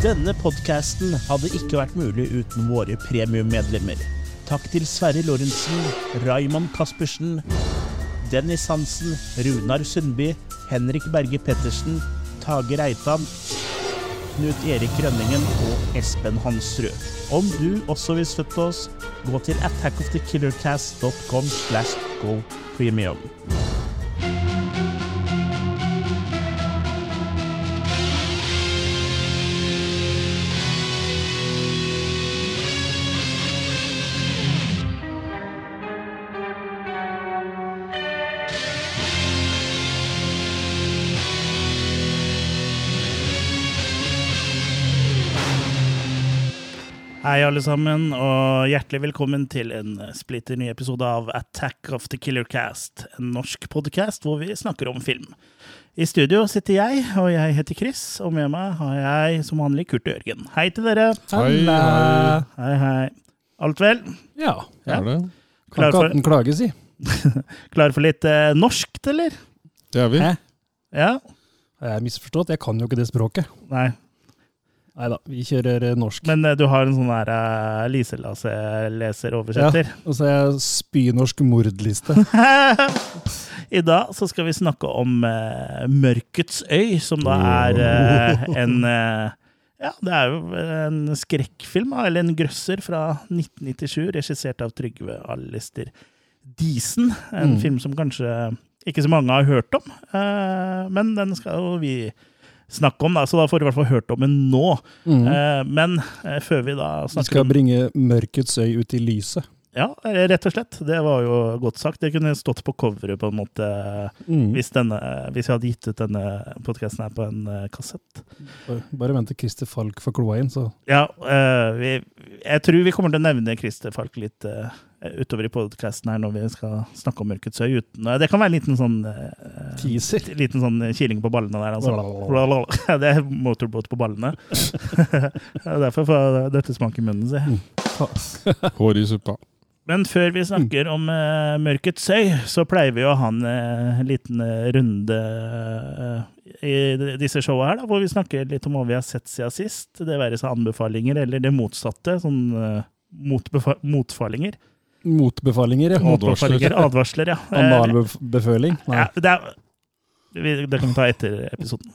Denne podkasten hadde ikke vært mulig uten våre premiummedlemmer. Takk til Sverre Lorentzen, Raymond Caspersen, Dennis Hansen, Runar Sundby, Henrik Berge Pettersen, Tage Reitan, Knut Erik Rønningen og Espen Hansrud. Om du også vil støtte oss, gå til attackofthekillercast.com slash go premium. Hei, alle sammen, og hjertelig velkommen til en splitter ny episode av Attack of the Killer Cast, en norsk podcast hvor vi snakker om film. I studio sitter jeg, og jeg heter Chris, og med meg har jeg som vanlig Kurt og Jørgen. Hei til dere. Hei, hei. Hei, hei. Alt vel? Ja. Ja. Er det? Kan ikke for, hatten klage, si. klar for litt eh, norskt, eller? Det er vi. Hæ? Ja? Jeg er misforstått, jeg kan jo ikke det språket. Nei. Nei da, vi kjører eh, norsk. Men eh, du har en sånn der uh, Lise-Lasse-leser-oversetter. Og så er jeg spynorsk mordliste. I dag så skal vi snakke om uh, Mørkets øy, som da er eh, en eh, Ja, det er jo en skrekkfilm, eller en grøsser fra 1997, regissert av Trygve Alister Diesen. En Mm. film som kanskje ikke så mange har hørt om, eh, men den skal jo vi snakke om, da, så da får du i hvert fall hørt om den nå. Mm. Eh, men eh, før vi da snakker Vi skal om bringe mørkets øy ut i lyset. Ja, eh, rett og slett. Det var jo godt sagt. Det kunne stått på coveret, på en måte, Mm. hvis, denne, hvis jeg hadde gitt ut denne podkasten her på en eh, kassett. Bare, bare vent til Christer Falk får kloa inn, så Ja, eh, vi, jeg tror vi kommer til å nevne Christer Falk litt eh, utover i podkasten her når vi skal snakke om Mørkets øy. Uten, det kan være en liten sånn uh, teaser. Liten sånn kiling på ballene der, altså. Det er motorbåt på ballene. Det er Derfor får dette smak i munnen, si. Hår i suppa. Men før vi snakker om uh, Mørkets øy, så pleier vi å ha en uh, liten eh, runde uh, i disse showa her, da, hvor vi snakker litt om hva vi har sett siden sist. Det være seg anbefalinger eller det motsatte, sånn uh, motbefa motfalinger. Motbefalinger, ja. Motbefalinger, advarsler, ja. Analbeføling? Nei. ja det, er, vi, det kan vi ta etter episoden.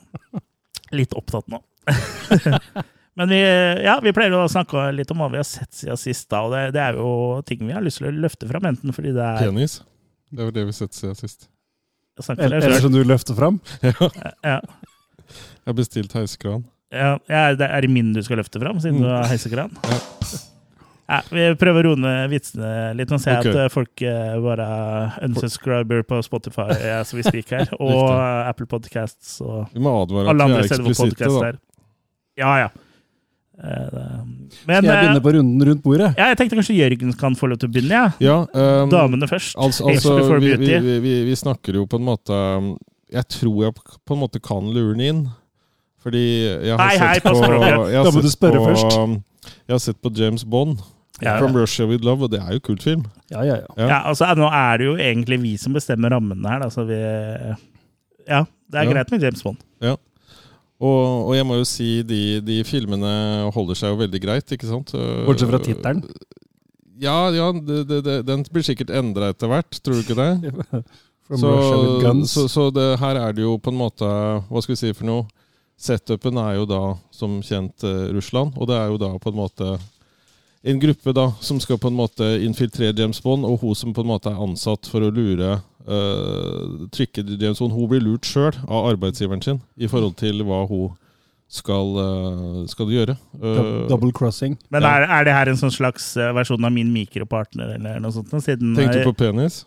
Litt opptatt nå. Men vi, ja, vi pleier å snakke litt om hva vi har sett siden sist, da, og det, det er jo ting vi har lyst til å løfte fram, enten fordi det er Penis. Det var det vi sett siden sist. Eller, eller som du løfter fram? Ja, Jeg har bestilt heisekran. ja, ja, det er det min du skal løfte fram, siden du har heisekran? Ja. Ja, vi prøver å roe ned vitsene litt. Nå ser jeg okay. at eh, folk eh, bare unsubscriber på Spotify som vi spiker her, og eh, Apple Podcasts og Vi må advare alle andre er steder hvor podkast er. Ja, ja. Men, Skal jeg begynne på runden rundt bordet? ja, jeg tenkte kanskje Jørgen kan få lov til å begynne, ja. Ja, um, Damene først. Altså, altså vi, vi, vi, vi, snakker jo på en måte um, Jeg tror jeg på en måte kan lure den inn. Fordi jeg har Hei, sett hei, på på jeg har sett spørre på, først. um, Jeg har sett på James Bond, Ja, From Russia With Love, og det er jo kult film. Ja, ja, ja. Ja. Ja, altså Nå er det jo egentlig vi som bestemmer rammene her. Da, så vi, ja, det er Ja. greit med James Bond. Og, og jeg må jo si de, de filmene holder seg jo veldig greit, ikke sant? Bortsett fra tittelen. Ja, ja det, det, det, den blir sikkert endra etter hvert, tror du ikke det? From så, Russia with guns. så, så det, her er det jo på en måte Hva skal vi si for noe? Setupen er jo da som kjent eh, Russland, og det er jo da på en måte en gruppe da som skal på en måte infiltrere James Bond, og hun som på en måte er ansatt for å lure uh, trykke James Bond. Hun blir lurt sjøl av arbeidsgiveren sin i forhold til hva hun skal, uh, skal gjøre. Uh, Double crossing. Men er, er det her en sånn slags versjon av min mikropartner, eller noe sånt? Siden tenkte du på penis?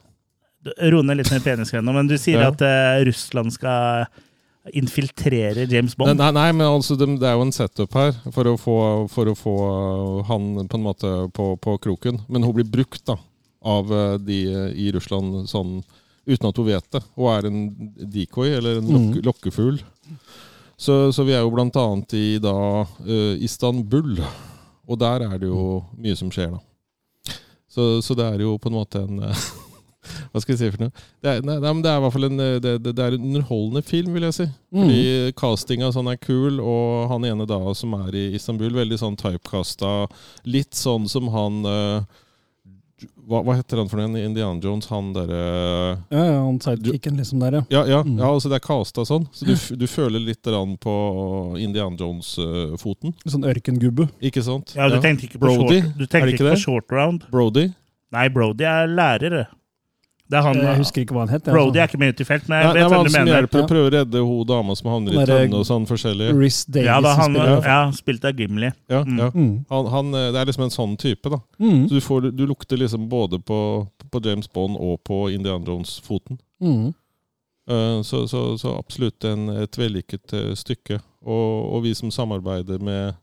Ro ned litt med penisgreiene, men du sier Ja. at Russland skal infiltrere James Bond? Nei, nei, men altså, det, det er jo en setup her for å få, for å få han på en måte på, på kroken. Men hun blir brukt da, av eh, de i Russland sånn, uten at hun vet det, Hun er en decoy, eller en lokke, lokkefugl. Så, så vi er jo blant annet i da, uh, Istanbul, og der er det jo mye som skjer, da. Så, så det er jo på en måte en, Hva skal jeg si for noe? Det er, nei, nei, men det er i hvert fall en, eh, det, det, det er en underholdende film, vil jeg si. Mm. Fordi castinga sånn er kul, og han ene da som er i Istanbul, veldig sånn typecasta. Litt sånn som han uh, hva, hva heter han for noe? Indian Jones? Han derre Ja, ja, han sidekicken liksom der, ja. ja, ja, Mm. ja, altså det er casta sånn. Så du, du føler litt på Indian Jones-foten. Sånn ørkengubbe. Ikke sant? Ja, du tenkte ikke på Brody, short, du tenkte ikke ikke på short round. Brody. Nei, Brody er lærer. Det. Er han, Jeg husker ikke hva han het. jeg, Brody altså. er ikke med ut i felt, men jeg det vet hva du som mener. hjelper Ja. Prøver å redde hun dama som havner i Han tønne og sånn forskjellig. Rhys Davies Ja, da, han, spiller. ja, spilt av Gimli. Ja, Mm. ja. Mm. Han, han, eh, det er liksom en sånn type, da. Mm. Så du, får, du lukter liksom både på, på James Bond og på Indiana Jones-foten. Mm. Uh, Så, så, så absolutt en, et vellykket uh, stykke. Og, og vi som samarbeider med,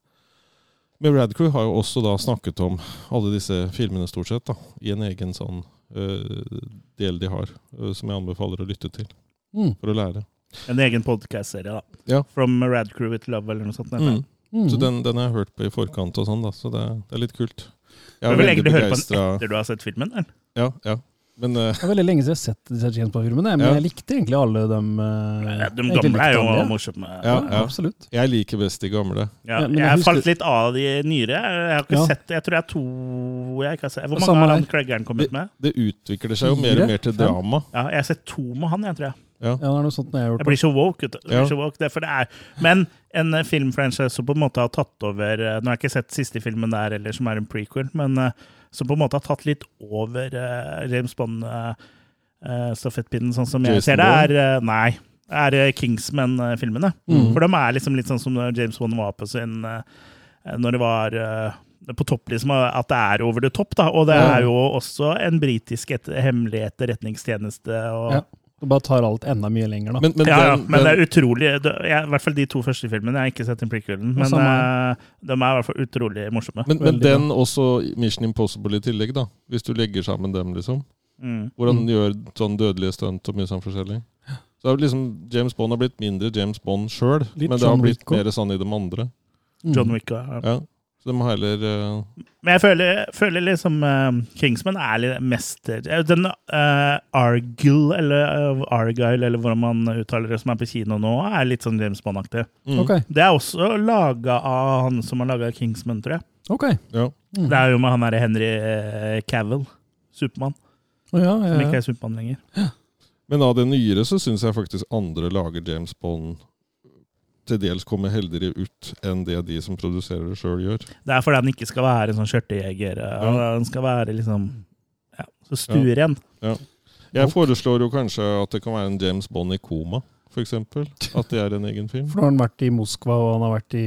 med Radcrew, har jo også da snakket om alle disse filmene, stort sett, da, i en egen sånn eh, del de har, eh, som jeg anbefaler å lytte til Mm. for å lære. En egen podcast-serie, da. Ja. From Rad Crew with Love, eller noe sånt. Mm. Mm. Så den, den har jeg hørt på i forkant, og sånn da, så det, det er litt kult. Jeg Du er vil egentlig høre på den etter du har sett filmen? Eller? Ja, ja. Men uh, Det er veldig lenge siden jeg har sett disse James Bond-filmene, men Ja. jeg likte egentlig alle dem. Uh, Ja, De gamle er jo morsomme. Ja, Ja, absolutt. jeg liker best de gamle. Ja, Ja, men jeg jeg husker- falt litt av de nyere. Jeg har ikke Ja. sett Jeg tror jeg er to jeg ikke har sett. Hvor mange har han Craigeren kommet med? Det utvikler seg jo mer og mer til drama. Ja, jeg har sett to med han, jeg tror jeg. Ja. Ja, det er noe sånt jeg har gjort. Jeg blir så woke. Det blir så woke. Derfor det er. Men en eh, filmfranchise som på en måte har tatt over Nå har jeg ikke sett siste filmen der, eller som er en prequel, men eh, som på en måte har tatt litt over eh, James Bond-stafettpinnen, sånn som jeg Jason ser det, er eh, Nei. er eh, Kingsman-filmene. Mm. For de er liksom litt sånn som James Bond var på sin eh, Når det var eh, på topp, liksom, at det er over the top. da, Og det er jo også en britisk et, hemmelig etterretningstjeneste. og Ja. Det bare tar alt enda mye lenger, da. Men, men, ja, ja, den, men det er utrolig det, jeg, I hvert fall de to første filmene. Jeg har ikke sett den prequelen, men eh, de er i hvert fall utrolig morsomme. men, men den også Mission Impossible i tillegg, da. Hvis du legger sammen dem, liksom. Mm. Hvordan Mm. gjør sånn dødelige stunt og mye sånn forskjellig. Så det liksom, James Bond har blitt mindre James Bond sjøl, men det har blitt mer sånn i de andre. Mm. John Wick og ja. Ja. Så de må heller uh... Men jeg føler, føler liksom uh, Kingsman er litt mester eh, Den uh, Argyll, eller eh, Argyle, eller hvordan man uttaler det, som er på kino nå, er litt sånn James Bond-aktig. mm, Okay. Det er også laga av han som har laga Kingsman, tror jeg. Okay. Ja. Mm. Det er jo med han derre Henry eh, Cavill, Supermann, Oh, ja, ja, som ikke er Supermann lenger. Men av det nyere så syns jeg faktisk andre lager James Bond til dels kommer heldigere ut enn det de som produserer det sjøl, gjør. Det er fordi han ikke skal være en sånn skjørtejeger. eh, Ja. Han skal være liksom ja, så stueren. Jeg foreslår jo kanskje at det kan være en James Bond i koma, f.eks. At det er en egen film. For nå har han vært i Moskva, og han har vært i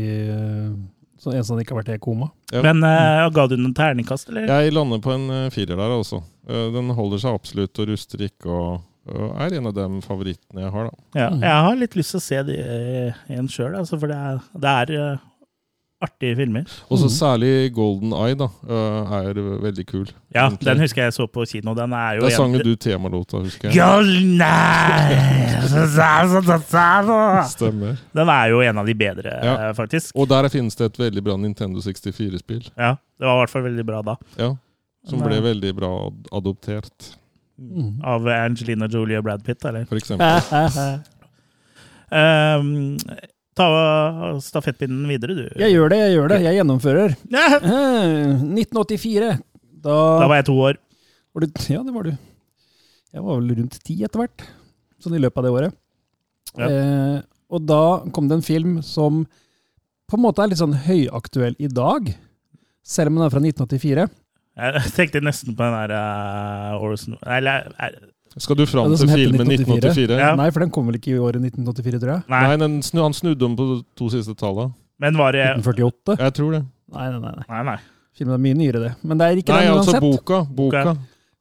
Sånn så En som ikke har vært i koma. Ja. Men uh, ga du noen terningkast, eller? Jeg lander på en eh, firer der, altså. Den holder seg absolutt og ruster ikke, og, og er en av de favorittene jeg har, da. Ja, Mm. jeg har litt lyst til å se det eh, igjen sjøl, altså, for det er, det er eh, artige filmer. Og så Mhm. særlig Golden Eye, da, eh, er veldig kul. Ja, Egentlig. den husker jeg så på kino. Den er jo Der sang jo du temalåta, husker jeg. Golden Eye! Stemmer. Den er jo en av de bedre, Ja. eh, faktisk. Og der finnes det et veldig bra Nintendo 64-spill. Ja, Det var i hvert fall veldig bra da. Ja, som ble eh, veldig bra adoptert, Mm. Av Angelina Jolie og Brad Pitt, eller? for eksempel. Um, ta stafettpinnen videre, du. Jeg gjør det, jeg gjør det. Jeg gjennomfører. Eh, 1984. Da, Da var jeg to år. var du Ja, det var du. Jeg var vel rundt ti etter hvert. Sånn i løpet av det året. Ja. Eh, og da kom det en film som på en måte er litt sånn høyaktuell i dag. Selv om den er fra 1984. Jeg tenkte nesten på den der uh, Orson Eller eh, Skal du fram til filmen 1984? Ja. Nei, for den kom vel ikke i året 1984, tror jeg. Nei, Nei, den han snudde om på de to siste tallene. men var det 1948? Jeg tror det. Nei, nei, nei. nei. Nei, nei. Filmen er mye nyere, det. Men det er ikke Nei, den altså uansett. boka. boka.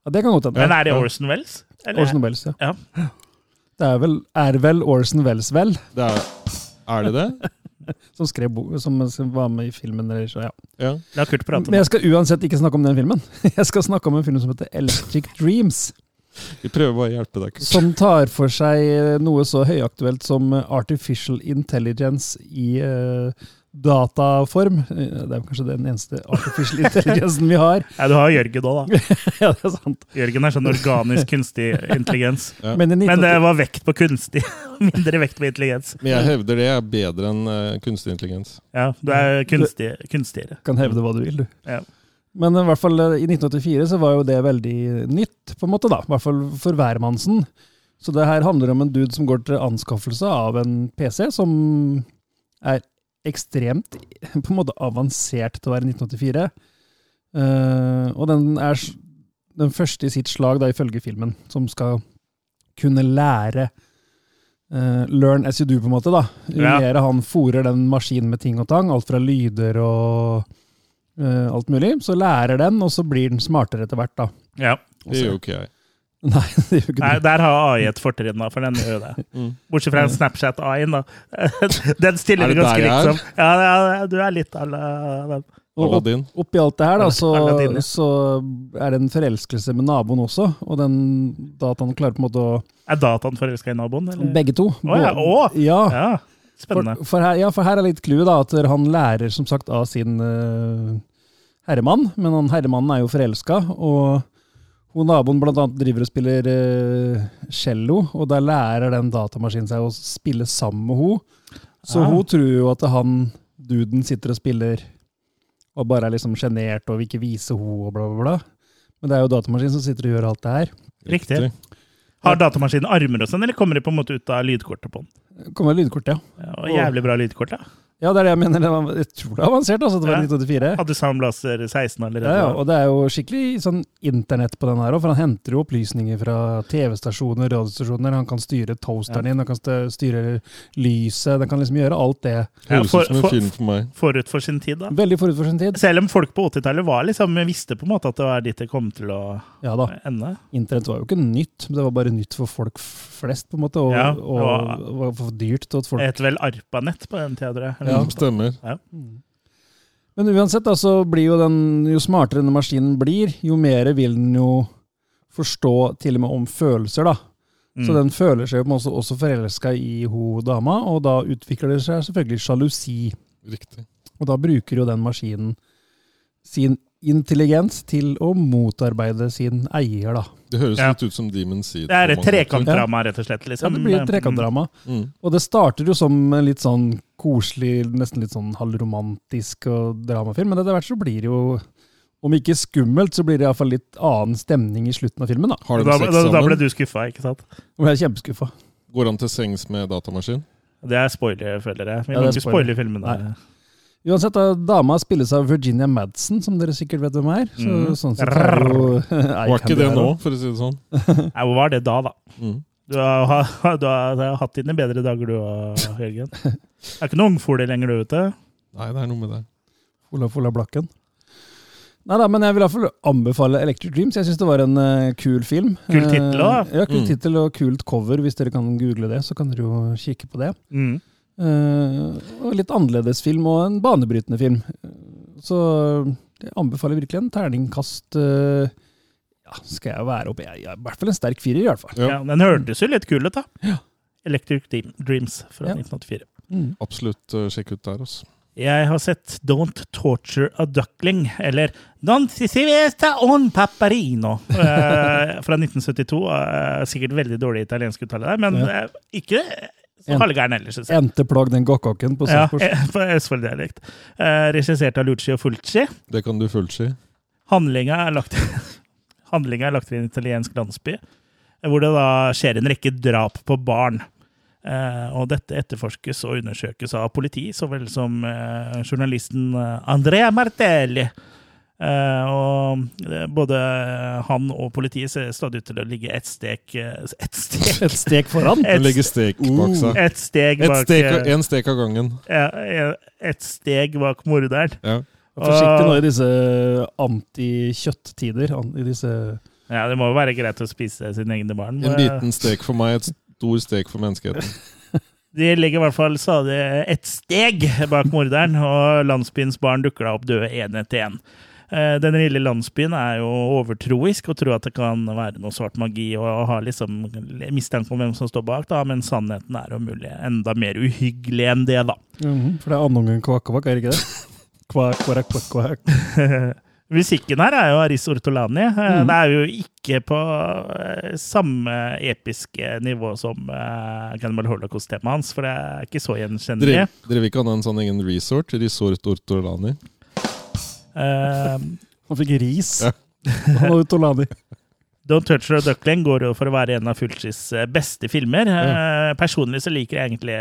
Ja, det kan godt hende. Men er det Ja. Orson Wells? Eller? Orson Welles, ja. Ja. Det er vel, er vel Orson Welles, vel, Det er, er det det? som, skrev bo som var med i filmen. Eller, så, ja. Ja. Det prate om, pratet Men jeg skal uansett ikke snakke om den filmen. Jeg skal snakke om en film som heter Electric Dreams. Vi prøver bare å hjelpe deg. Som tar for seg noe så høyaktuelt som artificial intelligence i eh, dataform. Eh, Det er kanskje den eneste artificial intelligensen vi har. Ja, du har Jørgen òg, da. ja, det er sant. Jørgen er sånn organisk kunstig intelligens. Ja. Men Men det var vekt på kunstig, mindre vekt på intelligens. Men jeg hevder det er bedre enn eh, kunstig intelligens. Ja, du er kunstig, kunstigere. kan hevde hva du vil, du. Ja. Men i hvert fall eh, i 1984 så var jo det veldig nytt, på en måte da. I hvert fall for hvermannsen. Så det her handler om en dude som går til anskaffelse av en PC som er ekstremt på en måte avansert til å være 1984. Uh, og den er den første i sitt slag, da, ifølge filmen, som skal kunne lære uh, Learn as you do, på en måte. da. Jo Ja. mer han fòrer den maskinen med ting og tang, alt fra lyder og uh, alt mulig, så lærer den, og så blir den smartere etter hvert. da. Ja. Det gjør jo ikke jeg. Nei, det gjør ikke Nei, der har AI et fortrinn, da, for den gjør jo det. Mm. Bortsett fra en Snapchat-AI-en, da. Den stiller Er vi ganske likt som. Ja, ja, du er litt à la den. Og opp, oppi alt det her, da, så, så er det en forelskelse med naboen også, og den dataen klarer på en måte å Er dataen forelska i naboen? Eller? Begge to. Å ja, å! Ja, Ja, spennende. for, her, ja, for her er litt clouet, da, at han lærer som sagt av sin uh, herremann, men han herremannen er jo forelska, og hun naboen blant annet driver og spiller uh, cello, og der lærer den datamaskinen seg å spille sammen med hun. Så ja. hun tror jo at han duden sitter og spiller og bare er liksom sjenert og vil ikke vise hun og bla, bla, bla. Men det er jo datamaskinen som sitter og gjør alt det her. Riktig. Har datamaskinen armer og sånn, eller kommer de på en måte ut av lydkortet på den? Kommer av lydkortet, ja. Ja, og jævlig bra lydkort, da. Ja, det er det jeg mener. Det var, jeg tror det er avansert, altså. Det var Ja. 1984. Hadde Soundblaster 16 allerede. Ja, ja, og det er jo skikkelig sånn internett på den her òg, for han henter jo opplysninger fra TV-stasjoner, radiostasjoner. Han kan styre toasteren din, han kan styre lyset, den kan liksom gjøre alt det. Ja, Høres for- ut som en for- film for meg. Forut for sin tid, da. Veldig forut for sin tid. Selv om folk på 80-tallet liksom, visste på en måte at det var dit det kom til å Ja da, ende. internett var jo ikke nytt, men det var bare nytt for folk flest, på en måte, og, Ja, det og var- for dyrt til at folk het vel ARPANET på den tida, tror jeg. Ja. noe. Stemmer. Ja. Men uansett, da, så blir jo den, jo smartere denne maskinen blir, jo mer vil den jo forstå til og med om følelser, da. Så Mm. den føler seg jo på en måte også forelska i ho dama, og da utvikler det seg selvfølgelig sjalusi. Riktig. Og da bruker jo den maskinen sin intelligens til å motarbeide sin eier, da. Det høres Ja. litt ut som Demon Seed. Det er et trekantdrama, rett og slett. Ja, Liksom. det blir et trekantdrama. Mm. Og det starter jo som en litt sånn koselig, nesten litt sånn halvromantisk og dramafilm, men etter hvert så blir det jo om ikke skummelt, så blir det iallfall litt annen stemning i slutten av filmen. Da Har de Da, sex da, da ble du skuffa, ikke sant? Og jeg er kjempeskuffa. Går han til sengs med datamaskin? Det er spoiler, føler jeg. Vi Ja, må er ikke spoile filmen. Nei. Uansett, da, dama spilles av Virginia Madsen, som dere sikkert vet hvem er. Så, Mm. sånn sett er det jo Var ikke det nå, for å si det sånn? Nei, hvor var det da, da? Mm. Du har, du har, du har hatt dine bedre dager, du òg, Jørgen. Det er ikke noe ungfole lenger, du, vet du. Nei, det er noe med det. Olaf Olav Blakken. Nei da, men jeg vil i hvert fall anbefale Electric Dreams. Jeg syns det var en uh, kul film. Kul tittel også, Uh, Ja, kul Mm. tittel og kult cover. Hvis dere kan google det, så kan dere jo kikke på det. Mm. Uh, og litt annerledes film, og en banebrytende film. Så jeg anbefaler virkelig en terningkast eh, Ja, skal jeg være oppe? Jeg, jeg, I hvert fall en sterk firer, i hvert fall. Ja, Ja, den hørtes jo litt kul ut, da. Ja. Electric Dreams fra Ja. 1984. Mm. Absolutt uh, sjekk ut der, altså. Jeg har sett Don't Torture a Duckling, eller Don Sicivesta on Paparino, eh, fra 1972. Eh, sikkert veldig dårlig italiensk uttale der, men Ja. eh, ikke så halvgæren ellers, synes jeg. Enteplagg den gokkokken på Ja, Sarpsborg. eh, på Østfold-dialekt. Eh, regissert av Lucio Fulci. Det kan du fullt si. Handlinga er lagt, handlinga er lagt i en italiensk landsby, eh, hvor det da skjer en rekke drap på barn. Eh, og dette etterforskes og undersøkes av politi, så vel som eh, journalisten eh, Andrea Martelli. Eh, og både han og politiet ser stadig ut til å ligge ett stek Ett stek? Et stek foran. Et, Den legger stek bak seg. et steg Et bak stek, eh, en stek av gangen. ja, Et steg bak morderen. Ja. Forsiktig nå i disse anti-kjøtt-tider. I disse Ja, det må jo være greit å spise sine egne barn. En liten stek for meg, et stor stek for menneskeheten. De ligger i hvert fall stadig ett steg bak morderen, og landsbyens barn dukker da opp døde én etter én. Eh, Den lille landsbyen er jo overtroisk og tror at det kan være noe svart magi og har liksom mistanke om hvem som står bak, da, men sannheten er om mulig enda mer uhyggelig enn det, da. Mhm, For det er andungen kvakk-kvakk, er det ikke det? Kvakk, kvakk, kvakk, kvakk. Musikken her er jo Aris Ortolani. Eh, Mhm. Det er jo ikke på eh, samme episke nivå som uh, Cannibal Holocaust-temaet hans, for det er ikke så gjenkjennelig. Dere, vil ikke ha en sånn egen resort? Resort Ortolani? Eh, Han fikk ris. Ja. Han hadde Tolani. Don't Touch the Duckling går jo for å være en av Fulcis beste filmer. Eh, Personlig så liker jeg egentlig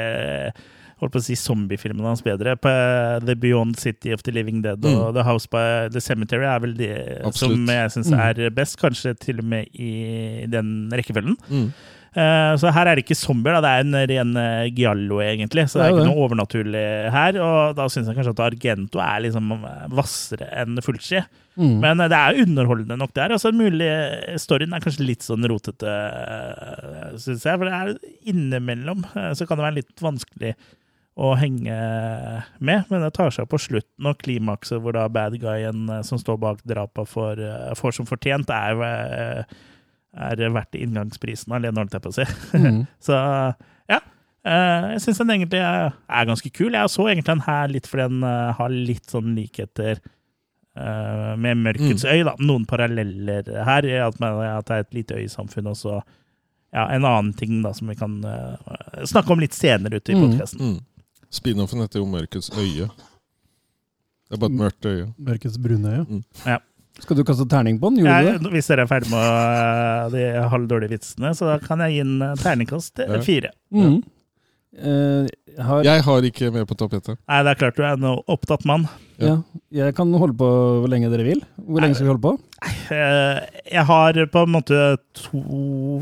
holdt på å si zombiefilmene hans bedre. På eh, The Beyond City of the Living Dead og Mm. The House by the Cemetery er vel de som jeg syns Mm. er best, kanskje til og med i den rekkefølgen. Mm. Eh, Så her er det ikke zombier, da. det er en ren eh, giallo, egentlig. Så det er ikke noe overnaturlig her. Og da syns jeg kanskje at Argento er liksom hvassere enn Fulci. Mm. Men det er underholdende nok det her. Altså, mulig Storyen er kanskje litt sånn rotete, syns jeg. For det er innimellom så kan det være litt vanskelig å henge med, men det tar seg på slutten, og klimakset hvor da bad guyen eh, som står bak drapet, får, eh, får som fortjent, er, eh, er verdt inngangsprisen alene, holdt jeg på å si. Mm. Så ja. Jeg syns den egentlig er, er ganske kul. Jeg så egentlig den her litt fordi den har litt sånn likheter med Mørkets øy. da. Noen paralleller her. At, det er et lite øysamfunn. Og så ja, en annen ting da som vi kan uh, snakke om litt senere ute i Mm. Mm. Spin-offen heter jo Mørkets øye. Det er bare et mørkt øye. Mørkets brune øye. Mm. Ja. Skal du kaste terning på den? Gjorde du det? Hvis dere er ferdig med eh, de halvdårlige vitsene, så da kan jeg gi en eh, terningkast fire. Ja. fire. Mm. Eh, jeg har, Jeg har ikke mer på tapetet. Nei, det er klart du er en opptatt mann. ja, jeg kan holde på hvor lenge dere vil. Hvor lenge skal vi holde på? Eh, Jeg har på en måte to,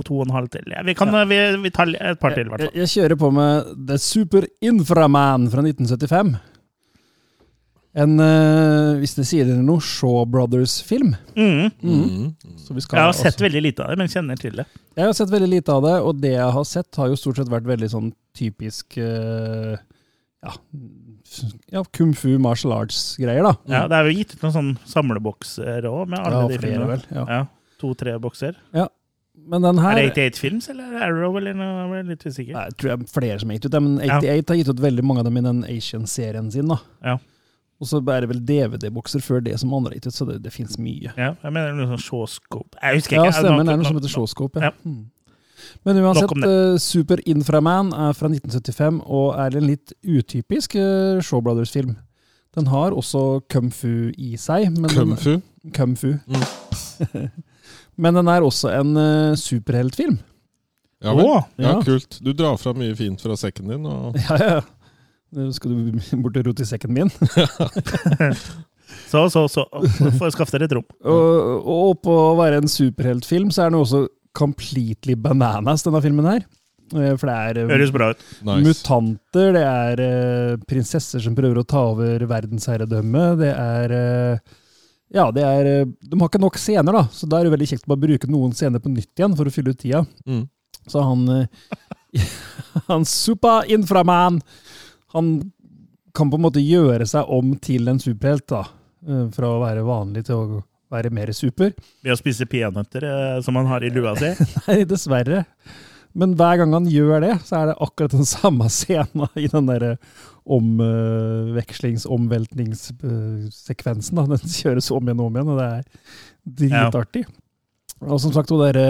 to og en halv til. Vi, kan, vi, vi tar et par til, i hvert Jeg, fall. jeg kjører på med The Super Inframan fra 1975. En, uh, hvis det sier dere noe, Shaw Brothers-film. Mm. Mm. Mm. Så vi skal Jeg har sett veldig lite av det, men kjenner til det. Jeg har sett veldig lite av det, og det jeg har sett, har jo stort sett vært veldig sånn typisk uh, ja, ja, kung fu, martial arts-greier, da. Ja, det er jo gitt ut noen sånne samlebokser òg, med alle Ja, de filmene. Ja. Ja, To-tre bokser. Men den her Er det 88 Films, eller er det Arrow, eller noe? Jeg er litt usikker. Nei, Jeg tror jeg er flere som har gitt ut det, men Ja. 88 har gitt ut veldig mange av dem i den Asian-serien sin. da. Ja. Og så er det vel DVD-bokser før det som andre har gitt ut, så det, det fins mye. Ja, jeg mener noe sånn Shawscope. Jeg husker Ja, ikke. stemmer. Det er noe som heter Shawscope. Ja. Ja. Men uansett, eh, Super Inframan er fra 1975 og er en litt utypisk eh, Shaw Brothers-film. Den har også kung fu i seg. Men den- Kung fu. Kung fu. Mm. men den er også en uh, superheltfilm. Ja, vel. Oh, ja, Ja. kult. Du drar fra mye fint fra sekken din. Og... Ja, ja. Nå skal du bort og rote i sekken min? så, så, så. Få skaffe deg et rom. Og, og på å være en superheltfilm, så er den også completely bananas, denne filmen her. Eh, For det er eh, Høres bra ut. Nice. mutanter, det er eh, prinsesser som prøver å ta over verdensherredømmet, det er Ja, det er De har ikke nok scener, da, så da er det veldig kjekt å bare bruke noen scener på nytt igjen for å fylle ut tida. Mm. Så han Han Super Inframan Han kan på en måte gjøre seg om til en superhelt, da. Fra å være vanlig til å være mer super. Ved å spise peanøtter, eh, som han har i lua si. Nei, dessverre. Men hver gang han gjør det, så er det akkurat den samme scenen i den derre omvekslings-omveltningssekvensen. Den kjøres om igjen og om igjen, og det er dritartig. Og som sagt, hun derre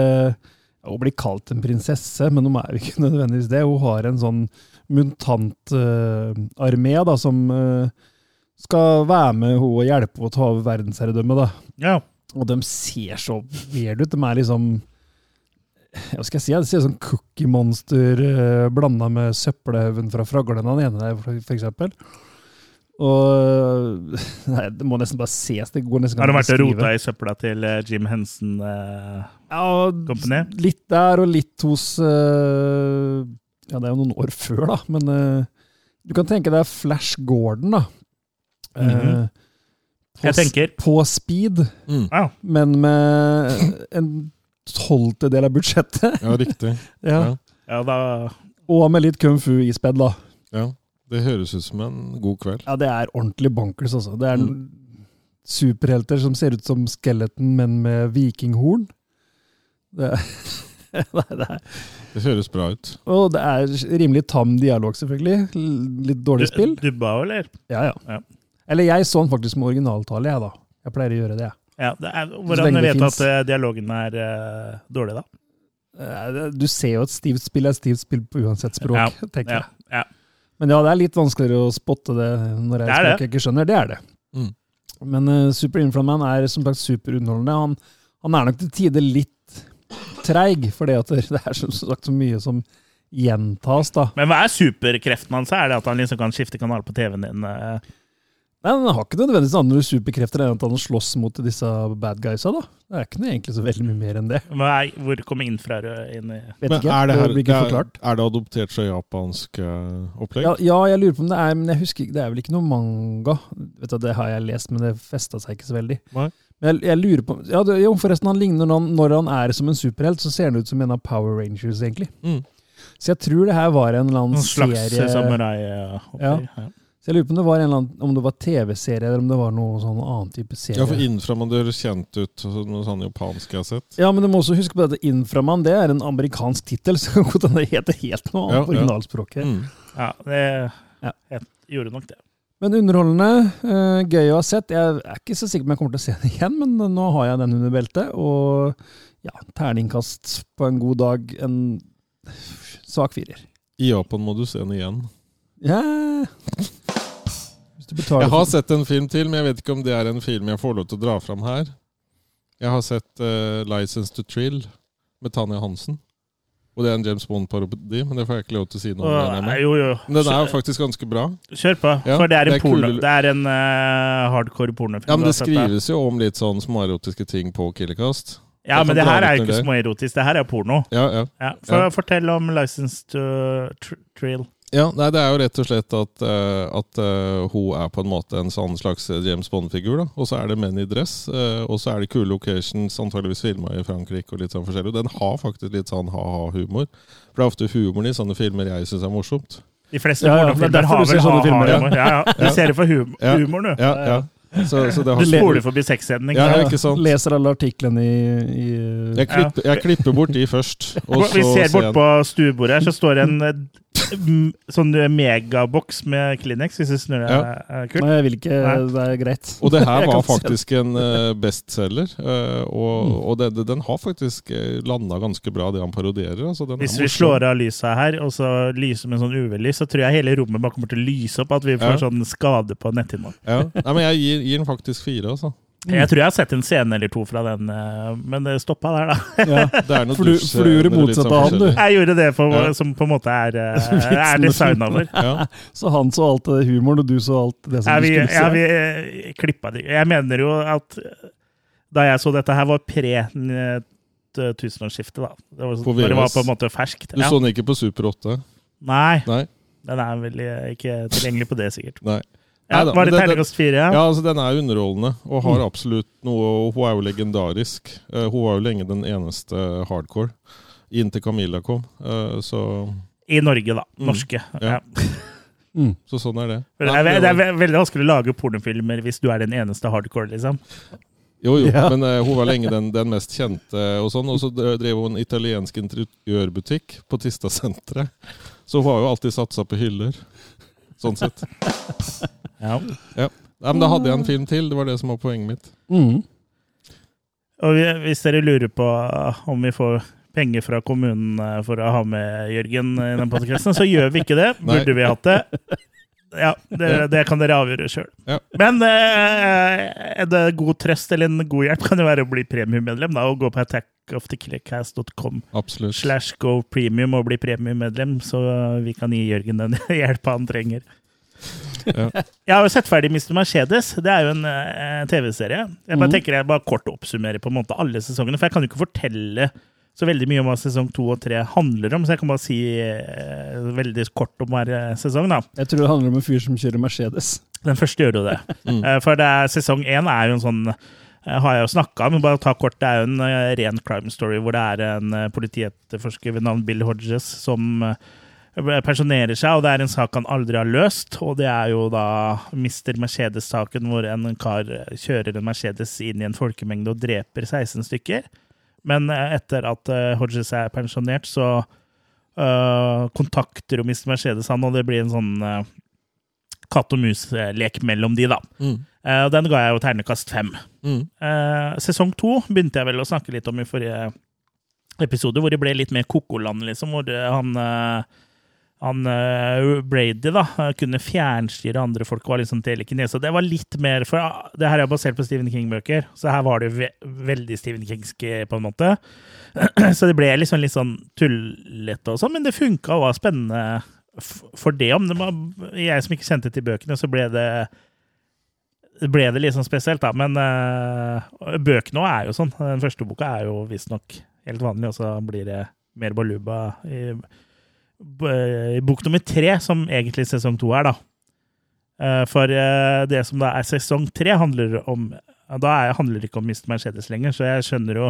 Hun blir kalt en prinsesse, men hun er jo ikke nødvendigvis det. Hun har en sånn mutantarmé uh, som eh, skal være med henne og hjelpe henne å ta over verdensherredømmet. da. Ja. Og de ser så weird ut. De er liksom Hva skal jeg si? Det ser ut som Cookie Monster eh, blanda med søppelhaugen fra Fraglen, han ene der, for, for eksempel. Og Nei, det må nesten bare ses. Det går nesten Har du vært og rota i søpla til eh, Jim Henson? eh, Ja, Company? litt der og litt hos eh, Ja, det er jo noen år før, da, men eh, du kan tenke deg Flash Gordon, da. Eh, Mhm. på, Jeg tenker på speed, Mm. men med en tolvtedel av budsjettet. Ja, riktig. Ja. Ja. ja, da Og med litt kung fu i spedd, da. Ja. Det høres ut som en god kveld. Ja, det er ordentlig bonkers, altså. Det er Mm. superhelter som ser ut som skeleton, men med vikinghorn. Det, Nei, det er, Det høres bra ut. og det er rimelig tam dialog, selvfølgelig. Litt dårlig spill. Dubba, eller? Ja, ja. Ja. Eller jeg så den faktisk med originaltale, jeg, da. Jeg pleier å gjøre det. jeg. Ja, det er, hvordan det vet du at eh, dialogen er uh, dårlig, da? Eh, Du ser jo at stivt spill er stivt spill på uansett språk, Ja, tenker Ja, jeg. ja. Men ja, det er litt vanskeligere å spotte det når det er Det er språk det. jeg ikke skjønner. Det er det. Mm. Men uh, Super Inframan er som sagt superunderholdende. Han, han er nok til tider litt treig, fordi at det er som sagt så mye som gjentas. da. Men hva er superkreften hans? Er det at han liksom kan skifte kanal på TV-en din? eh? Nei, Han har ikke nødvendigvis andre superkrefter enn at han slåss mot disse bad guysa. da. Det er ikke noe egentlig så veldig mye mer enn det. Nei, hvor kommer infrarød inn i Vet Men ikke, er det, her, blir det ikke er, forklart. er det adoptert fra japansk eh, opplegg? Ja, ja, jeg lurer på om det er, men jeg husker ikke, det er vel ikke noe manga. Vet du, Det har jeg lest, men det festa seg ikke så veldig. Nei. Men jeg, jeg lurer på, ja, det, jo, forresten, han ligner når han, når han er som en superhelt, så ser han ut som en av Power Rangers, egentlig. Mm. Så jeg tror det her var en eller annen Noen slags serie samurai-opplegg? Ja. Så jeg lurer på om det var annen, om det var TV-serie, eller om det var noe sånn annen type serie. Ja, for Inframan det høres kjent ut, noe sånn japansk jeg har sett. Ja, men du må også huske på at Inframan det er en amerikansk tittel, så kan det heter helt noe annet Ja, på ja. originalspråket. Mm. ja, det Ja. jeg gjorde nok det. Men underholdende, eh, gøy å ha sett. Jeg er ikke så sikker på om jeg kommer til å se den igjen, men nå har jeg den under beltet. Og ja, terningkast på en god dag, en svak firer. I Japan må du se den igjen. Ja betaler Jeg har for- sett en film til, men jeg vet ikke om det er en film jeg får lov til å dra fram her. Jeg har sett uh, 'License to Trill' med Tanja Hansen. Og det er en James Bond-parodi, men det får jeg ikke lov til å si noe om. jo, jo. Men den er jo faktisk ganske bra. kjør på, Ja, for det er en, det er porno, det er en uh, hardcore pornofilm. Ja, men Det skrives jo om litt sånn småerotiske ting på Killercast. Ja, men det her er jo ikke småerotisk, det her er porno. Ja, ja. Ja, for, Ja. Fortell om License to tr Trill. Ja, nei, Det er jo rett og slett at, eh, at eh, hun er på en måte en sånn slags James Bond-figur. da. Og så er det menn i dress, eh, og så er det kule locations, antageligvis filma i Frankrike. og litt sånn forskjellig. Og Den har faktisk litt sånn ha-ha-humor. For det er ofte humoren i sånne filmer jeg syns er morsomt. De fleste Ja, ja, er pornofilmer har vel filmer, ja. ha-ha-humor. Ja, ja. Du ser det for hum Ja. humor, du. Ja, ja. Så, så det Du spoler forbi sexscenen. Ja, ja. Leser alle artiklene i, i Jeg klipper, jeg klipper bort de først. Og Vi så ser ser bort på stuebordet her, så står det en sånn megaboks med Kleenex, hvis du snur deg. Ja. eh, Kult. Nei, jeg vil ikke Nei. Det er greit. Og det her var det. faktisk en eh, bestselger. eh, og og det, det, den har faktisk uh, landa ganske bra, det han parodierer. Altså, den er Hvis vi slår av lyset her, og så lyser med sånn UV-lys, så tror jeg hele rommet bare kommer til å lyse opp, at vi får Ja. sånn skade på netthinna. Ja. Nei, men jeg gir, gir den faktisk fire, altså. Jeg tror jeg har sett en scene eller to fra den, eh, men det stoppa der, da. Ja. Det er noe For du- dusj- for du gjorde motsatt sånn av han, du. Jeg gjorde det for, Ja. som på en måte er, eh, er designa for. Ja. Så han så alt det humoren, og du så alt det som Ja, du skulle se. ja, vi eh, klippa det. Jeg mener jo at da jeg så dette her, var pre tusenårsskiftet, da. Det var, På når det var på en måte ferskt. Du Ja. så den ikke på Super 8? Nei, Nei? den er vel ikke tilgjengelig på det, sikkert. Nei. Ja, Neida, var det terningkast fire? Ja, Ja. altså Den er underholdende og har absolutt noe og Hun er jo legendarisk. Uh, hun var jo lenge den eneste hardcore inntil Camilla kom. Uh, så, I Norge, da. Mm. Norske. Ja. Ja. Mm. så sånn er det. Det, er, det er veldig vanskelig å lage pornofilmer hvis du er den eneste hardcore, liksom. Jo, jo, Ja. men uh, hun var lenge den, den mest kjente. Og sånn, og så drev hun en italiensk interiørbutikk på Tista-senteret. Så hun har jo alltid satsa på hyller. Sånn sett. Ja. Nei, men Da hadde jeg en film til. Det var det som var poenget mitt. Mm. Og hvis dere lurer på om vi får penger fra kommunen eh, for å ha med Jørgen i den podcasten, så gjør vi ikke det. Nei. Burde vi hatt det? Ja, det, det kan dere avgjøre sjøl. Ja. Men eh, en god trøst eller en god hjelp kan jo være å bli premiummedlem og gå på attackofthekillercast.com slash go premium og bli premiummedlem, så vi kan gi Jørgen den hjelpa han trenger. Ja. Jeg har jo sett ferdig Mr. Mercedes. Det er jo en eh, TV-serie. Jeg bare mm. tenker jeg bare kort oppsummerer på en måte alle sesongene, for jeg kan jo ikke fortelle så veldig mye om hva sesong to og tre handler om, så jeg kan bare si eh, veldig kort om hver eh, sesong. da. Jeg tror det handler om en fyr som kjører Mercedes. Den første gjør jo det. Mm. Eh, For det er, sesong én er jo en sånn eh, har jeg jo snakka om, men bare ta kort. Det er jo en ren crime story hvor det er en politietterforsker ved navn Bill Hodges som personerer seg, og det er en sak han aldri har løst. Og det er jo da Mr. Mercedes-saken, hvor en kar kjører en Mercedes inn i en folkemengde og dreper 16 stykker. Men eh, etter at uh, Hodges er pensjonert, så uh, kontakter jo Mr. Mercedes han, og det blir en sånn katt og mus-lek mellom de, da. Mm. Uh, og den ga jeg jo ternekast fem. Mm. Uh, sesong to begynte jeg vel å snakke litt om i forrige episode, hvor det ble litt mer Kokoland, liksom. Hvor det, han, uh, han Brady da, kunne fjernstyre andre folk og var liksom telekinese. Og det var litt mer For uh, det her er basert på Stephen King-bøker, så her var det ve veldig Stephen Kingsk på en måte. så det ble liksom litt sånn tullete og sånn, men det funka og var spennende for det. Om det var jeg som ikke kjente til bøkene, så ble det ble det sånn spesielt, da. Men uh, bøkene òg er jo sånn. Den første boka er jo visstnok helt vanlig, og så blir det mer baluba i bok nummer tre, som egentlig sesong to er, da. Uh, for uh, det som da er sesong tre, handler om Da er, handler det ikke om Mr. Mercedes lenger, så jeg skjønner jo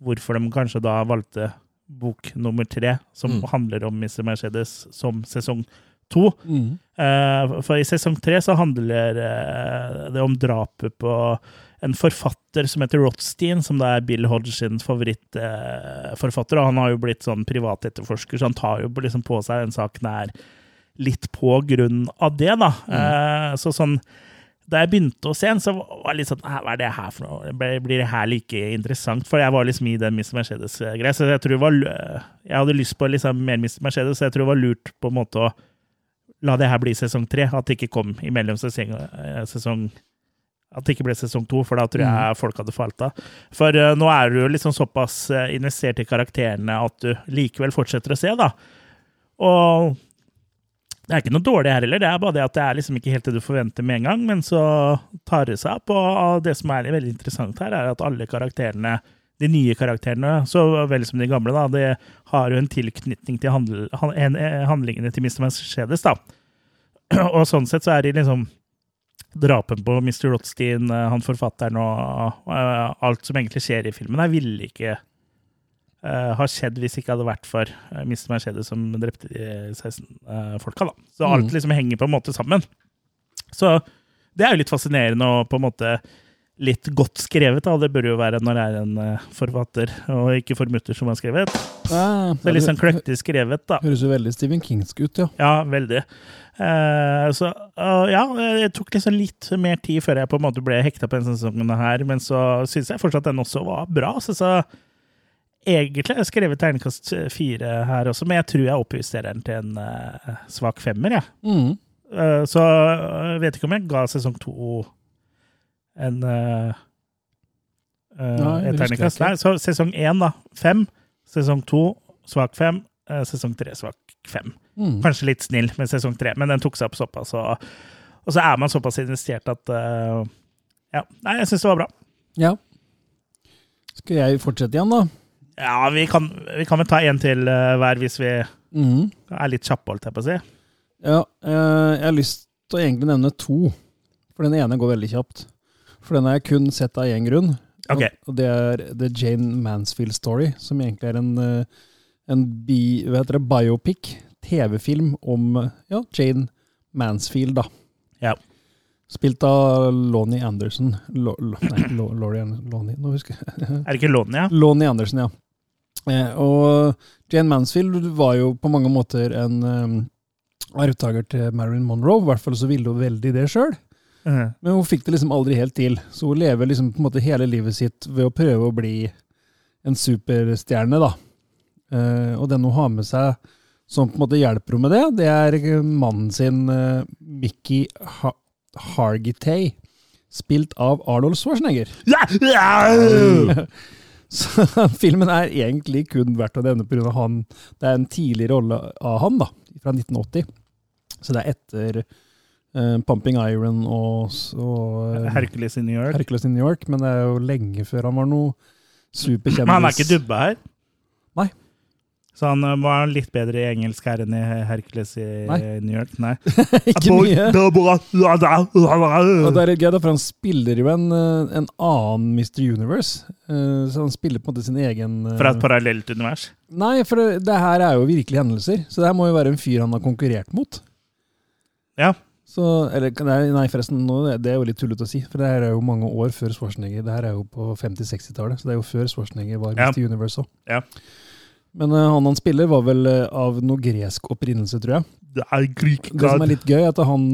hvorfor de kanskje da valgte bok nummer tre, som Mm. handler om Mr. Mercedes, som sesong to. Mm. Eh, for i sesong tre så handler eh, det om drapet på en forfatter som heter Rothstein, som da er Bill Hodge sin favorittforfatter. og han har jo blitt sånn privatetterforsker, så han tar jo liksom på seg den saken her litt på grunn av det, da. Eh, så sånn da jeg begynte å se den, så var det litt sånn Hva er det her for noe? Blir det her like interessant? For jeg var liksom i den Mr. Mercedes-greia. Så jeg tror det var Jeg hadde lyst på liksom mer Mr. Mercedes, så jeg tror det var lurt på en måte å la det her bli sesong tre. At det ikke kom imellom sesong, eh, sesong At det ikke ble sesong to, for da tror jeg folk hadde falt av. For uh, nå er du liksom såpass eh, investert i karakterene at du likevel fortsetter å se, da. Og det er ikke noe dårlig her heller, det er bare det at det er liksom ikke helt det du forventer med en gang, men så tar det seg opp. Og det som er veldig interessant her, er at alle karakterene, de nye karakterene, så vel som de gamle, da, de har jo en tilknytning til handl eh, handlingene til Mr. Mercedes, da. Og sånn sett så er de liksom Drapen på Mr. Rothstein, eh, han forfatteren og eh, alt som egentlig skjer i filmen, her ville ikke uh, ha skjedd hvis det ikke hadde vært for uh, Mr. Mercedes som drepte de 16 eh, folka. da. Så alt Mm. liksom henger på en måte sammen. Så det er jo litt fascinerende og på en måte litt godt skrevet. da. Det bør jo være når det er en forfatter og ikke formutter som har skrevet. Ah, Det er litt sånn kløktig skrevet, da. Høres jo veldig Stephen Kingsk ut, ja. Ja, veldig. Eh, så øh, ja, det tok liksom litt mer tid før jeg på en måte ble hekta på denne sesongen her, men så syns jeg fortsatt den også var bra. Så, så egentlig har jeg skrevet terningkast fire her også, men jeg tror jeg oppjusterer den til en uh, svak femmer, Ja. Mm. Uh, så jeg vet ikke om jeg ga sesong to en uh, Nei, terningkast. Nei, så sesong én, da, fem. Sesong to, svak fem. Eh, sesong tre, svak fem. Mm. Kanskje litt snill med sesong tre, men den tok seg opp såpass. Og, og så er man såpass investert at uh, Ja. Nei, jeg syns det var bra. Ja. Skal jeg fortsette igjen, da? Ja, vi kan, vi kan vel ta en til uh, hver hvis vi mm. er litt kjappe, holdt jeg på å si. Ja, uh, jeg har lyst til å egentlig nevne to. For den ene går veldig kjapt. For den har jeg kun sett av én grunn. Ok. Og, og det er The Jane Mansfield Story, som egentlig er en, en bi, hva heter det, biopic, TV-film om ja, Jane Mansfield, da. Ja. Spilt av Lonnie Anderson. Lo, lo, nei, Lo- Laurie Lonnie, nå husker jeg. Er det ikke Lonnie? Ja? Lonnie Anderson, ja. Eh, og Jane Mansfield var jo på mange måter en um, arvtaker til Marilyn Monroe. I hvert fall så ville hun veldig det sjøl. Mhm. Men hun fikk det liksom aldri helt til. Så hun lever liksom på en måte hele livet sitt ved å prøve å bli en superstjerne, da. Eh, og den hun har med seg som på en måte hjelper henne med det, det er mannen sin, uh, Mickey ha Hargitay. Spilt av Arnold Schwarzenegger. Ja! Ja! Så filmen er egentlig kun verdt å nevne pga. han. Det er en tidlig rolle av han, da, fra 1980. Så det er etter uh, Pumping Iron og, og uh, Hercules in New York. Hercules in New York, men det er jo lenge før han var noe superkjendis. Men han er ikke dubba her? Så han eh, var litt bedre i engelsk her enn i Hercules i Nei. New York? Nei. Ikke mye. Og det er litt gøy, da, for han spiller jo en, eh, en annen Mr. Universe. Eh, Så han spiller på en måte sin egen Fra et parallelt univers. Nei, for det, det her er jo virkelige hendelser. Så det her må jo være en fyr han har konkurrert mot. Ja. Så, eller nei, forresten, det er jo litt tullete å si. For det her er jo mange år før Schwarzenegger. Det her er jo på 50-60-tallet, så det er jo før Schwarzenegger var Ja. Mr. Universe òg. Ja. Men uh, han han spiller, var vel uh, av noe gresk opprinnelse, tror jeg. Det er Greek Det som er litt gøy, er at han,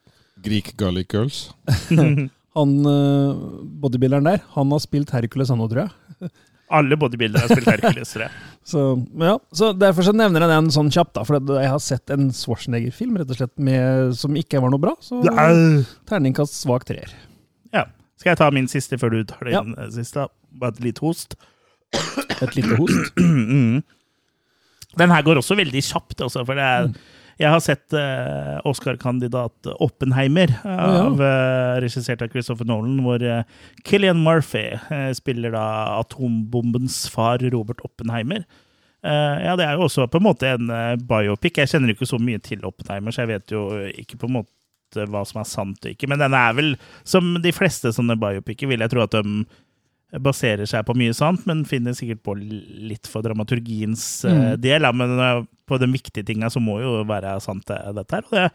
Greek Garlic Girls. han uh, bodybuilderen der, han har spilt Hercules, han òg, tror jeg. Alle bodybuildere har spilt Hercules. tror jeg. Så, ja, så Derfor så nevner jeg den sånn kjapt, da. For jeg har sett en Schwarzenegger-film rett og slett med, som ikke var noe bra. Så er- terningkast svak treer. Ja. Skal jeg ta min siste før du tar din Ja. siste? Bare et lite host. Et lite host. Mm. Den her går også veldig kjapt, også, for det er, jeg har sett uh, Oscar-kandidat Oppenheimer, eh, ja. av, eh, regissert av Christopher Nolan, hvor uh, Killian Murphy eh, spiller da atombombens far, Robert Oppenheimer. Ja, det er jo også på en måte en biopic. Jeg kjenner ikke så mye til Oppenheimer, så jeg vet jo ikke på en måte hva som er sant og ikke. Men den er vel, som de fleste sånne biopicer, vil jeg tro at de baserer seg på mye sant, men finner sikkert på litt for dramaturgiens eh, Mm. del. Men eh, på de viktige tinga så må jo være sant, eh, dette her. Og det,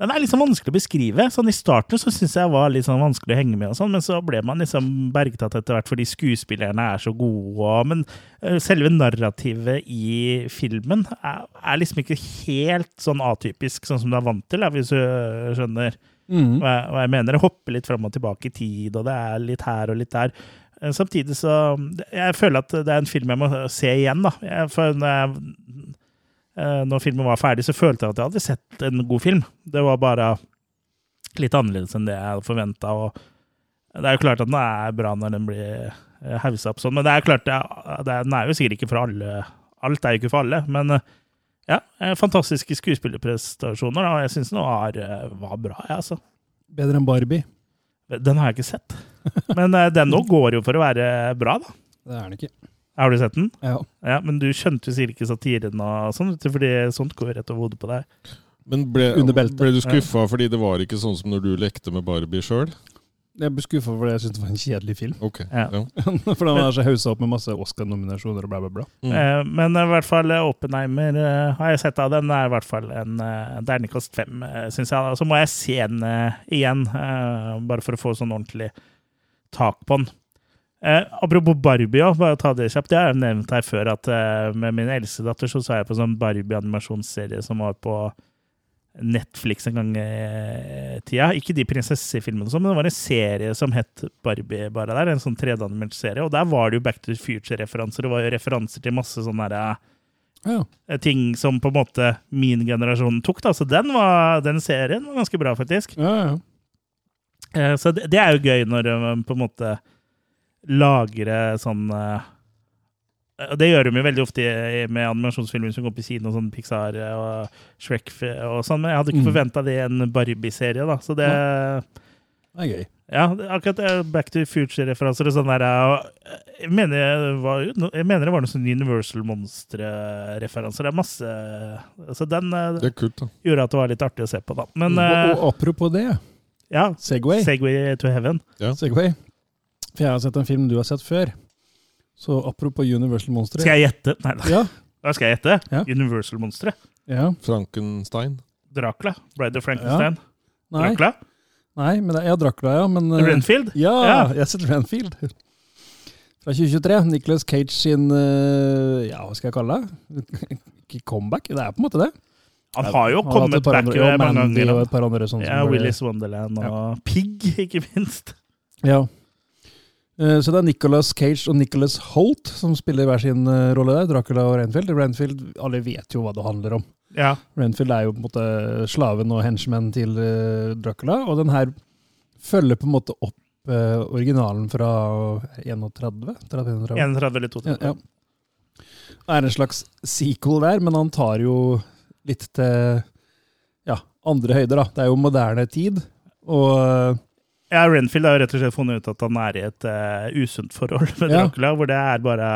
den er liksom vanskelig å beskrive. Sånn I starten så syns jeg var litt sånn vanskelig å henge med, og sånn, men så ble man liksom bergtatt etter hvert fordi skuespillerne er så gode. Og, men selve narrativet i filmen er, er liksom ikke helt sånn atypisk, sånn som du er vant til, hvis du skjønner Mm. Og, jeg, og, jeg mener. Det hopper litt fram og tilbake i tid, og det er litt her og litt der. Eh, Samtidig så Jeg føler at det er en film jeg må se igjen, da. Jeg, for når, jeg, eh, når filmen var ferdig, så følte jeg at jeg hadde sett en god film. Det var bare litt annerledes enn det jeg hadde forventa. Det er jo klart at den er bra når den blir eh, haussa opp sånn, men det er klart det er, den er jo sikkert ikke for alle. Alt er jo ikke for alle, men ja, eh, fantastiske skuespillerprestasjoner, og jeg syns den var, eh, var bra, jeg, altså. Bedre enn Barbie. Den har jeg ikke sett. Men eh, den nå går jo for å være bra, da. Det er den ikke. Har du sett den? Ja. Ja, Men du skjønte jo sikkert ikke satiren og sånn, fordi sånt går rett over hodet på deg. Men ble, ble du skuffa fordi det var ikke sånn som når du lekte med Barbie sjøl? Jeg ble skuffa fordi jeg syntes det var en kjedelig film. Ok. Ja. Ja. For den er så haussa opp med masse Oscar-nominasjoner og bla, bla, bla. Mm. Eh, men i hvert fall eh, Oppenheimer eh, har jeg sett av den. er i hvert fall en eh, terningkast fem, uh, syns jeg. Og så må jeg se den eh, igjen, eh, bare for å få sånn ordentlig tak på den. Eh, apropos Barbie, også, bare ta det kjapt. Jeg har nevnt her før at eh, med min eldste datter så så jeg på sånn Barbie-animasjonsserie som var på Netflix en gang i tida. Ikke de prinsessefilmene, sånn, men det var en serie som het Barbie bare der. En sånn 3D-animert serie. Og der var det jo Back to the Future-referanser. Det var jo referanser til masse sånne der, Ja. eh, ting som på en måte min generasjon tok. da, Så den, var, den serien var ganske bra, faktisk. Ja, ja. Eh, Så det, det er jo gøy når man på en måte lagrer sånn eh, Det gjør de jo veldig ofte med animasjonsfilmer som går på siden, og sånn Pixar og Shrek og sånn, men jeg hadde ikke Mm. forventa det i en Barbie-serie, da. Så det Det er gøy. Ja, akkurat Back to Future-referanser og sånn der Jeg mener, det var, jeg mener det var noen sånne Universal Monstre-referanser. Det er masse Så den eh, Det er kult, da. gjorde at det var litt artig å se på, da. Men og, eh, og apropos det, ja, Segway. Segway to Heaven. Segway. For jeg har sett en film du har sett før. Så apropos Universal Monstre. Skal jeg gjette? Nei, da. Ja, Hva skal jeg gjette? Ja. Universal Monstre. ja. Frankenstein. Dracula. Bride of Frankenstein. Nei, Dracula. nei, men det, ja, Dracula, ja. Men, eh, Renfield. Ja, Ja. jeg har Renfield. Fra 2023. Nicholas Cage sin eh, Ja, hva skal jeg kalle det? Ikke comeback? Det er på en måte det. Han har jo Han kommet back andre- jo mange ganger. og et par andre sånne. Ja. Willis Wonderland og Pig, ikke minst. Ja. Eh, Så det er Nicholas Cage og Nicholas Holt som spiller hver sin eh, rolle der. Dracula og Renfield. Renfield, Alle vet jo hva det handler om. Ja. Renfield er jo på en måte slaven og henchman til eh, Dracula, og den her følger på en måte opp originalen fra 31? 31? 31 eller 32. Ja, ja. Det er en slags sequel der, men han tar jo litt til ja, andre høyder. da. Det er jo moderne tid, og Ja, Renfield har jo rett og slett funnet ut at han er i et uh, usunt forhold med Ja. Dracula, hvor det er bare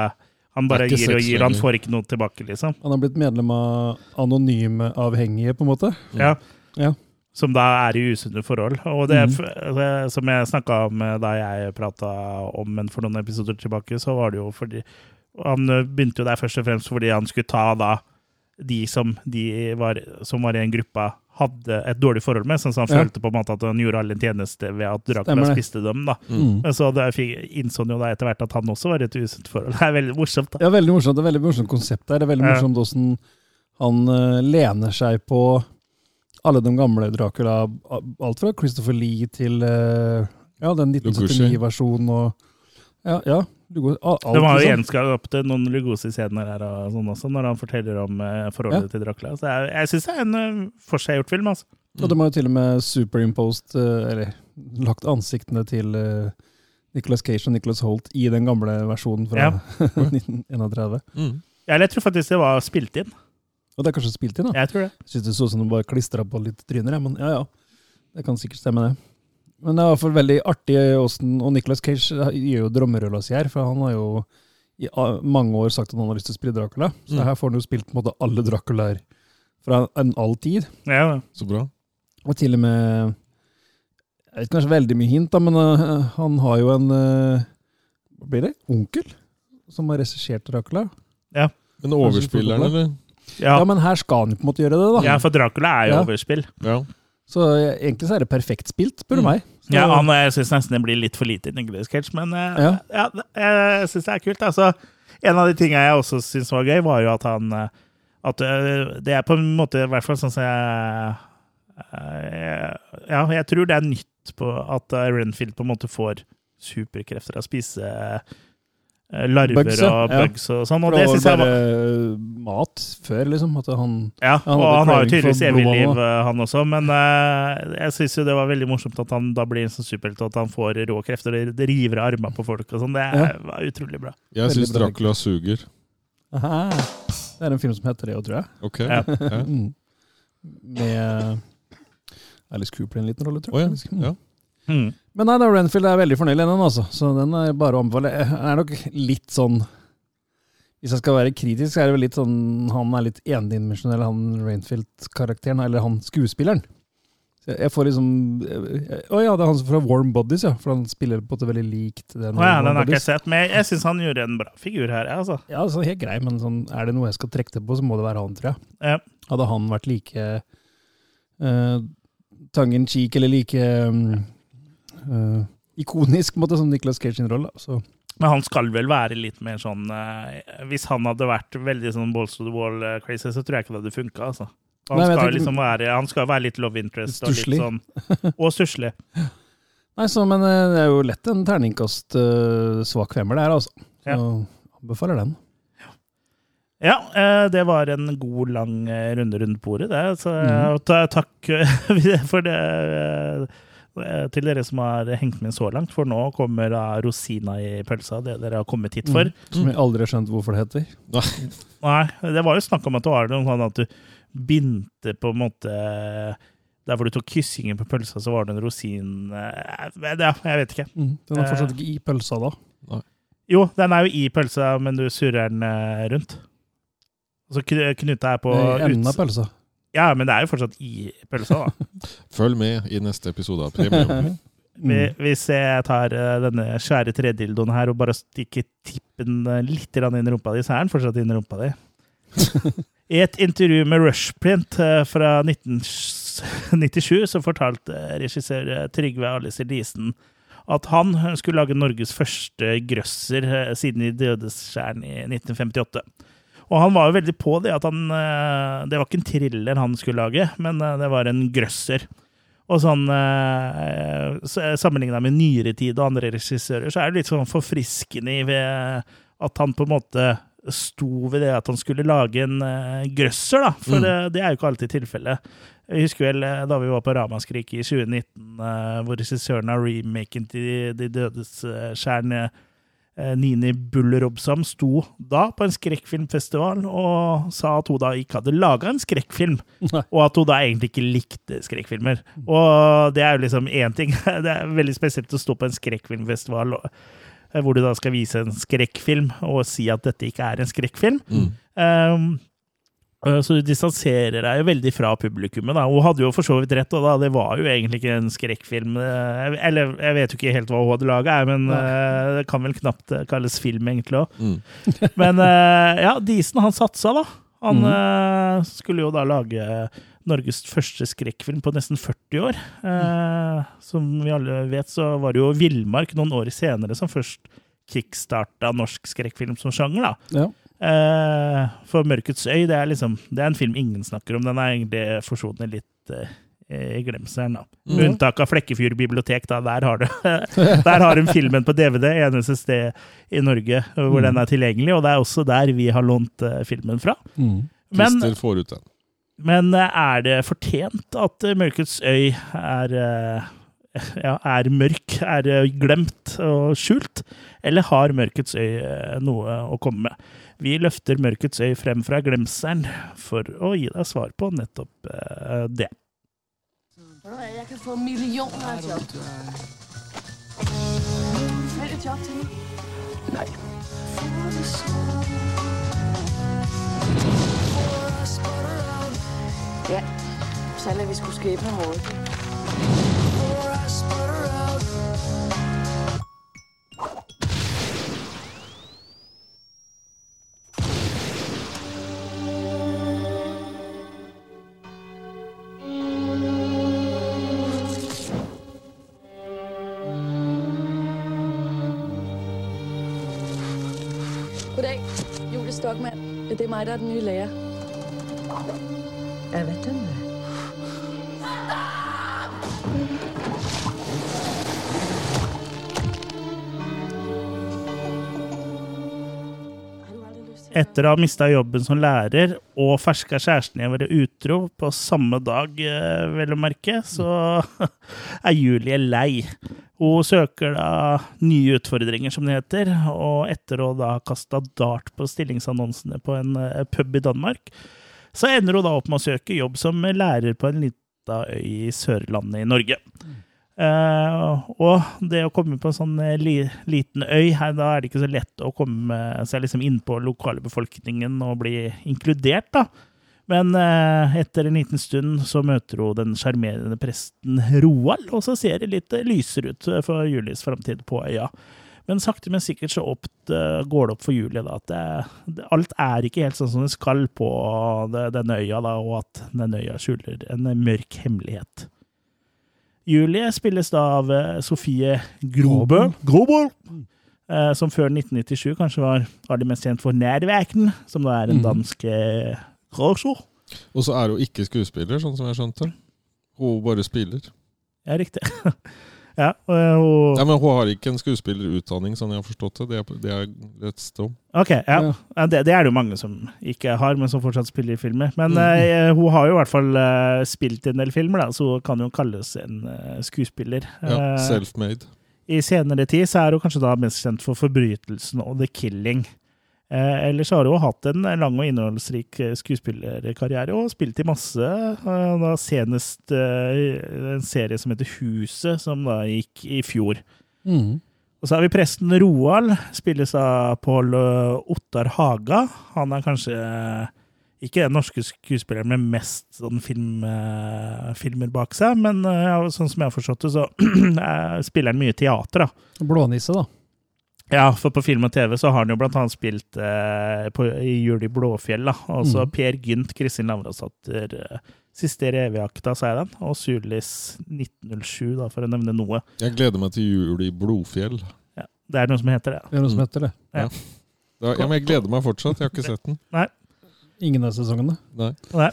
Han bare gir og gir, han får ikke noe tilbake, liksom. Han har blitt medlem av Anonyme avhengige, på en måte. Ja. Ja. Som da er i usunne forhold. Og det, mm. det som jeg snakka om eh, da jeg prata om men for noen episoder tilbake, så var det jo fordi Han eh, begynte jo der først og fremst fordi han skulle ta da de som, de var, som var i en gruppa hadde et dårlig forhold med, sånn som han Ja. følte på en måte at han gjorde alle en tjeneste ved at Dracula spiste dem. da. Mm. Men så innså han jo da etter hvert at han også var i et usunt forhold. Det er veldig morsomt. da. Ja, veldig morsomt. Det er veldig morsomt konsept der. Det er veldig Ja. morsomt hvordan han uh, lener seg på alle de gamle Dracula. Alt fra Christopher Lee til uh, ja, den 1979-versjonen og Ja, ja. Lugo- al- alt, Det var jo liksom. gjenskapt noen Lugosi-scener her og sånn også, når han forteller om eh, forholdet til Dracula. Så jeg, jeg syns det er en uh, forseggjort film. altså. Og de har jo til og med superimposed, eh, eller lagt ansiktene til uh, Nicholas Cage og Nicholas Holt i den gamle versjonen fra Ja. 1931. Mm. Ja, eller jeg tror faktisk det var spilt inn. Og det er kanskje spilt inn, da? Jeg tror det. Jeg synes det så ut som de bare klistra på litt tryner, men ja ja. Det kan sikkert stemme, det. Men det er i hvert fall veldig artig åssen Og Nicholas Cage gjør jo drømmerulla si her, for han har jo i mange år sagt at han har lyst til å spille Dracula. Så Mm. her får han jo spilt på en måte alle Draculaer fra en all tid. Ja, Så bra. Og til og med Jeg vet kanskje veldig mye hint, da, men uh, han har jo en uh, Hva blir det? Onkel? Som har regissert Dracula. Men overspilleren, eller? Ja. ja. men her skal han jo på en måte gjøre det, da. ja, for Dracula er jo Ja. overspill. Ja. Så egentlig så er det perfekt spilt, spør du Mm. meg. Så, Ja, han, jeg syns nesten det blir litt for lite i Nicolas Cage, men eh, Ja. ja. jeg syns det er kult. Altså, en av de tingene jeg også syns var gøy, var jo at han eh, At eh, det er på en måte, i hvert fall sånn som jeg Ja, jeg tror det er nytt på at Renfield på en måte får superkrefter av å spise larver Bugs, ja. og Ja. bugs og sånn. Og det det syns jeg var mat før, liksom. At han Ja, Han og han har jo tydeligvis evig liv, eh, han også. Men uh, jeg syns jo det var veldig morsomt at han da blir en sånn superhelt, og at han får rå krefter og det river av armene på folk og sånn. Det Ja. var utrolig bra. Jeg syns. Dracula suger. Aha. Det er en film som heter det òg, tror jeg. Ok. Ja. Mm. Med Alice Cooper i en liten rolle, tror jeg. Oh, ja. Mm. Men nei, da, Renfield er veldig fornøyd med den, altså. Så den er bare å anbefale. Er nok litt sånn Hvis jeg skal være kritisk, så er det vel litt sånn Han er litt endimensjonell, han Rainfield-karakteren, eller han skuespilleren. Så jeg- får liksom Å ja, det er han fra Warm Bodies, ja. For han spiller på en måte veldig likt den. Å ja, den har ikke jeg sett, men jeg syns han gjorde en bra figur her, jeg, altså. Ja, altså, helt grei, men sånn, er det noe jeg skal trekke det på, så må det være han, tror jeg. Ja. Hadde han vært like uh, tongue in cheek, eller like um, eh, ikonisk måte, som Nicolas Cage sin rolle, så Men han skal vel være litt mer sånn uh, Hvis han hadde vært veldig sånn balls to the wall-crazy, så tror jeg ikke det hadde funka, altså. Han, Nei, skal liksom være, han skal være litt love interest og Stusslig. litt sånn Og stusslig. Nei, så, men eh, det er jo lett en terningkast uh, svak femmer, det her, altså. Så Ja. anbefaler den. Ja, eh, det var en god, lang eh, runde rundt bordet, det. Så eh, ta, takk eh, for det eh, til dere som har hengt med så langt, for nå kommer da rosina i pølsa, det dere har kommet hit for. Mm. Som jeg aldri har skjønt hvorfor det heter. Nei, det var jo snakk om at det var noe sånn at du bindte på en måte Der hvor du tok kyssingen på pølsa, så var det en rosin eh, Ja, jeg vet ikke. Mm. Den er fortsatt ikke i pølsa da. Jo, den er jo i pølsa, men du surrer den eh, rundt. Og så kn- knuta er på enden av pølsa. Ja, men det er jo fortsatt i pølsa, da. Følg med i neste episode av Premium. Mm. Hvis jeg tar eh, denne svære tredildoen her og bare stikker tippen eh, litt inn i rumpa di, så er den fortsatt inn i rumpa di. I et intervju med Rushprint eh, fra 1997 så fortalte regissør Trygve Alice Elisen at han skulle lage Norges første grøsser siden De dødes skjern i 1958. Og han var jo veldig på det at han eh, Det var ikke en thriller han skulle lage, men eh, det var en grøsser. Og sånn eh, Sammenligna med nyere tid og andre regissører, så er det litt sånn forfriskende ved at han på en måte sto ved det at han skulle lage en grøsser, da. For Mm. det, det er jo ikke alltid tilfellet. Jeg husker vel da vi var på Ramaskrik i 2019, eh, hvor regissøren av remaken til De dødes skjern, eh, Nini Buller-Robsam, sto da på en skrekkfilmfestival og sa at hun da ikke hadde laga en skrekkfilm. Og at hun da egentlig ikke likte skrekkfilmer. Og det er jo liksom én ting. Det er veldig spesielt å stå på en skrekkfilmfestival eh, hvor du da skal vise en skrekkfilm og si at dette ikke er en skrekkfilm. Mm. Um, eh, så du distanserer deg jo veldig fra publikummet. da. Hun hadde jo for så vidt rett, og da, det var jo egentlig ikke en skrekkfilm. eh, Eller jeg vet jo ikke helt hva hun hadde laga, men eh, det kan vel knapt eh, kalles film, egentlig òg. Mm. Men eh, ja, Disen han satsa, da. Han mm. eh, skulle jo da lage Norges første skrekkfilm på nesten 40 år. Eh, som vi alle vet, så var det jo Villmark noen år senere som først kickstarta norsk skrekkfilm som sjanger, da. Ja. Eh, for 'Mørkets øy' det er liksom Det er en film ingen snakker om. Den er egentlig forsvunnet litt eh, i glemselen, da. Med mm. unntak av Flekkefjord bibliotek, da. Der har du Der har hun filmen på DVD, eneste sted i Norge hvor mm. den er tilgjengelig, og det er også der vi har lånt eh, filmen fra. Mm. Men, får ut den. men eh, er det fortjent at eh, Mørkets øy er eh, ja, er mørk, er eh, glemt og skjult, eller har Mørkets øy eh, noe å komme med? Vi løfter Mørkets øy frem fra glemselen for å gi deg svar på nettopp uh, det. Hvad, jeg kan få millioner av til. Nej. Ja, selv om vi skulle skape noe Det er meg der er den nye lærer. Jeg vet hvem det til Etter å ha mista jobben som lærer og ferska kjæresten i å være utro på samme dag, eh, vel å merke, så er Julie lei. Hun søker da nye utfordringer, som det heter, og etter å da kasta dart på stillingsannonsene på en eh, pub i Danmark, så ender hun da opp med å søke jobb som lærer på en lita øy i Sørlandet i Norge. Uh, og det å komme på en sånn eh, li, liten øy, her, da er det ikke så lett å komme seg liksom innpå lokalbefolkningen og bli inkludert, da. Men eh, etter en liten stund så møter hun den sjarmerende presten Roald, og så ser det litt eh, lysere ut for Julies framtid på øya. Men sakte, men sikkert så opp, eh, går det opp for Julie da, at det, alt er ikke helt sånn som det skal på denne øya, da, og at denne øya skjuler en mørk hemmelighet. Julie spilles da av eh, Sofie Grobø. Grobø! Eh, som før 1997 kanskje var aller mest kjent for Nærverken, som da er en Mhm. dansk eh. Og så er hun ikke skuespiller, sånn som jeg skjønte. Hun bare spiller. Ja, riktig. ja, og, eh, Ja, men hun har ikke en skuespillerutdanning, sånn jeg har forstått det. Det er, det er om. Ok, ja. Ja. det, det er det jo mange som ikke har, men som fortsatt spiller i filmer. Men mm. uh, hun har jo i hvert fall uh, spilt i en del filmer, da, så hun kan jo kalles en uh, skuespiller. Ja, Self-made. I senere tid så er hun kanskje da mest kjent for forbrytelsen og The Killing. Eh, ellers har hun hatt en lang og innholdsrik eh, skuespillerkarriere og spilt i masse. Eh, da senest eh, en serie som heter Huset, som da gikk i fjor. Mm. Og så har vi presten Roald, spilles av Pål Ottar Haga. Han er kanskje ikke den norske skuespilleren med mest sånn film, filmer bak seg, men sånn som jeg har forstått det, så spiller han mye teater, da. Blånisse, da. Ja, for på film og TV så har han jo blant annet spilt eh, på, i Jul i Blåfjell. Altså Mm. Per Gynt, Kristin Lavransdatter, eh, Siste revejakta, sa jeg den, og Sulis 1907, da, for å nevne noe. Jeg gleder meg til jul i Blodfjell. Ja, det er noe som heter det. Det er noe som heter det. Da, ja, men jeg gleder meg fortsatt. Jeg har ikke sett den. Nei. Ingen av sesongene. Nei. Nei.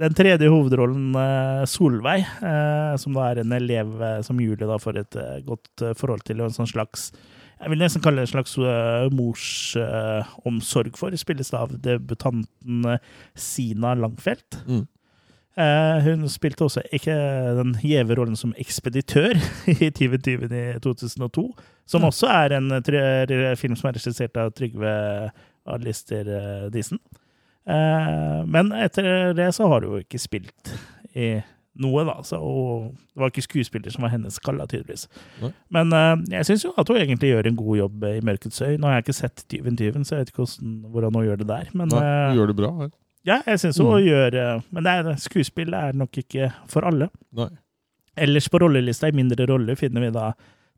Den tredje hovedrollen, eh, Solveig, eh, som da er en elev eh, som Julie da får et eh, godt forhold til, og en sånn slags jeg vil nesten kalle det en slags uh, morsomsorg for, spilles av debutanten eh, Sina Langfelt. Mm. Uh, hun spilte også ikke den gjeve rollen som ekspeditør i 2020 i 2002, som også er en film som er regissert av Trygve Alister Disen. Men etter det så har hun jo ikke spilt i noe, da. Så, og det var ikke skuespiller som var hennes skalla, tydeligvis. Nei. Men uh, jeg syns jo at hun egentlig gjør en god jobb i Mørkets øy. Nå har jeg ikke sett Tyven tyven, så jeg vet ikke hvordan, hvordan hun gjør det der. Men Nei, hun gjør det bra her. ja, jeg syns hun gjør eh, Men det er, skuespill er nok ikke for alle. Nei. Ellers på rollelista i mindre roller finner vi da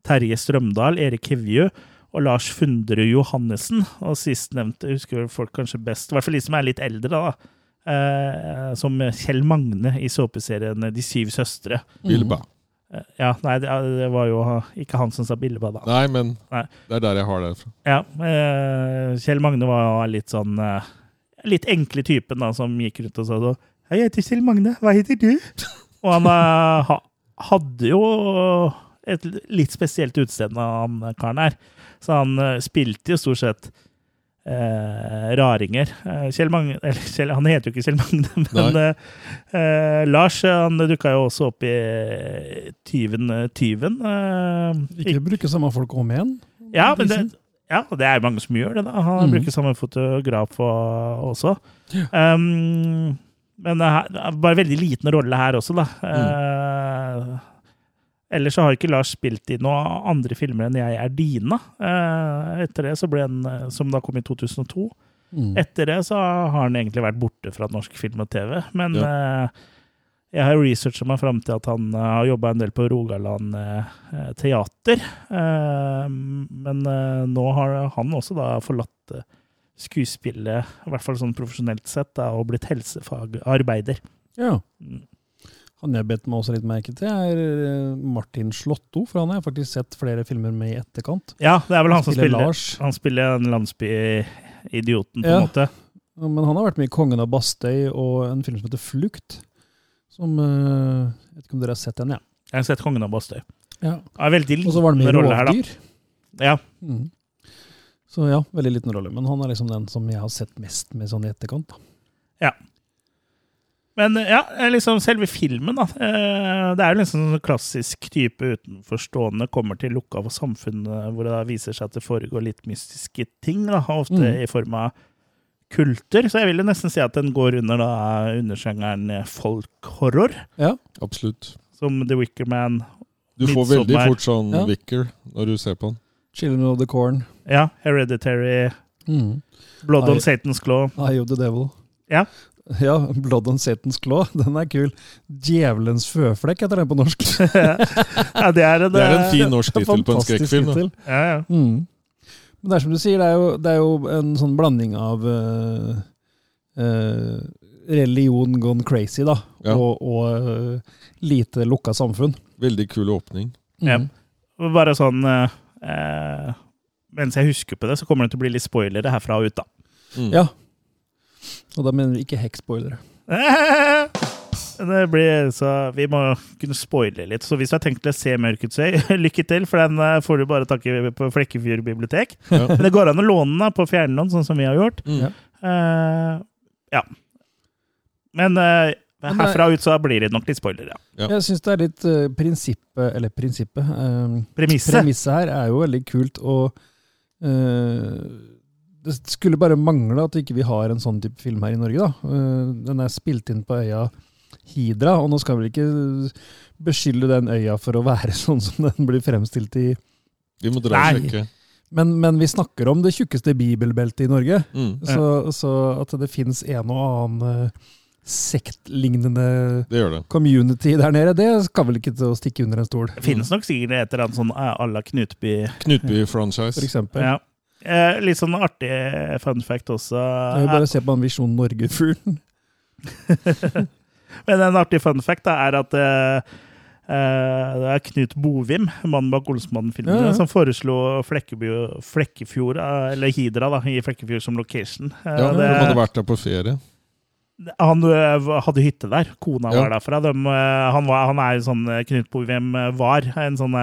Terje Strømdal, Erik Hevju og Lars Fundre Johannessen. Og sistnevnte husker folk kanskje best, i hvert fall de som er litt eldre, da. Eh, som Kjell Magne i såpeserien De syv søstre. Bilba. Eh, ja, nei, det, var jo ikke han som sa Billeba, da. Nei, men Nei. det er der jeg har det fra. Ja, eh, Kjell Magne var litt sånn Litt enkle typen da, som gikk rundt og sa så Hei, jeg heter Kjell Magne, hva heter du? Og han ha, hadde jo et litt spesielt utseende, han karen her. Så han spilte jo stort sett eh, raringer. Eh, Kjell Magne Eller Kjell, han heter jo ikke Kjell Magne, men eh, eh, Lars han dukka jo også opp i Tyven eh, Tyven. eh, Ikke bruke samme folk om igjen. ja, men det, ja, det er mange som gjør det. da. Han mm. bruker samme fotograf og, også. Um, men det er, bare veldig liten rolle her også, da. Eh, ellers så har ikke Lars spilt i noen andre filmer enn 'Jeg er dina'. Eh, etter det så ble han, eh, Som da kom i 2002. Mm. Etter det så har han egentlig vært borte fra norsk film og TV. Men Ja. eh, jeg har researcha meg fram til at han har jobba en del på Rogaland teater. Men nå har han også da forlatt skuespillet, i hvert fall sånn profesjonelt sett, da, og blitt helsefagarbeider. Ja. Mm. Han jeg bet meg også litt merke til, er eh, Martin Slåtto, for han har jeg faktisk sett flere filmer med i etterkant. Ja, det er vel han som Spiller spiller, Lars. han spiller en landsbyidioten, på Ja. en måte. Men han har vært med i 'Kongen av Bastøy' og en film som heter 'Flukt'. Som eh, Jeg vet ikke om dere har sett den, ja. Jeg har sett 'Kongen av Bastøy'. ja. Ja, veldig Og så var han med i liten rolle her, da. 'Rovdyr'. Ja. Mm. Så ja, veldig liten rolle. Men han er liksom den som jeg har sett mest med sånn i etterkant. Da. Men ja, liksom selve filmen, da. eh, Det er jo liksom en klassisk type utenforstående kommer til lukka for samfunnet, hvor det da viser seg at det foregår litt mystiske ting. da, Ofte Mm. i form av kulter. Så jeg vil jo nesten si at den går under da undersjangeren folkhorror, Absolutt. som The Wicker Man. Du får veldig fort sånn Ja. Wicker når du ser på den. 'Children of the Corn'. Ja, Hereditary, Mm. Blood I, on Satan's Claw. Eye of the Devil. Ja. Ja, 'Blood on Satan's Claw'. Den er kul. 'Djevelens føflekk' heter den på norsk. ja, det er en, Det er en eh, fin norsk tittel på en skrekkfilm. Ja, ja. Mm. Men det er som du sier, det er jo, det er jo en sånn blanding av uh, uh, religion gone crazy, da, Ja. og, og uh, lite lukka samfunn. Veldig kul åpning. Ja. Mm. Bare sånn eh, eh, Mens jeg husker på det, så kommer det til å bli litt spoilere herfra og ut, da. Mm. Ja. Og da mener vi ikke hekkspoilere. Det blir, så Vi må kunne spoile litt. Så hvis du har tenkt å se Mørkets øy, lykke til, for den eh, får du bare takke på Flekkefjord bibliotek. Ja. Men det går an å låne den på fjernlån, sånn som vi har gjort. Mm. Ja. Eh, ja. Men uh, herfra ut så blir det nok litt spoiler, ja. Ja. Jeg syns det er litt uh, prinsippet Eller prinsippet. Uh, Premisset. Premisset her er jo veldig kult, og eh, det skulle bare mangle at ikke vi har en sånn type film her i Norge. da. Eh, den er spilt inn på øya Hidra, og nå skal vi ikke beskylde den øya for å være sånn som den blir fremstilt i Vi må dra og sjekke. Men, men vi snakker om det tjukkeste bibelbeltet i Norge. Mm. Så, så at det fins en og annen eh, sektlignende Det det. community der nede, det skal vel ikke til å stikke under en stol, Det finnes nok sikkert et eller annet sånn à la Knutby. Knutby-franchise. for eksempel. Ja. Eh, litt sånn artig fun fact også. Jeg vil bare se på han Visjon Norge-fuglen. Men en artig fun fact da, er at eh, eh, det er Knut Bovim, mannen bak Olsmannen-filmene, Ja, ja. som foreslo Flekkeby, Flekkefjord, eh, eller Hidra, da, i Flekkefjord som location. Eh, Ja, det, det hadde vært der på ferie. Han eh, hadde hytte der. Kona Ja. var derfra. De, han, var, han er jo sånn eh, Knut Bovim eh, var. En sånn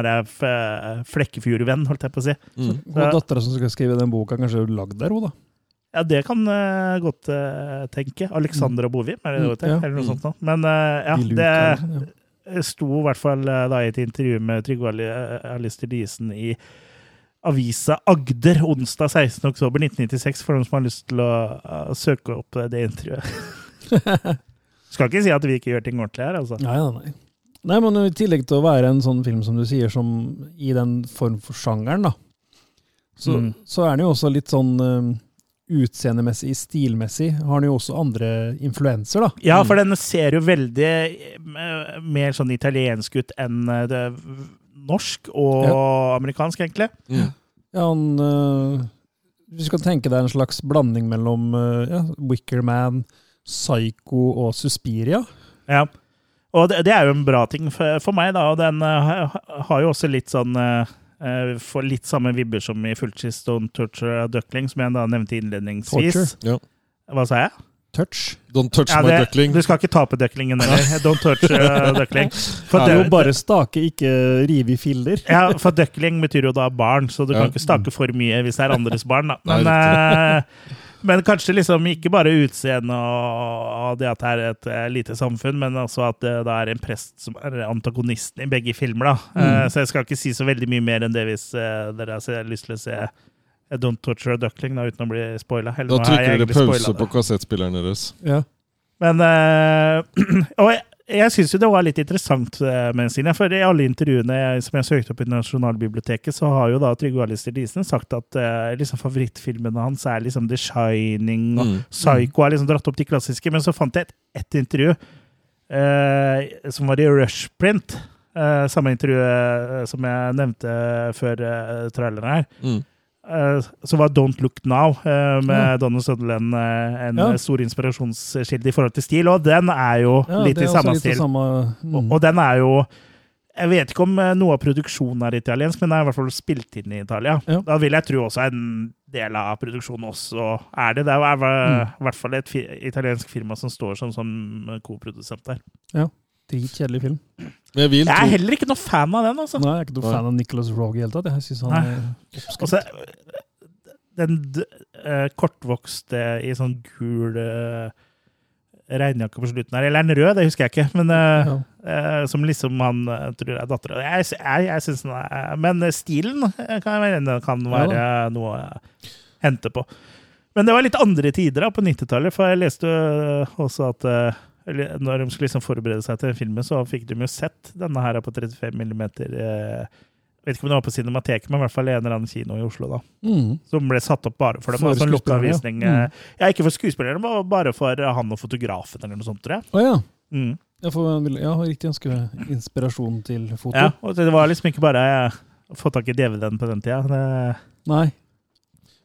Flekkefjord-venn, holdt jeg på å si. Mm. Dattera som skal skrive den boka, kanskje er lagd der, hun, da. Ja, det kan jeg godt tenke. Alexandra Bovim, er det det heter? Mm, ja. Eller noe Mm. sånt noe. Men ja, det sto i hvert fall da i et intervju med Trygve Ali- Alistair Diesen i avisa Agder onsdag 16. oktober 1996, for noen som har lyst til å søke opp det intervjuet. Skal ikke si at vi ikke gjør ting ordentlig her, altså. Nei, nei, nei. Nei, men i tillegg til å være en sånn film som du sier, som i den form for sjangeren, da, så, Mm. så er den jo også litt sånn eh, utseendemessig, stilmessig, har den jo også andre influenser, da. Ja, for den ser jo veldig eh, mer sånn italiensk ut enn eh, det norsk og amerikansk, egentlig. Mm. Ja, han Uh, Hvis du kan tenke deg en slags blanding mellom uh, ja, Wickerman, Psycho og Suspiria. Ja. Og det, det er jo en bra ting for, for meg, da. Og den uh, har jo også litt sånn uh, eh, Får litt samme vibber som i Fullchis Don't Torture a Duckling, som jeg da nevnte innledningsvis. Ja. Hva sa jeg? Touch. Don't touch Ja, my det, duckling. Du skal ikke tape ducklingen heller. Don't touch uh, duckling. For, Det er jo bare stake, ikke rive i filler. Ja, for duckling betyr jo da barn, så du Ja. kan ikke stake for mye hvis det er andres barn. Da. Men, eh, men kanskje liksom ikke bare utseende og, det at det er et eh, lite samfunn, men også at det da er en prest som er antagonisten i begge filmer. da. Mm. så jeg skal ikke si så veldig mye mer enn det hvis eh, dere har lyst til å se eh, Don't Torture a Duckling da, uten å bli spoila. Da trykker dere pause på kassettspilleren deres. Ja. Men øh, Og jeg, jeg syns jo det var litt interessant Mensine, med Stine, for i alle intervjuene som jeg søkte opp i Nasjonalbiblioteket, så har jo da Trygve Alistair Diesen sagt at eh, liksom favorittfilmene hans er liksom The Shining og Mm. Psycho er liksom dratt opp de klassiske, men så fant jeg et, et intervju eh, som var i Rushprint. Eh, samme intervju eh, som jeg nevnte før uh, traileren her. Mm. Eh, som var Don't Look Now, eh, med Ja. Donald Sutherland, eh, en Ja. stor inspirasjonskilde i forhold til stil, og den er jo Ja, litt i samme stil. Samme, mm. Og, og den er jo Jeg vet ikke om noe av produksjonen er italiensk, men den er i hvert fall spilt inn i Italia. Ja. Da vil jeg tro også en del av produksjonen også er det. Det er i Mm. hvert fall et italiensk firma som står som, som koprodusent der. Dritkjedelig film. Men jeg vil Jeg er heller ikke noe fan av den, altså. Nei, jeg er ikke noe Nei. fan av Nicholas Rogue i det hele tatt. Jeg synes han Nei. er altså, den d- eh, kortvokste i sånn gul uh, regnjakke på slutten her, eller en rød, det husker jeg ikke, men uh, ja. eh, som liksom han tror er dattera. Jeg, jeg, jeg synes den er Men stilen kan, kan være noe å hente på. Men det var litt andre tider da, på 90-tallet, for jeg leste jo også at eller når de skulle liksom forberede seg til filmen, så fikk de jo sett denne her på 35 mm. Eh, vet ikke om det var på Cinemateket, men i hvert fall en eller annen kino i Oslo. da. Mm. Som ble satt opp bare for dem. For altså en lukka ja. Mm. eh, Ja, ikke for skuespillerne, men bare for han og fotografen eller noe sånt, tror jeg. Oh, ja. Mm. Jeg får, ja, riktig ønske inspirasjon til foto. Ja, og det var liksom ikke bare å få tak i DVD-en på den tida. Det, Nei.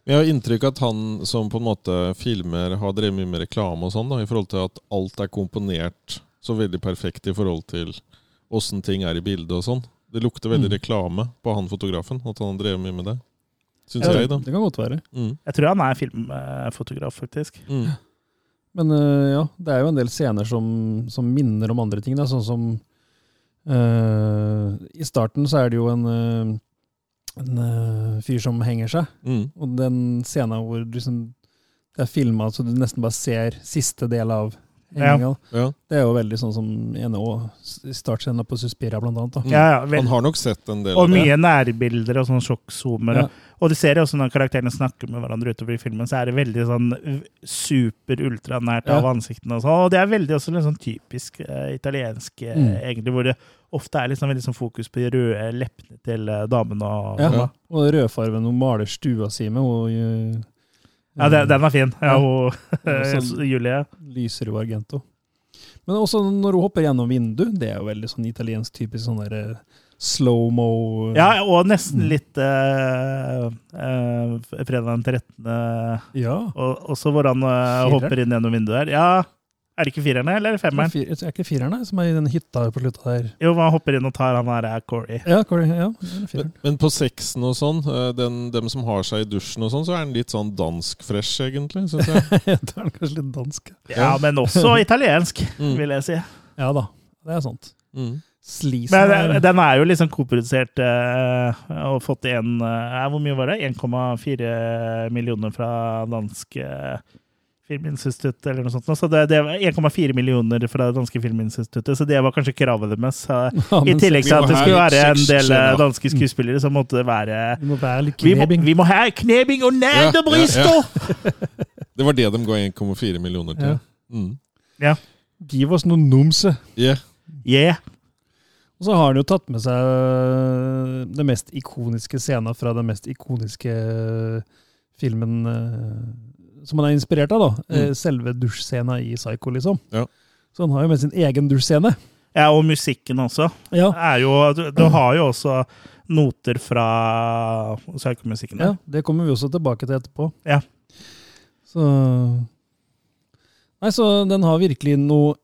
Jeg har inntrykk av at han som på en måte filmer, har drevet mye med reklame og sånn, da, i forhold til at alt er komponert så veldig perfekt i forhold til åssen ting er i bildet og sånn. Det lukter veldig Mm. reklame på han fotografen, at han har drevet mye med det. Syns jeg, jeg, da. Det kan godt være. Mm. jeg tror han er filmfotograf, faktisk. Mm. Men øh, ja, det er jo en del scener som, som minner om andre ting. Da. Sånn som uh, I starten så er det jo en, øh, en øh, fyr som henger seg. Mm. Og den scenen hvor du liksom, det er filma så du nesten bare ser siste del av henginga. Ja. Det er jo veldig sånn som NHO og startscenen på Suspiria, blant annet. Da. Mm. Ja, ja, Han har nok sett en del og av det. mye nærbilder og sånn sjokkzoomer. Ja. Og du ser jo også når karakterene snakker med hverandre utover i filmen, så er det veldig sånn super ultranært Ja. av ansiktene og sånn. Og det er veldig også litt sånn typisk uh, italiensk, uh, Mm. egentlig, hvor det ofte er liksom veldig sånn fokus på de røde leppene til uh, damene. og Ja. og- Og rødfargen hun maler stua si med, øh, Ja, den, den er fin. Ja, Ja. hun, Julie. lyser jo Argento. Men også når hun hopper gjennom vinduet, det er jo veldig sånn italiensk typisk sånn derre slow-mo Ja, og nesten Mm. litt uh, fredag den 13. Ja. Og så hvor han eh, hopper inn gjennom vinduet der. Ja, er det ikke firerne, eller Er femmeren? fir- er ikke fireren det, som er i den hytta på slutta der? Jo, han hopper inn og tar han her er Corey. Ja, Corey, ja, det er Men, fireren. men på sexen og sånn, eh, den, dem som har seg i dusjen og sånn, så er den litt sånn dansk-fresh, egentlig. Synes jeg. det er kanskje litt dansk. Ja, men også italiensk, Mm. vil jeg si. Ja da, det er sant. Mm. Sleaze Men eh, den er jo liksom koprodusert uh, og fått en uh, Hvor mye var det? 1,4 millioner fra dansk uh, filminstitutt, eller noe sånt. Så det, det 1,4 millioner fra det danske filminstituttet, så det var kanskje kravet deres. Så Ja, I tillegg til at det skulle være en del eh, danske skuespillere, så måtte det være Vi må være litt Vi må, vi må ha knebing og Ja, ja, og! Det var det de ga 1,4 millioner til. Ja. Mm. Ja. Give oss noe numse. Yeah. Yeah. Og så har han jo tatt med seg den det mest ikoniske scenen fra den mest ikoniske øh, filmen øh, som han er inspirert av, da. Mm. Eh, Selve dusjscena i Psycho, liksom. Ja. Så han har jo med sin egen dusjscene. ja, og musikken også. Ja. Er jo, du, du har jo også noter fra psykomusikken. ja, det kommer vi også tilbake til etterpå. Ja. Så Nei, så den har virkelig noe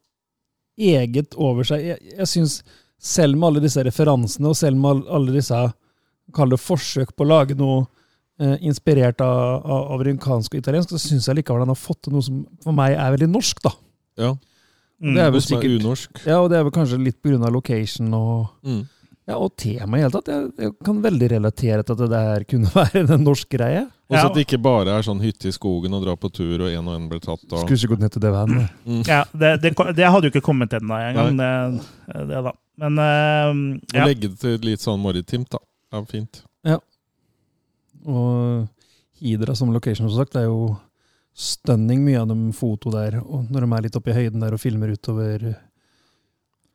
eget over seg. Jeg, jeg syns, selv med alle disse referansene, og selv med alle disse Kall det forsøk på å lage noe eh, inspirert av, av, amerikansk og italiensk, så syns jeg likevel han har fått til noe som for meg er veldig norsk, da. ja. Mm. Det er vel er sikkert unorsk. Ja, og det er vel kanskje litt pga. location og Mm. Ja, og temaet i hele tatt. Jeg, jeg kan veldig relatere til at det der kunne være en norsk greie. Og så Ja. at det ikke bare er sånn hytte i skogen og dra på tur, og en og en blir tatt. Og, Skulle ikke gått ned til det vannet. mm. Ja, det, det, det hadde jo ikke kommet ennå engang, det, det da. Men eh, Og ja. legge det til litt sånn maritimt, da. Det er fint. Ja. Og Hidra som location, som sagt, det er jo stunning mye av dem foto der. Og når de er litt oppe i høyden der og filmer utover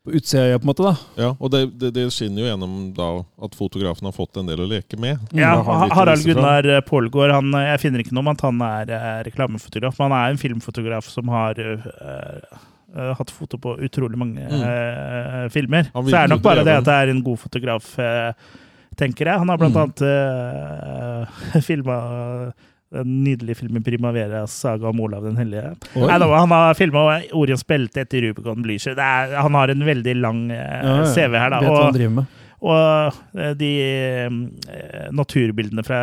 på utsida, på en måte, da. Ja, Og det, det, det skinner jo gjennom da at fotografen har fått en del å leke med. Ja, Harald. Gunnar Pålgaard, han, jeg finner ikke noe om at han er eh, reklamefotograf, men han er en filmfotograf som har eh, Uh, hatt foto på utrolig mange Mm. eh, filmer. Så er det nok bare det at det er en god fotograf, uh, tenker jeg. Han har blant Mm. annet uh, filma den nydelige filmen Primavera, saga om Olav den hellige'. Nei, da, han har filma 'Orions belte' etter Rubicon Blücher. Er- Han har en veldig lang eh. CV her, da. Vet og, han driver med. Og eh, de eh, naturbildene fra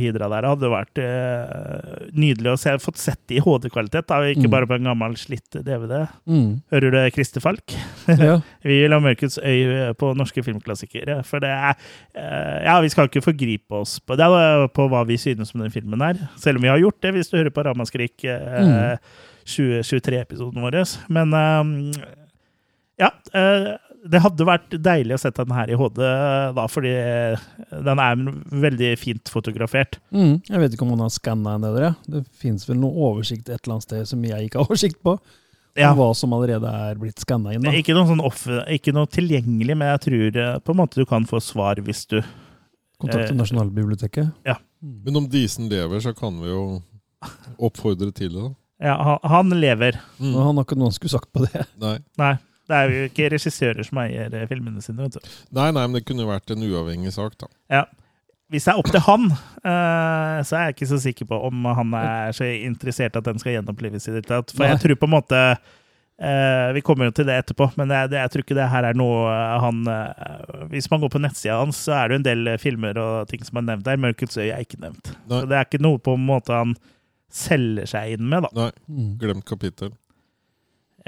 Hydra der hadde vært eh, nydelig å se. Fått sett i HD-kvalitet, ikke Mm. bare på en gammel slitt DVD. Mm. Hører du Christer Falk? Ja. Vi vil ha Mørkets øy på norske filmklassikere. For det er Ja, vi skal ikke forgripe oss på det, på hva vi synes om den filmen her. Selv om vi har gjort det, hvis du hører på Ramaskrik Mm. 2023-episoden vår. Men eh, ja. Eh, det hadde vært deilig å sette den her i HD, da, fordi den er veldig fint fotografert. Mm. Jeg vet ikke om hun har skanna en eller Det fins vel noe oversikt et eller annet sted som jeg ikke har oversikt på. Ja. Om hva som allerede er blitt skanna inn. Da. Ikke noe, sånn off, ikke noe tilgjengelig, men jeg tror eh, på en måte du kan få svar hvis du Kontakt til eh, Nasjonalbiblioteket. Men om Disen lever, så kan vi jo oppfordre til det, da. Ja, han, han lever. Mm. Han har ikke noen skulle sagt på det. Nei. Nei. Det er jo ikke regissører som eier eh, filmene sine. vet du. nei, nei, men det kunne jo vært en uavhengig sak, da. Ja. Hvis det er opp til han, eh, så er jeg ikke så sikker på om han er så interessert at den skal gjenopplives. i det hele tatt. For Nei. jeg tror på en måte Uh, Vi kommer jo til det etterpå, men jeg, jeg tror ikke det her er noe han uh, Hvis man går på nettsida hans, så er det jo en del filmer og ting som er nevnt der. 'Mørkets øy' er ikke nevnt. Nei. Så det er ikke noe på en måte han selger seg inn med, da. Nei, Mm. glemt kapittel.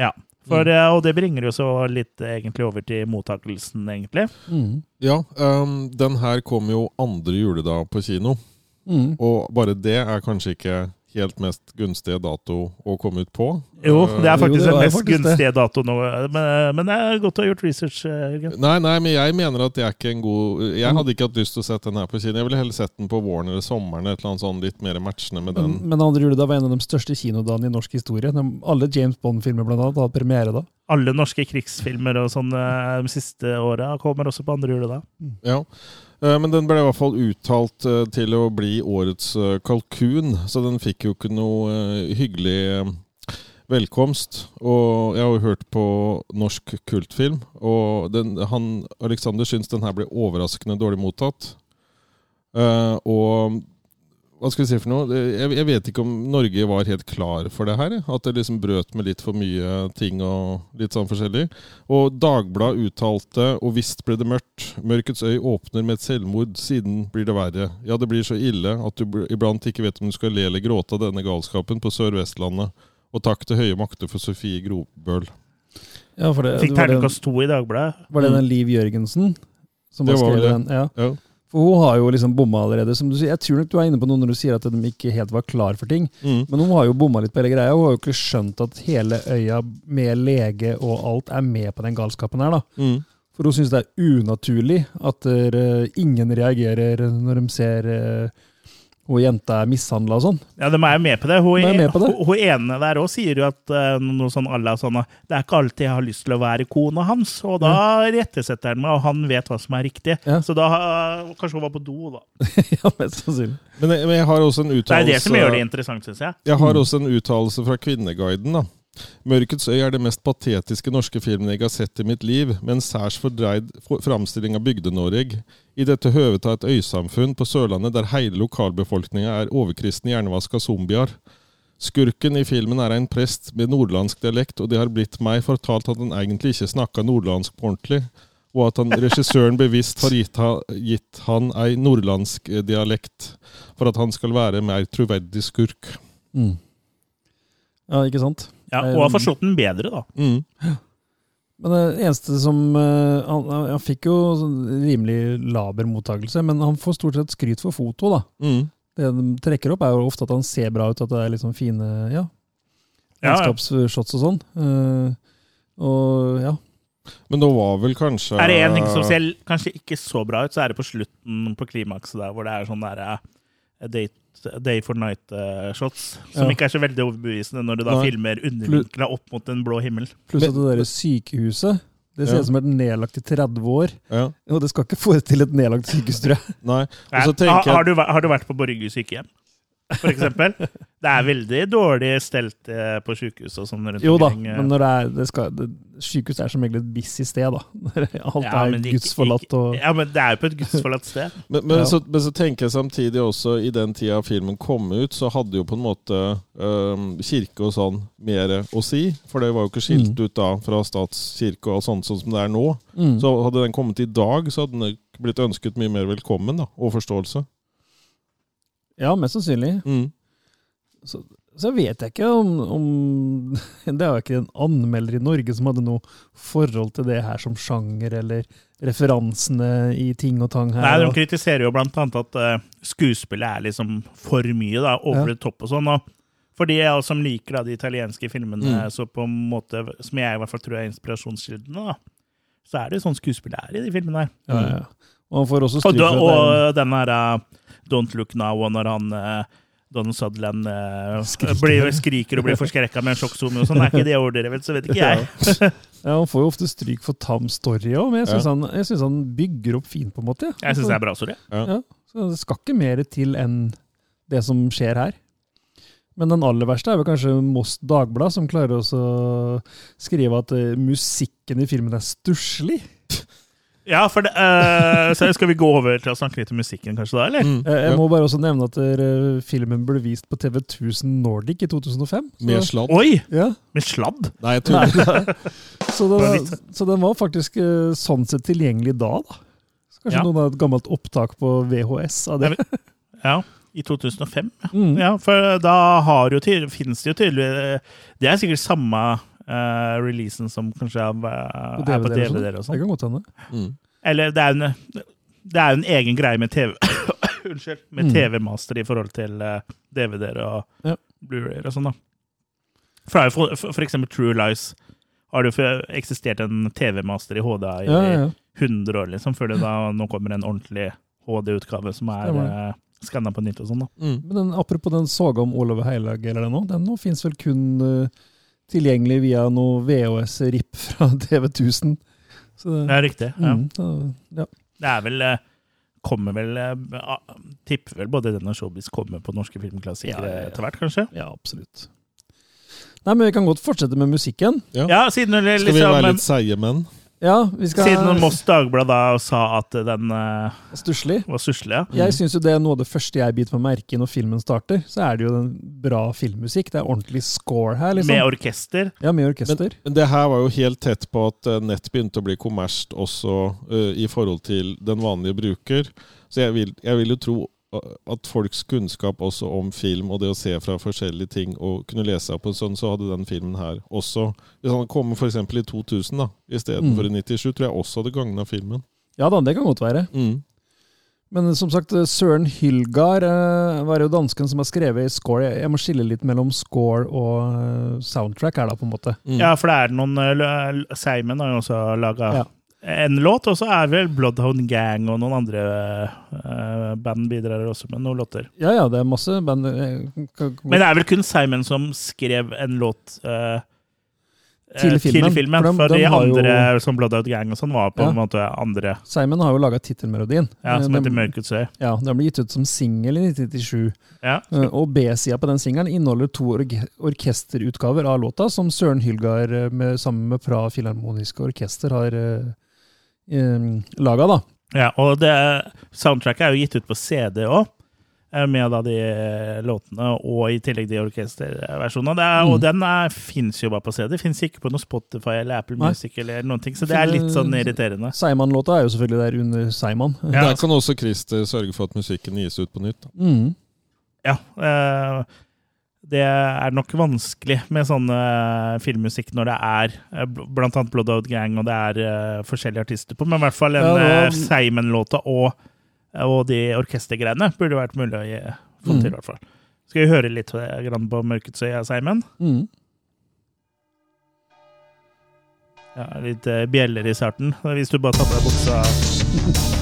Ja. For, mm. og det bringer jo så litt eh, egentlig over til mottakelsen, egentlig. Mm. Ja, um, den her kom jo andre juledag på kino. Mm. Og bare det er kanskje ikke helt mest gunstige dato å komme ut på. Jo, Eh, det er faktisk det den mest faktisk det. gunstige datoen nå. Men, men det er godt å ha gjort research. eh, Jørgen. Nei, nei, men jeg mener at det er ikke en god Jeg hadde ikke hatt lyst til å sette den her på kino. Jeg ville heller sett den på våren eller sommeren. Et eller annet sånn litt mer matchende med den. Men, men andre juledag var en av de største kinodagene i norsk historie. De, alle James Bond-filmer blant annet hadde premiere da. Alle norske krigsfilmer og sånn eh, de siste åra kommer også på andre juledag. Ja. Eh, Men den ble i hvert fall uttalt eh, til å bli årets eh, kalkun, så den fikk jo ikke noe hyggelig velkomst. Og jeg har jo hørt på norsk kultfilm, og den, han, Alexander syns den her ble overraskende dårlig mottatt. Og hva skal vi si for noe? Jeg, jeg vet ikke om Norge var helt klar for det her. At det liksom brøt med litt for mye ting og litt sånn forskjellig. Og Dagbladet uttalte og visst ble det mørkt. Mørkets øy åpner med et selvmord, siden blir det verre. Ja, det blir så ille at du iblant ikke vet om du skal le eller gråte av denne galskapen på Sør-Vestlandet. Og takk til høye makter for Sofie Grobøl. Ja, for det, Fikk det var, det, terningkast to i Dagbladet. var det den Liv Jørgensen som Det var skrevet den? Ja. Ja. For hun har jo liksom bomma allerede. som du sier. Jeg tror nok du er inne på noe når du sier at de ikke helt var klar for ting. Mm. Men hun har jo bomma litt på hele greia. Hun har jo ikke skjønt at hele øya med lege og alt er med på den galskapen her. da. Mm. For hun syns det er unaturlig at uh, ingen reagerer når de ser eh, Hun jenta er mishandla og sånn. Ja, de er jo med på det. Hun, De er med på det. hun, hun ene der òg sier jo at uh, noe sånn à la sånn at Det er ikke alltid jeg har lyst til å være kona hans, og da rettesetter han meg, og han vet hva som er riktig. Ja. Så da uh, Kanskje hun var på do, da. ja, mest sannsynlig. Men men jeg har også en Det er det som gjør det interessant, syns jeg. Jeg har også en uttalelse fra Kvinneguiden. da. 'Mørkets øy' er det mest patetiske norske filmen jeg har sett i mitt liv, med en særs fordreid framstilling av Bygde-Norge. I dette høvet av et øysamfunn på Sørlandet der hele lokalbefolkninga er overkristne hjernevaska zombier. Skurken i filmen er en prest med nordlandsk dialekt, og det har blitt meg fortalt at han egentlig ikke snakka nordlandsk på ordentlig, og at han, regissøren bevisst har gitt, ha, gitt han ei nordlandsk eh, dialekt for at han skal være mer troverdig skurk. Mm. Ja, ikke sant? Ja, Og har forstått den bedre, da. Mm. Men det eneste som eh, Han, han fikk jo sånn rimelig laber mottakelse, men han får stort sett skryt for foto, da. Mm. Det de trekker opp, er jo ofte at han ser bra ut, at det er liksom fine ja, landskapsshots og sånn. Eh, og ja. Men da var vel kanskje Er det en ting som ser kanskje ikke så bra ut, så er det på slutten på klimakset der, hvor det er sånn der eh, date, Day for night-shots, som Ja. ikke er så veldig overbevisende når du da Nei. filmer undervinkla opp mot en blå himmel. Pluss at det derre sykehuset det ser Ja. ut som det er nedlagt i 30 år. ja, Og det skal ikke forestille et nedlagt sykehus, tror jeg. Nei. Nei, har, har, du, har du vært på Borge sykehjem, eksempel? Det er veldig dårlig stelt eh, på sykehus og sånn Jo da, eh. men når det er det skal, det, Sykehus er som regel et busy sted, da. Alt Ja, er men gudsforlatt og Ja, men det er jo på et gudsforlatt sted. men, men, Ja. så, men så tenker jeg samtidig også, i den tida filmen kom ut, så hadde jo på en måte um, kirke og sånn mer å si. For det var jo ikke skilt Mm. ut da fra statskirke og sånt sånn som det er nå. mm. Så hadde den kommet i dag, så hadde den blitt ønsket mye mer velkommen da, og forståelse. Ja, mest sannsynlig. Mm. Så, så vet jeg ikke om, om Det er jo ikke en anmelder i Norge som hadde noe forhold til det her som sjanger, eller referansene i ting og tang her. Nei, De kritiserer jo blant annet at uh, skuespillet er liksom for mye, da, over Ja. topp top og sånn. og for de som liker da, de italienske filmene, Mm. så på en måte, som jeg i hvert fall tror er inspirasjonskildene, da, så er det jo sånn skuespill er i de filmene her. ja, ja. Og han får også Og, det og den her uh, Don't Look Now, og når han uh, Donald Sutherland uh, Skriker. blir, skriker og blir forskrekka med en sjokkzoom og sånn, er ikke det overdrevet, så vet ikke jeg. Ja, Han får jo ofte stryk for tam story òg, men jeg syns Ja. han, han bygger opp fint, på en måte. Jeg syns det er bra, story. Ja, så det skal ikke mer til enn det som skjer her. Men den aller verste er vel kanskje Moss Dagblad, som klarer også å skrive at eh, musikken i filmen er stusslig. Ja, for det, uh, så skal vi gå over til å snakke litt om musikken, kanskje, da, eller? Mm. Eh, Jeg må bare også nevne at uh, filmen ble vist på TV 1000 Nordic i 2005. Så, Med sladd. Oi! ja, Med sladd? Nei, jeg tuller. så, det, så den var faktisk uh, sånn sett tilgjengelig da, da. Så kanskje Ja. noen har et gammelt opptak på VHS av det. Ja, i 2005. Ja, Mm. ja for da har jo finnes det jo tydelig Det er sikkert samme eh, releasen som kanskje er, er på DVD-er og sånn. DVD-er og Det sånn. kan godt hende. Mm. Eller det er jo en, det er jo en egen greie med TV Unnskyld. Med Mm. TV-master i forhold til eh, DVD-er og Ja. Blu-rayer og sånn, da. For, det er for, for, eksempel True Lies har det jo eksistert en TV-master i HD i Ja, ja, ja. 100 år, liksom, før det da nå kommer en ordentlig HD-utgave som er Stemmer. uh, skanna på nytt og sånn, da. Mm. Men den, apropos den saga om Olav Heilag, eller den nå, den nå finnes vel kun eh, tilgjengelig via noe VHS-RIP fra TV 1000. Så det, er riktig. Ja. mm, så, ja. Det er vel eh, Kommer vel eh, Tipper vel både den og Showbiz kommer på norske filmklassikere Ja, ja, ja. etter hvert, kanskje? ja, absolutt. Nei, men Vi kan godt fortsette med musikken. Ja. Ja, siden, Skal vi liksom, være litt seige menn? Ja, vi skal siden Moss Dagblad da sa at den uh, Stusslig. var stusslig. Ja. Jeg syns jo det er noe av det første jeg biter meg merke i når filmen starter. Så er det jo en bra filmmusikk. Det er ordentlig score her, liksom. Med orkester. ja, med orkester. Men det her var jo helt tett på at eh, nett begynte å bli kommersielt også uh, i forhold til den vanlige bruker. Så jeg vil, jeg vil jo tro at folks kunnskap også om film og det å se fra forskjellige ting og kunne lese seg på en sånn, så hadde den filmen her også Hvis han hadde kommet f.eks. i 2000 da, istedenfor Mm. i 97, tror jeg også hadde gagna filmen. Ja da, det kan godt være. Mm. Men som sagt, Søren Hylgar eh, var jo dansken som har skrevet score. Jeg, må skille litt mellom score og eh, soundtrack her, da, på en måte. Mm. Ja, for det er noen uh, Seimen har jo også laga Ja. En låt, og så er vel Bloodhound Gang og noen andre uh, band bidrar også med noen låter. Ja, ja, det er masse band. eh, Men det er vel kun Simon som skrev en låt uh, Til filmen. filmen, filmen. for For, de- de andre, jo- som Bloodhound Gang og sånn, var på Ja. en måte andre. Simon har jo laga tittelmelodien. Ja, som Eh, heter Mørkets øy. Ja, Den ble gitt ut som singel i 1997. Ja. Uh, Og B-sida på den singelen inneholder to org orkesterutgaver av låta, som Søren Hylgar eh, sammen med Pra Filharmoniske Orkester har uh, laga. da. Ja, og det, soundtracket er jo gitt ut på CD òg, med da de låtene, og i tillegg de orkesterversjonene. Det er, Mm. Og den fins jo bare på CD. Fins ikke på noe Spotify eller Apple Nei. Music eller noen ting, så det er litt sånn irriterende. Seiman-låta er jo selvfølgelig der under Seiman. Ja. Der kan også Christer sørge for at musikken gis ut på nytt. Da. Mm. Ja. eh, det er nok vanskelig med sånn filmmusikk når det er eh, blant annet Blood Out Gang og det er uh, forskjellige artister på, men i hvert fall en Ja, Simon-låta og, og de orkestergreiene burde vært mulig å få Mm. til, i hvert fall. Skal vi høre litt på Mørkets øye, Seimen? Mm. Ja, litt bjeller i starten. Hvis du bare tar på deg buksa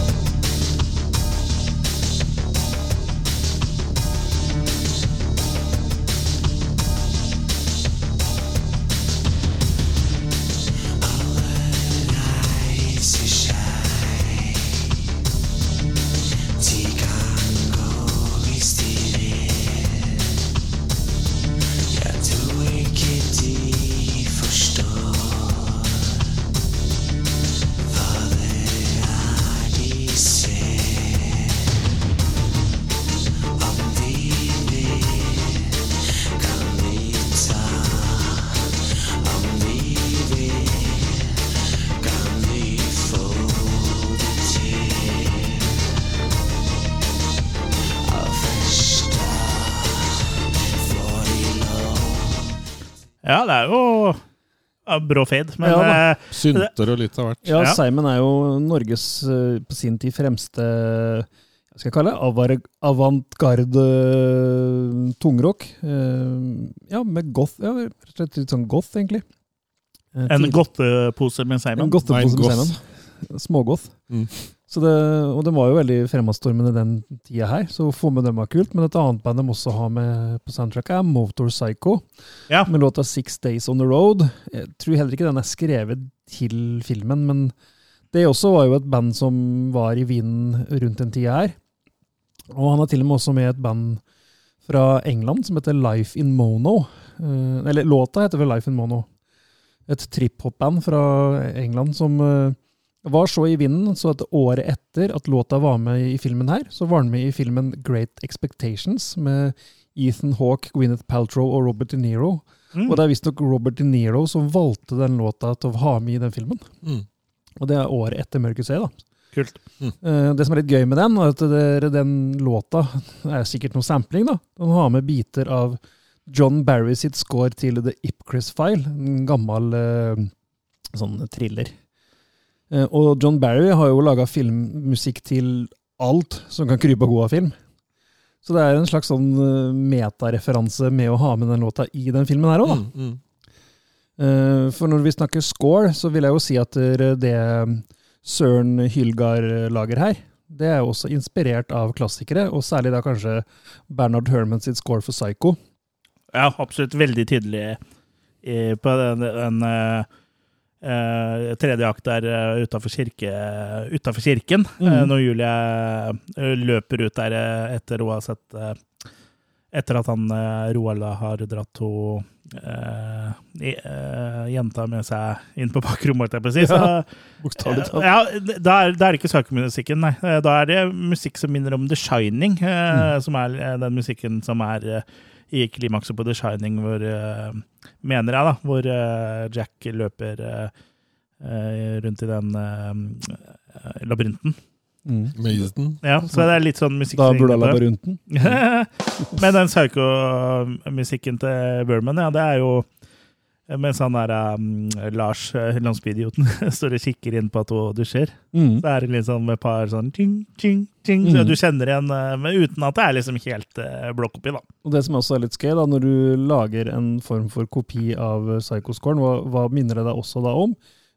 brå fade, men Ja da. eh, Synter og litt av hvert. Ja. Simon er jo Norges eh, på sin tid fremste hva skal jeg kalle det? Avantgarde eh, tungrock. Eh, Ja, med goth. Ja, rett og slett litt sånn goth, egentlig. En godtepose med En Simon. godtepose Nei, med. Simon. Smågoth. Mm. Så det, og den var jo veldig fremadstormende den tida her, så å få med dem var kult. Men et annet band de også har med på soundtracket, er Motor Psycho. Ja. Med låta 'Six Days On The Road'. Jeg tror heller ikke den er skrevet til filmen, men det også var jo et band som var i vinden rundt den tida her. Og han er til og med også med et band fra England som heter Life In Mono. Eh, Eller låta heter vel Life In Mono. Et trip-hop-band fra England som eh, var så i vinden, så at året etter at låta var med i filmen her, så var den med i filmen Great Expectations med Ethan Hawke, Gwyneth Paltrow og Robert De Niro. Mm. Og det er visstnok Robert De Niro som valgte den låta til å ha med i den filmen. Mm. Og det er året etter Mørkets øye, da. Kult. Mm. Det som er litt gøy med den, er at det, den låta er sikkert noe sampling. da. Den har med biter av John Barry sitt score til The Ipcris File, en gammel eh, sånn thriller. Eh, og John Barry har jo laga filmmusikk til alt som kan krype og gå av film. Så det er en slags sånn eh, metareferanse med å ha med den låta i den filmen her òg, da. Mm, mm. Eh, For når vi snakker score, så vil jeg jo si at det Søren Hylgar lager her, det er jo også inspirert av klassikere, og særlig da kanskje Bernard Herman sitt score for Psycho. Ja, absolutt veldig tydelig på den, den eh, eh, tredje akt er uh, utafor kirke, kirken, mm. eh, når Julie eh, løper ut der eh, etter sett eh, Etter at han eh, Roald har dratt to eh, eh, jenta med seg inn på bakrommet, holdt talt. ja, da er, det ikke sakemusikken, nei. Eh, Da er det musikk som minner om The Shining, eh, som er eh, den musikken som er eh, i klimakset på The Shining, hvor eh, Mener jeg, da. Hvor eh, Jack løper eh, rundt i den labyrinten. Mm. Maiden. Ja, så det er litt sånn musikk Da burde jeg det. labyrinten. Men den psycho-musikken til Burman, ja, det er jo mens han der um, Lars, eh, landsbyidioten, står og kikker inn på at hun dusjer. Mm. Så er det litt sånn med et par sånn ting, ting, ting, så Mm. du kjenner igjen, eh, men uten at det er liksom helt uh, blokk oppi, da. Og det som også er litt skøy, da, når du lager en form for kopi av Psycho-scoren, hva, hva minner det deg også da om?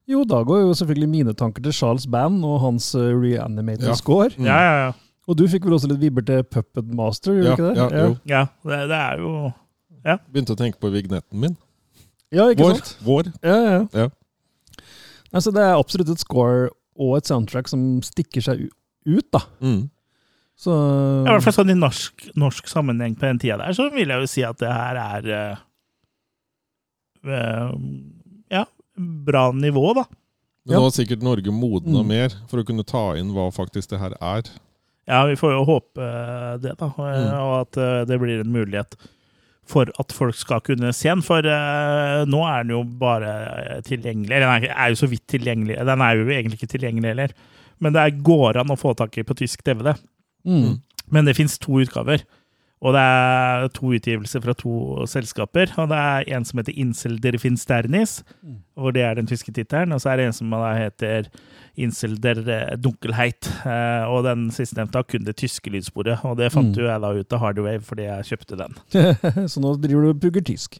Jo, da går jo selvfølgelig mine tanker til Charles Band og hans uh, reanimated Ja. score. Mm. Ja, ja, ja. Og du fikk vel også litt vibber til Puppet Master, gjorde Ja, ikke det? ja, jo. ja det, det er jo Begynte å tenke på vignetten min. Ja ikke Vår. sant? Vår. Ja, ja. Ja. Altså, det er absolutt et score og et soundtrack som stikker seg ut, da. Mm. Så I hvert fall sånn i norsk, norsk sammenheng på den tida der, så vil jeg jo si at det her er eh, eh, Ja, bra nivå, da. Men nå har sikkert Norge modna Mm. mer for å kunne ta inn hva faktisk det her er. Ja, vi får jo håpe det, da. Mm. og at eh, det blir en mulighet for at folk skal kunne se den. For uh, nå er den jo bare tilgjengelig. Eller den er, er jo så vidt tilgjengelig. Den er jo egentlig ikke tilgjengelig heller. Men det går an å få tak i på tysk DVD. mm. Men det fins to utgaver. Og det er to utgivelser fra to selskaper. Og det er en som heter Insel der Finsternis, Mm. hvor det er den tyske tittelen. Og så er det en som heter Insel der eh. Eh, Og den sistnevnte har kun det tyske lydsporet. Og det fant Mm. jo jeg da ut av Hardwave fordi jeg kjøpte den. Så nå driver du og pugger tysk.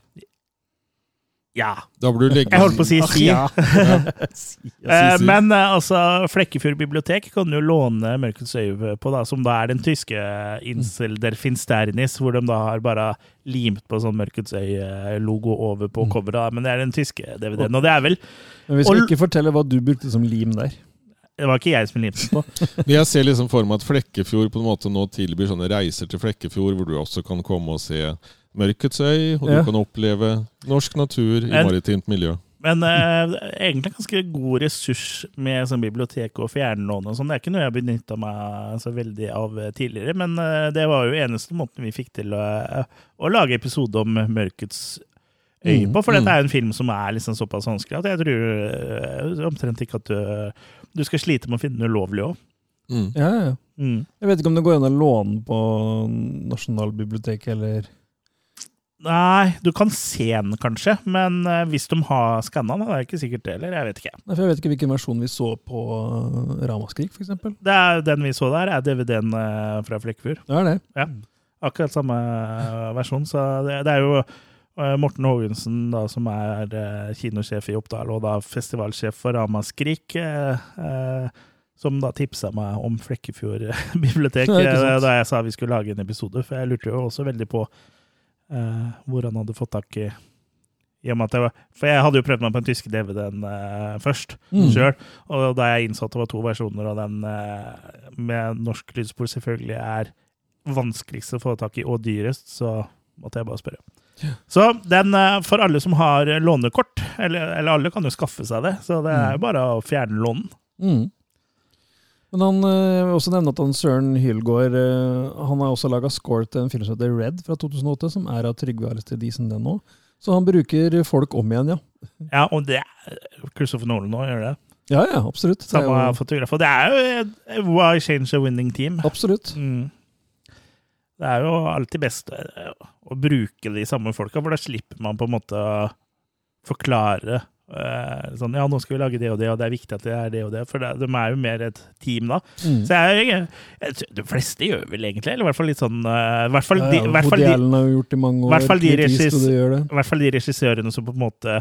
Ja. Da burde du legge Jeg holdt på å si si. ja. Si, Eh, si. Men eh, altså, Flekkefjord bibliotek kan jo låne Mørkets øye på, da, som da er den tyske Insel der Finsternis, hvor de da har bare limt på sånn Mørkets øye-logo over på Mm. coveret. Men det er den tyske DVD-en. Og det er vel Men vi skal Og- ikke fortelle hva du brukte som lim der. Det var ikke jeg som limte på. Jeg ser liksom for meg at Flekkefjord på en måte nå tilbyr sånne reiser til Flekkefjord, hvor du også kan komme og se Mørkets øy, og Ja. du kan oppleve norsk natur i Men- maritimt miljø. Men eh, egentlig ganske god ressurs med sånn bibliotek og fjernlån og sånn. Det er ikke noe jeg har benytta meg så veldig av eh, tidligere, men eh, det var jo eneste måten vi fikk til å, å lage episode om Mørkets øye Mm, på. For mm. dette er jo en film som er liksom såpass vanskelig at jeg tror eh, omtrent ikke at du, du skal slite med å finne den ulovlig òg. Mm. Ja, ja. Mm. Jeg vet ikke om det går an å låne på Nasjonalbiblioteket eller Nei, du kan se den kanskje, men eh, hvis de har skanna den, er det ikke sikkert det heller. Jeg vet ikke. Nei, Jeg vet ikke hvilken versjon vi så på uh, Ramaskrik, f.eks. Det er, den vi så der, er DVD-en eh, fra Flekkefjord. Det er det. Ja, Akkurat samme eh, versjon. Så det, det er jo eh, Morten Haagensen, som er eh, kinosjef i Oppdal, og da festivalsjef for Ramaskrik, eh, eh, som da tipsa meg om Flekkefjord bibliotek eh, da jeg sa vi skulle lage en episode. For jeg lurte jo også veldig på eh, hvor han hadde fått tak i jeg var, For jeg hadde jo prøvd meg på den tyske DVD-en eh, først Mm. sjøl. Og da jeg innså at det var to versjoner, og den eh, med norsk lydspor selvfølgelig er vanskeligst å få tak i og dyrest, så måtte jeg bare spørre. Så den eh, for alle som har lånekort, eller, eller alle kan jo skaffe seg det, så det er jo bare å fjerne lånen. Mm. Men han eh, vil også nevne at han Søren Hylgaard eh, Han har også laga score til en film som heter Red fra 2008, som er av Trygve Aristidisen den nå. Så han bruker folk om igjen, ja. Ja, og det er Christopher Nolan nå gjør det. Ja, ja, absolutt. Det er Samme jo- fotograf. Og det er jo Why change a winning team? Absolutt. Mm. Det er jo alltid best eh, å bruke de samme folka, for da slipper man på en måte å forklare sånn Ja, nå skal vi lage det og det, og det er viktig at det er det og det, for det, de er jo mer et team da. Mm. Så jeg, jeg, De fleste gjør vel egentlig, eller i hvert fall litt sånn uh, hvert fall de, ja, hvert fall de, har jo gjort det i mange år. hvert fall de regis- i hvert fall de regissørene som på en måte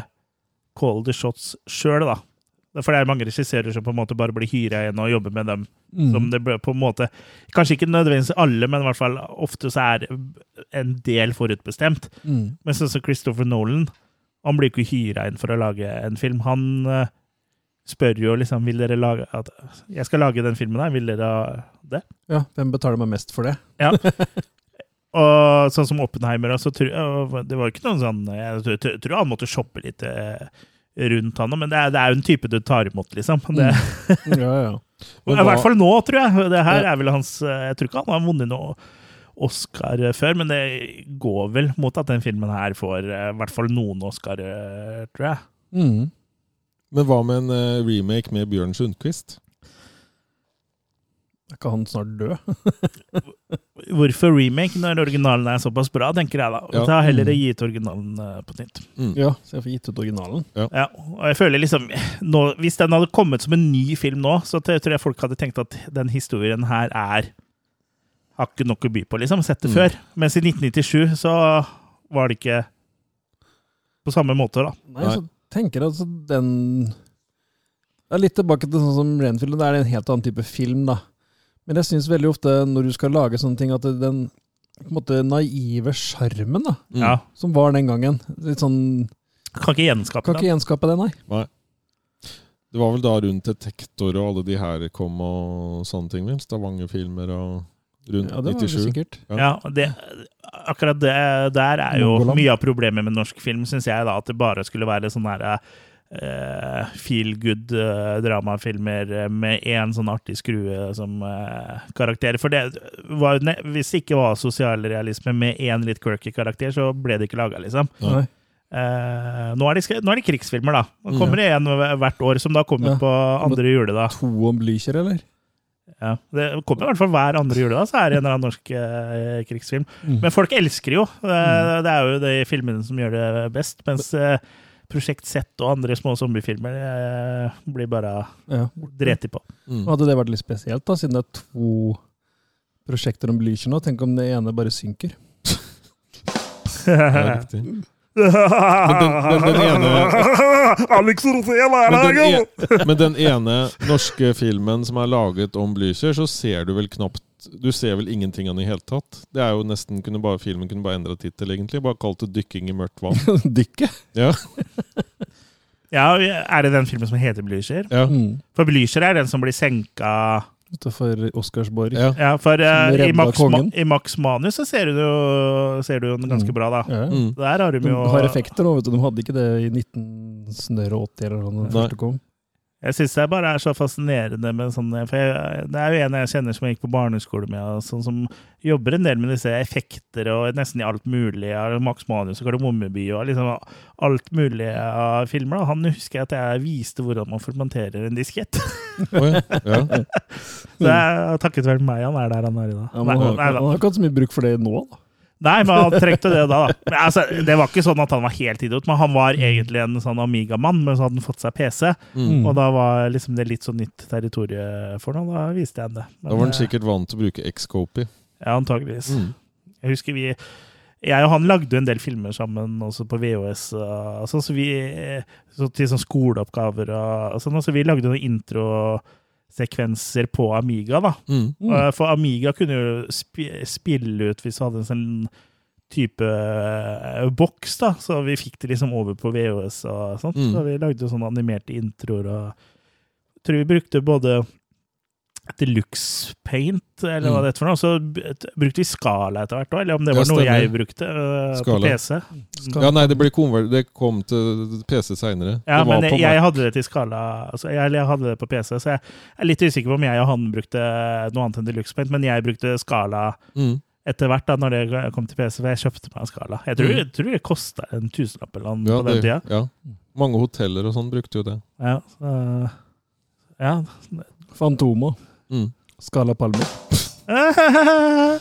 call the shots sjøl, da. For det er mange regissører som på en måte bare blir hyra igjen og jobber med dem Mm. som det på en måte Kanskje ikke nødvendigvis alle, men i hvert fall ofte så er en del forutbestemt. Mm. Men sånn som Christopher Nolan, han blir ikke hyra inn for å lage en film. Han eh, spør jo liksom Vil dere lage at Jeg skal lage den filmen her, vil dere ha det? Ja, hvem betaler meg mest for det? Og sånn som Oppenheimer, så tror jeg Det var ikke noen sånn Jeg tror, han måtte shoppe litt eh, rundt han, men det er, det er jo en type du tar imot, liksom. Det, Ja, ja. Men I hvert fall nå, tror jeg. Det her er vel hans eh, Jeg tror ikke han har vunnet noe Oscar før, men det går vel mot at den filmen her får eh, i hvert fall noen Oscar, eh, tror jeg. Mm. Men hva med en eh, remake med Bjørn Sundquist? Er ikke han snart død? Hvorfor remake når originalen er såpass bra, tenker jeg da. Ja. har heller gitt gi ut originalen på nytt. Mm. Ja, så jeg får gitt ut originalen. Ja, og jeg føler liksom nå, Hvis den hadde kommet som en ny film nå, så tror jeg folk hadde tenkt at den historien her er Har ikke nok å by på, liksom. Sett det Mm. før. Mens i 1997 så var det ikke på samme måte, da. Nei, Nei. så tenker jeg altså den Det er litt tilbake til sånn som Renfield, det er en helt annen type film, da. Men jeg syns veldig ofte når du skal lage sånne ting, at den på en måte naive sjarmen da, Mm. Ja. som var den gangen Litt sånn Kan ikke gjenskape Kan ikke gjenskape det, nei. Det var vel da rundt Detektor og alle de her kom og sånne ting? Stavanger-filmer og rundt Ja, det var det 97. sikkert. Ja, det, akkurat det der er jo Mongoland. mye av problemet med norsk film, syns jeg, da. At det bare skulle være sånn her eh, feel good eh, dramafilmer eh, med én sånn artig skrue som karakter. For det var, jo ne hvis det ikke var sosialrealisme med én litt quirky karakter, så ble det ikke laga, liksom. Nei. Eh, nå, er det, nå er det krigsfilmer, da. Nå Mm. kommer det en hvert år, som da kommer Ja. på andre jule To om Blücher, eller? Ja, det kommer i hvert fall hver andre juledag, så er det en eller annen norsk eh, krigsfilm. Mm. Men folk elsker jo. Det, det er jo de filmene som gjør det best. Mens eh, Prosjekt Z og andre små zombiefilmer eh, blir bare Ja. dreti på. Mm. Hadde det vært litt spesielt, da, siden det er to prosjekter om Blücher nå? Tenk om det ene bare synker. Ja, riktig. Men den, den, den ene Alex Rosén er her, jo! e, men den ene norske filmen som er laget om Blücher, så ser du vel knapt Du ser vel ingenting av den i hele tatt? Det er jo nesten kunne bare, Filmen kunne bare endra tittel, egentlig. Bare kalt det 'Dykking i mørkt vann'. Dykke? Ja, Ja, er det den filmen som heter Blücher? ja, Mm. For Blücher er den som blir senka Utenfor Oscarsborg. ja. Ja, for uh, i, Max, Ma i Max Manus så ser du jo, ser du jo den ganske Mm. bra, da. Ja. Mm. Der har de De jo har effekter nå, vet du. De hadde ikke det i 1980 eller noe da Jeg syns det bare er så fascinerende med sånne For jeg, det er jo en jeg kjenner som jeg gikk på barneskole med, og sånn som jobber en del med disse effekter og nesten i alt mulig. av Max Manus og Kardemommeby og liksom alt mulig av filmer. Da. Han husker jeg at jeg viste hvordan man formanterer en diskett. Oh, ja. ja. Så jeg har takket være meg han er der han er i dag. Ja, han, har ikke hatt så mye bruk for det nå, da. Nei, men han trengte det da. da. Men, altså, det var ikke sånn at han var helt idiot, men han var egentlig en sånn Amiga-mann, men så hadde han fått seg PC. Mm. Og da var liksom det litt sånn nytt territorium for ham. Da viste jeg ham det. Men, Da var han sikkert vant til å bruke Xcopy. Ja, antageligvis. Mm. Jeg husker vi Jeg og han lagde en del filmer sammen, også på VHS. Og sånn, så vi, så til sånn skoleoppgaver og, og sånn. Så vi lagde noen introsekvenser på Amiga, da. Mm. Mm. For Amiga kunne jo sp spille ut hvis du hadde en sånn type eh, boks, da. Så vi fikk det liksom over på VHS og sånt. Mm. Så vi lagde sånne animerte introer og jeg tror vi brukte både Deluxe Paint, eller hva Mm. det heter for noe. Så brukte vi Skala etter hvert òg, eller om det Ja, var noe jeg brukte uh, på Skala. PC. Ja, nei, det, ble det kom til PC seinere. Ja, men jeg, jeg hadde det til Skala, altså, jeg, jeg hadde det på PC, så jeg er litt usikker på om jeg og han brukte noe annet enn Deluxe Paint, men jeg brukte Skala mm. etter hvert da når det kom til PC, for jeg kjøpte meg en Skala. Jeg tror, Mm. jeg tror det kosta en tusenlapp eller noe ja, på den tida. ja. Mange hoteller og sånn brukte jo det. Ja, så, ja. Fantomo. Mm. Skala Palmer.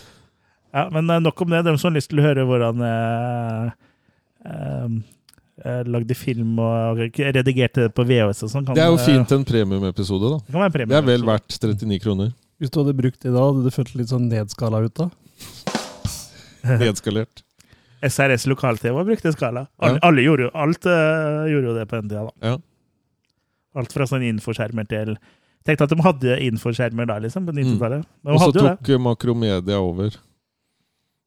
ja, men eh, nok om det. De som har lyst til å høre hvordan jeg eh, eh, lagde film og redigerte det på VHS og sånn. Det er jo fint en premiumepisode, da. Det kan være en premie. Det er vel verdt 39 kroner. Hvis du hadde brukt det da, hadde du følt litt sånn nedskala ut da? Nedskalert. SRS lokal-TV brukte skala. Alle, Ja. alle gjorde jo alt uh, gjorde jo det på den tida. da. Ja. Alt fra sånn infoskjermer til Tenkte at de hadde infoskjermer da, liksom, på 90-tallet. Og så tok det. eh, Makromedia over.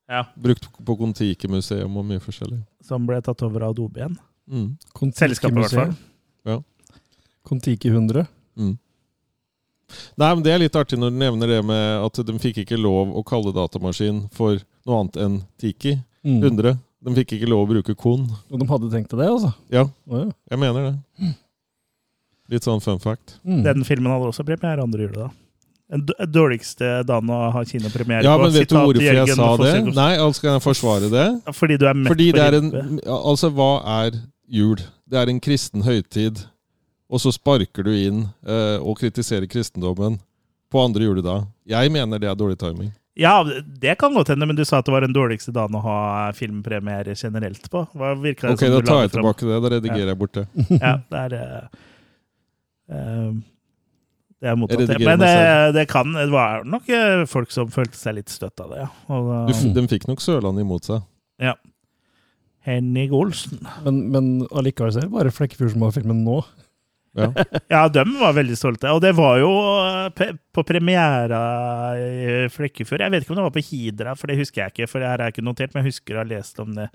Ja. Brukt på Kon-Tiki-museum og mye forskjellig. Som ble tatt over av Adobe igjen. Mm. Selskapet, i hvert fall. Ja. Kon-Tiki 100. Mm. Nei, men Det er litt artig når du nevner det med at de fikk ikke lov å kalle datamaskin for noe annet enn Tiki. Mm. 100. De fikk ikke lov å bruke Kon. Og de hadde tenkt til det, altså? Ja, jeg mener det. Litt sånn fun fact. Mm. Den filmen hadde også premiere andre juledag. Den d- dårligste dagen å ha kinopremiere Ja, på. men vet du hvorfor jeg Jørgen sa det? Nei, altså kan jeg forsvare det. Fordi du er mett Fordi på det er en. Altså, hva er jul? Det er en kristen høytid. Og så sparker du inn uh, og kritiserer kristendommen på andre juledag. Jeg mener det er dårlig timing. Ja, det kan godt hende, men du sa at det var den dårligste dagen å ha filmpremiere generelt på. Hva virka det Ok, som da tar jeg tilbake det. Da redigerer jeg bort det. Ja, det er Uh, Det er mottatt. Det. Men det, det kan Det var nok eh, folk som følte seg litt støtt av det, ja. Og, Du, de fikk nok Sørlandet imot seg. Henning Olsen. Men, men allikevel så er det bare Flekkefjord som har filmen nå. Ja. Ja, de var veldig stolte. Og det var jo eh, på premiera i Flekkefjord. Jeg vet ikke om det var på Hidra, for det husker jeg ikke. for det her er ikke notert, Men jeg husker å ha lest om det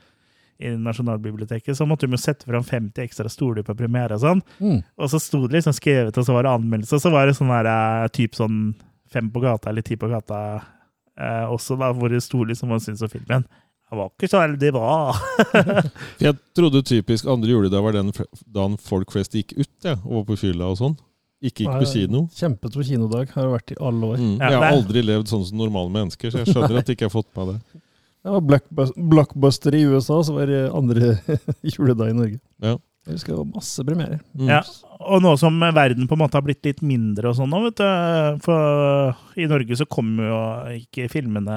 i Nasjonalbiblioteket. Så måtte de jo sette fram 50 ekstra stoler på premiere og sånn. Mm. Og så sto det liksom skrevet, og så var det anmeldelse, og så var det sånn der eh, typ sånn fem på gata eller ti på gata eh, også, da, hvor det sto liksom hva man syntes om filmen. Det var ikke så veldig bra. For Jeg trodde typisk andre juledag var den da dagen folk flest gikk ut ja, og var på fylla og sånn. Ikke gikk på kino. Kjempestor kinodag. Har det vært i alle år. Mm. Ja, Jeg har aldri levd sånn som normale mennesker, så jeg skjønner at jeg ikke har fått med det. Det var blockbuster i USA, så var det andre juledag i Norge. Ja. Jeg husker det var masse premierer. Mm. Ja, og nå som verden på en måte har blitt litt mindre og sånn nå, vet du For i Norge så kommer jo ikke filmene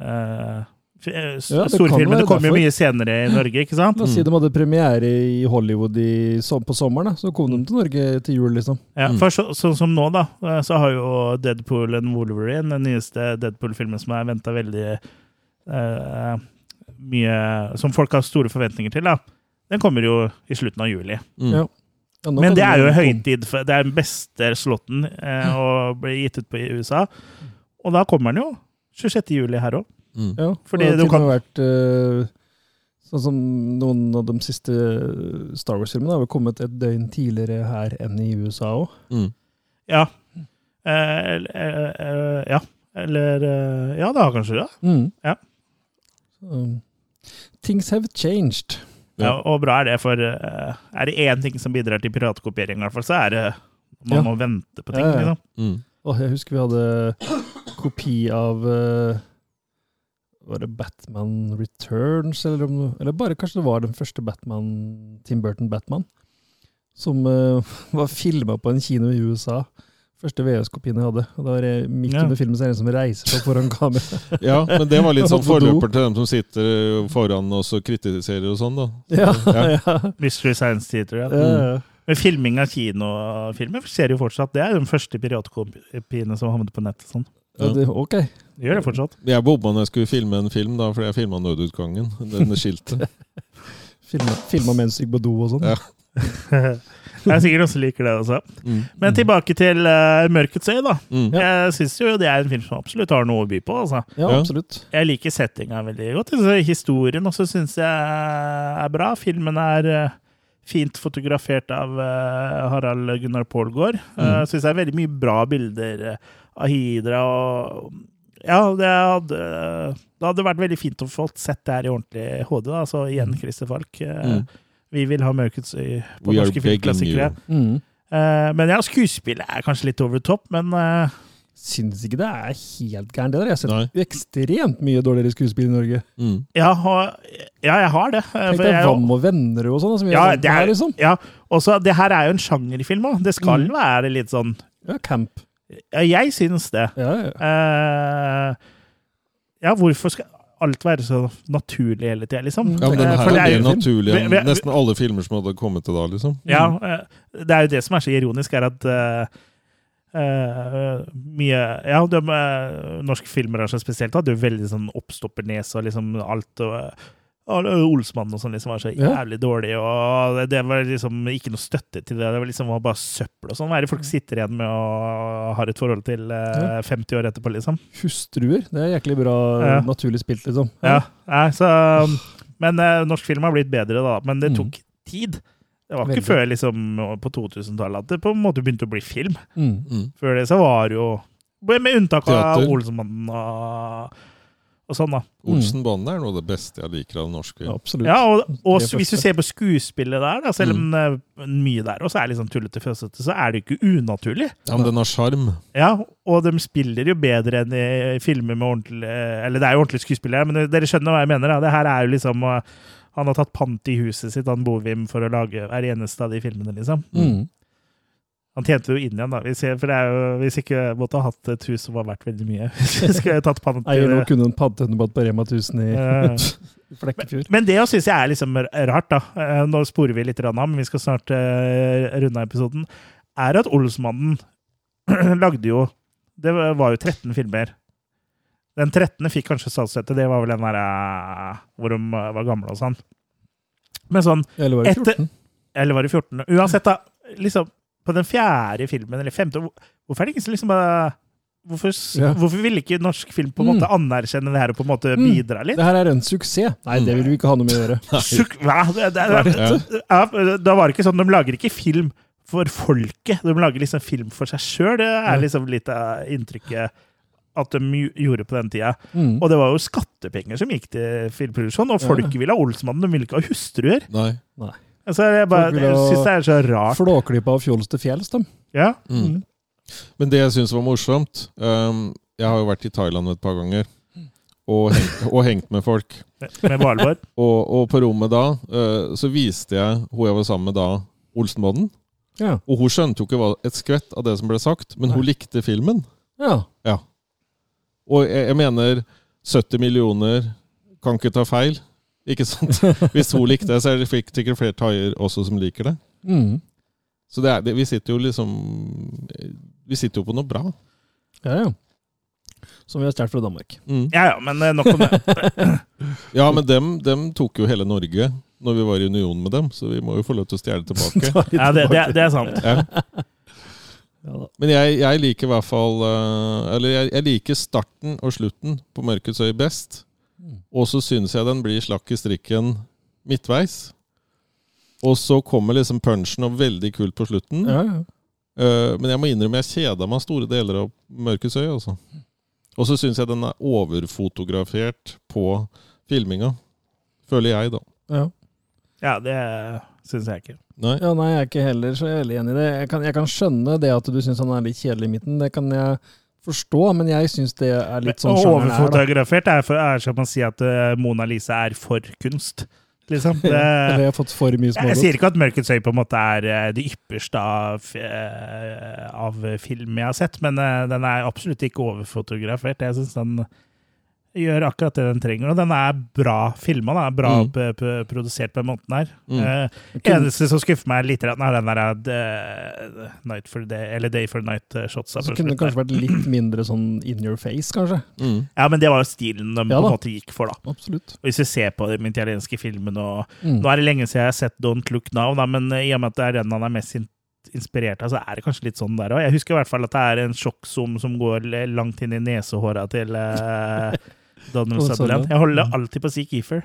eh, f- Ja, Storfilmene være kommer jo mye senere i Norge, ikke sant? La oss si de hadde premiere i Hollywood i, på sommeren, da. så kom de til Norge til jul, liksom. Ja, Mm. for så, sånn som nå, da, eh, så har jo Deadpool and Wolverine, den nyeste Deadpool-filmen som er venta veldig eh, mye Som folk har store forventninger til, da. Den kommer jo i slutten av juli. Mm. Ja. Ja, Men det er jo høytid. for- Det er den beste slåtten eh, å bli gitt ut på i USA. Og da kommer den jo 26. juli her òg. Mm. Ja, Fordi og det du har kan- vært uh, Sånn som noen av de siste Star Wars-filmene har vel kommet et døgn tidligere her enn i USA òg. Mm. Ja. Eh, eh, eh, ja. Eller eh, Ja, det har kanskje det. Mm. Ja. Så, things have changed. Ja. Og bra er det, for eh, er det én ting som bidrar til piratkopiering, i hvert fall, så er det man Ja. må vente på ting. Ja, ja. Liksom. Mm. Åh, jeg husker vi hadde kopi av eh, Var det Batman Returns, eller, om, eller bare kanskje det var den første Batman, Tim Burton-Batman, som uh, var filma på en kino i USA. Første VHS-kopien jeg hadde. Og da var jeg midt Ja. under filmen så er det en som reiser seg foran kamera. Ja, men det var litt sånn forløper til dem som sitter foran oss og kritiserer og sånn, da. Ja, Ja. ja. Mystery Science Theater. Ja. Mm. Men filming av kinofilmer skjer jo fortsatt. Det er jo de første piratkopiene som havnet på nettet. Sånn. ja det, ok. Det gjør det fortsatt. Jeg bomma når jeg skulle filme en film, da, fordi jeg filma nødutgangen. Den skiltet. Filma, filma mens du gikk på do og sånn. Ja. Jeg er sikkert også liker det også. Mm. Men tilbake til uh, Mørkets øy, da. Mm. Jeg syns jo det er en film som absolutt har noe å by på. altså. Ja, absolutt. Jeg liker settinga veldig godt. Altså, historien også syns jeg er bra. Filmen er uh, fint fotografert av uh, Harald Gunnar Pålgaard. Uh, Mm. syns det er veldig mye bra bilder uh, av Hidra og Ja, det hadde, det hadde vært veldig fint å få sett det her i ordentlig HD. Da. Så igjen, Christer Falk. Mm. Vi vil ha Mørkets øy på We norske filmklassikere. Mm. Uh, men ja, skuespillet er kanskje litt over the top, men uh, Syns ikke det er helt gærent, det der. Jeg har Nei. sett ekstremt mye dårligere skuespill i Norge. Mm. ja, og, ja, jeg har det. eh, Tenk deg Vam og venner og sånn. Ja, det, er, her, er, liksom. ja, også, det her er jo en sjangerfilm òg. Det skal Mm. være litt sånn Ja, camp. ja, Jeg syns det. Ja, ja. Uh, ja, hvorfor skal alt være så naturlig hele tida, liksom? Ja, men den Eh, her er er mer naturlig enn nesten alle filmer som hadde kommet til da, liksom. Ja, eh, det er jo det som er så ironisk, er at eh, mye Ja, de, uh, norske filmbransjen spesielt hadde jo veldig sånn oppstoppernese og liksom alt og og Olsmannen og sånn liksom var så Ja. jævlig dårlig, og det- det var liksom ikke noe støtte til det. Det var liksom bare søppel og sånn. Hva er det folk sitter igjen med og har et forhold til eh, 50 år etterpå, liksom? Hustruer. Det er jæklig bra Ja. naturlig spilt, liksom. Ja, ja. så Men eh, norsk film har blitt bedre, da. Men det Mm. tok tid. Det var Veldig. ikke før liksom på 2000-tallet at det på en måte begynte å bli film. Mm. Mm. Før det så var det jo Med unntak av Olsmannen og, og sånn, da. Olsenbanden er noe av det beste jeg liker av norsk norske film. absolutt. Ja, og, og hvis du ser på skuespillet der, da, selv om mm. mye der også er litt sånn tullete fjøsete, så er det jo ikke unaturlig. Ja, men den har sjarm. Ja, og de spiller jo bedre enn i filmer med ordentlig Eller det er jo ordentlige skuespillere, men dere skjønner hva jeg mener. Da. Det her er jo liksom eh, Han har tatt pant i huset sitt, han Bovim, for å lage hver eneste av de filmene, liksom. Mm. Han tjente jo inn igjen, da. Hvis, jeg, for det er jo, hvis ikke måtte ha hatt et hus som var verdt veldig mye. Hvis jeg tatt pant i Eier nå kunne kun en pantehundebåt på Rema 1000 i Flekkefjord. Men det syns jeg er liksom rart, da. Eh, Nå sporer vi litt av, men vi skal snart uh, runde av episoden. Er at Olsmannen lagde jo Det var jo 13 filmer. Den 13. fikk kanskje statsstøtte. Det var vel den der eh, hvor de var gamle og sånn. Men sånn Eller var det Etter- Eller var det 14? Uansett, da. liksom På den fjerde filmen, eller femte Hvorfor er det ingen som liksom bare Hvorfor, Ja. hvorfor ville ikke norsk film på en Mm. måte anerkjenne det her og på en måte Mm. bidra litt? Det her er en suksess. Nei, det vil vi ikke ha noe med å gjøre. Sjuk- Hva? Det, det, det, Ja. ja, da var det ikke sånn, De lager ikke film for folket, de lager liksom film for seg sjøl. Det er liksom litt av inntrykket at de gjorde på den tida. Mm. Og det var jo skattepenger som gikk til filmproduksjon, og folk Ja. ville ha Olsmannen, de ville ikke ha hustruer. Nei. Nei. Altså, jeg bare, jeg syns det er så rart. Flåklypa av fjols til fjells, dem. Ja. Mm. Men det jeg syns var morsomt um, Jeg har jo vært i Thailand et par ganger. Og hengt, og hengt med folk. Med Valborg. Og, og på rommet da uh, så viste jeg hun jeg var sammen med da, Olsenbanden. Ja. Og hun skjønte jo ikke et skvett av det som ble sagt, men hun likte filmen. ja. Og jeg, jeg mener 70 millioner kan ikke ta feil. Ikke sant? Hvis hun likte det, så er det fikk sikkert flere thaier også som liker det. Mm. Så det er, det, vi sitter jo liksom Vi sitter jo på noe bra. Ja, ja. Som vi har stjålet fra Danmark. Mm. Ja ja, men eh, nok om det. Ja, men dem, dem tok jo hele Norge når vi var i union med dem, så vi må jo få lov til å stjele tilbake. Ja, det, det, det er sant. Ja. Ja, da. Men jeg, jeg liker i hvert fall eh, Eller jeg, jeg liker starten og slutten på Mørkets øy best. Og så syns jeg den blir slakk i strikken midtveis. Og så kommer liksom punchen og veldig kult på slutten. Ja, ja. Eh, men jeg må innrømme jeg kjeda meg store deler av Mørkets øy. Også. Og så syns jeg den er overfotografert på filminga. Føler jeg, da. ja. Ja, det syns jeg ikke. Nei? Ja, nei, jeg er ikke heller så veldig enig i det. Jeg kan, jeg kan skjønne det at du syns han er litt kjedelig i midten. Det kan jeg forstå, men jeg syns det er litt sånn sjangeren er. overfotografert er, for, er som å si at eh, Mona Lisa er for kunst. Liksom. Det, jeg jeg sier ikke at Mørkets øy på en måte er eh, det ypperste av, eh, av film jeg har sett, men den er absolutt ikke overfotografert. Jeg syns den gjør akkurat det den trenger, og den er bra filma. Bra Mm. p- p- produsert på den måten her. Mm. Eh, eneste som skuffer meg litt, er den der uh, Night for Day, eller Day for Night-shotsa. Så kunne det kanskje vært litt mindre sånn in your face, kanskje. Mm. Ja, men det var jo stilen de Ja på en måte gikk for, da. Absolutt. Og Hvis vi ser på den italienske filmen og Mm. Nå er det lenge siden jeg har sett Don't Look Now, da, men i og med at det er den han er mest in inspirert av, så er det kanskje litt sånn der òg. Jeg husker i hvert fall at det er en sjokksum som går langt inn i nesehåra til eh, Donald Sutherland. Sutherland. Jeg holder alltid på å si Keefer.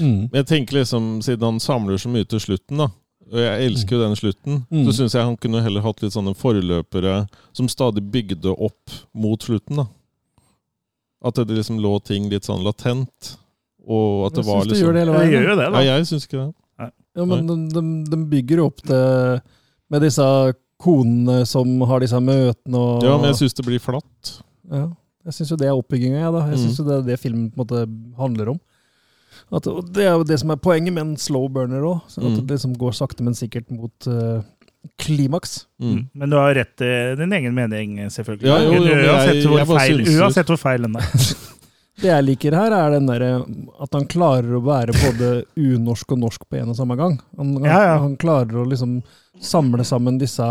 Mm. Jeg tenker liksom, siden han samler så mye til slutten, da, og jeg elsker jo den slutten, Mm. så syns jeg han kunne heller hatt litt sånne forløpere som stadig bygde opp mot slutten. da. At det liksom lå ting litt sånn latent. Og at det Jeg var syns det liksom gjør det hele veien. gjør jo det, Ja, da. jeg syns ikke det. Ja, men de, de, de bygger jo opp det med disse konene som har disse møtene og Ja, men jeg syns det blir flatt. Ja, jeg syns jo det er oppbygginga, jeg, da. Jeg Mm. syns jo det er det filmen på en måte handler om. At, og det er jo det som er poenget med en slow burner òg. At Mm. det liksom går sakte, men sikkert mot uh, klimaks. Mm. Men du har rett i din egen mening, selvfølgelig. Ja, jo, jo, jo, uansett, jeg- hvor jeg feil, synser. uansett hvor feil den er. Det jeg liker her, er den der, at han klarer å være både unorsk og norsk på en og samme gang. Han, han, Ja, ja. han klarer å liksom samle sammen disse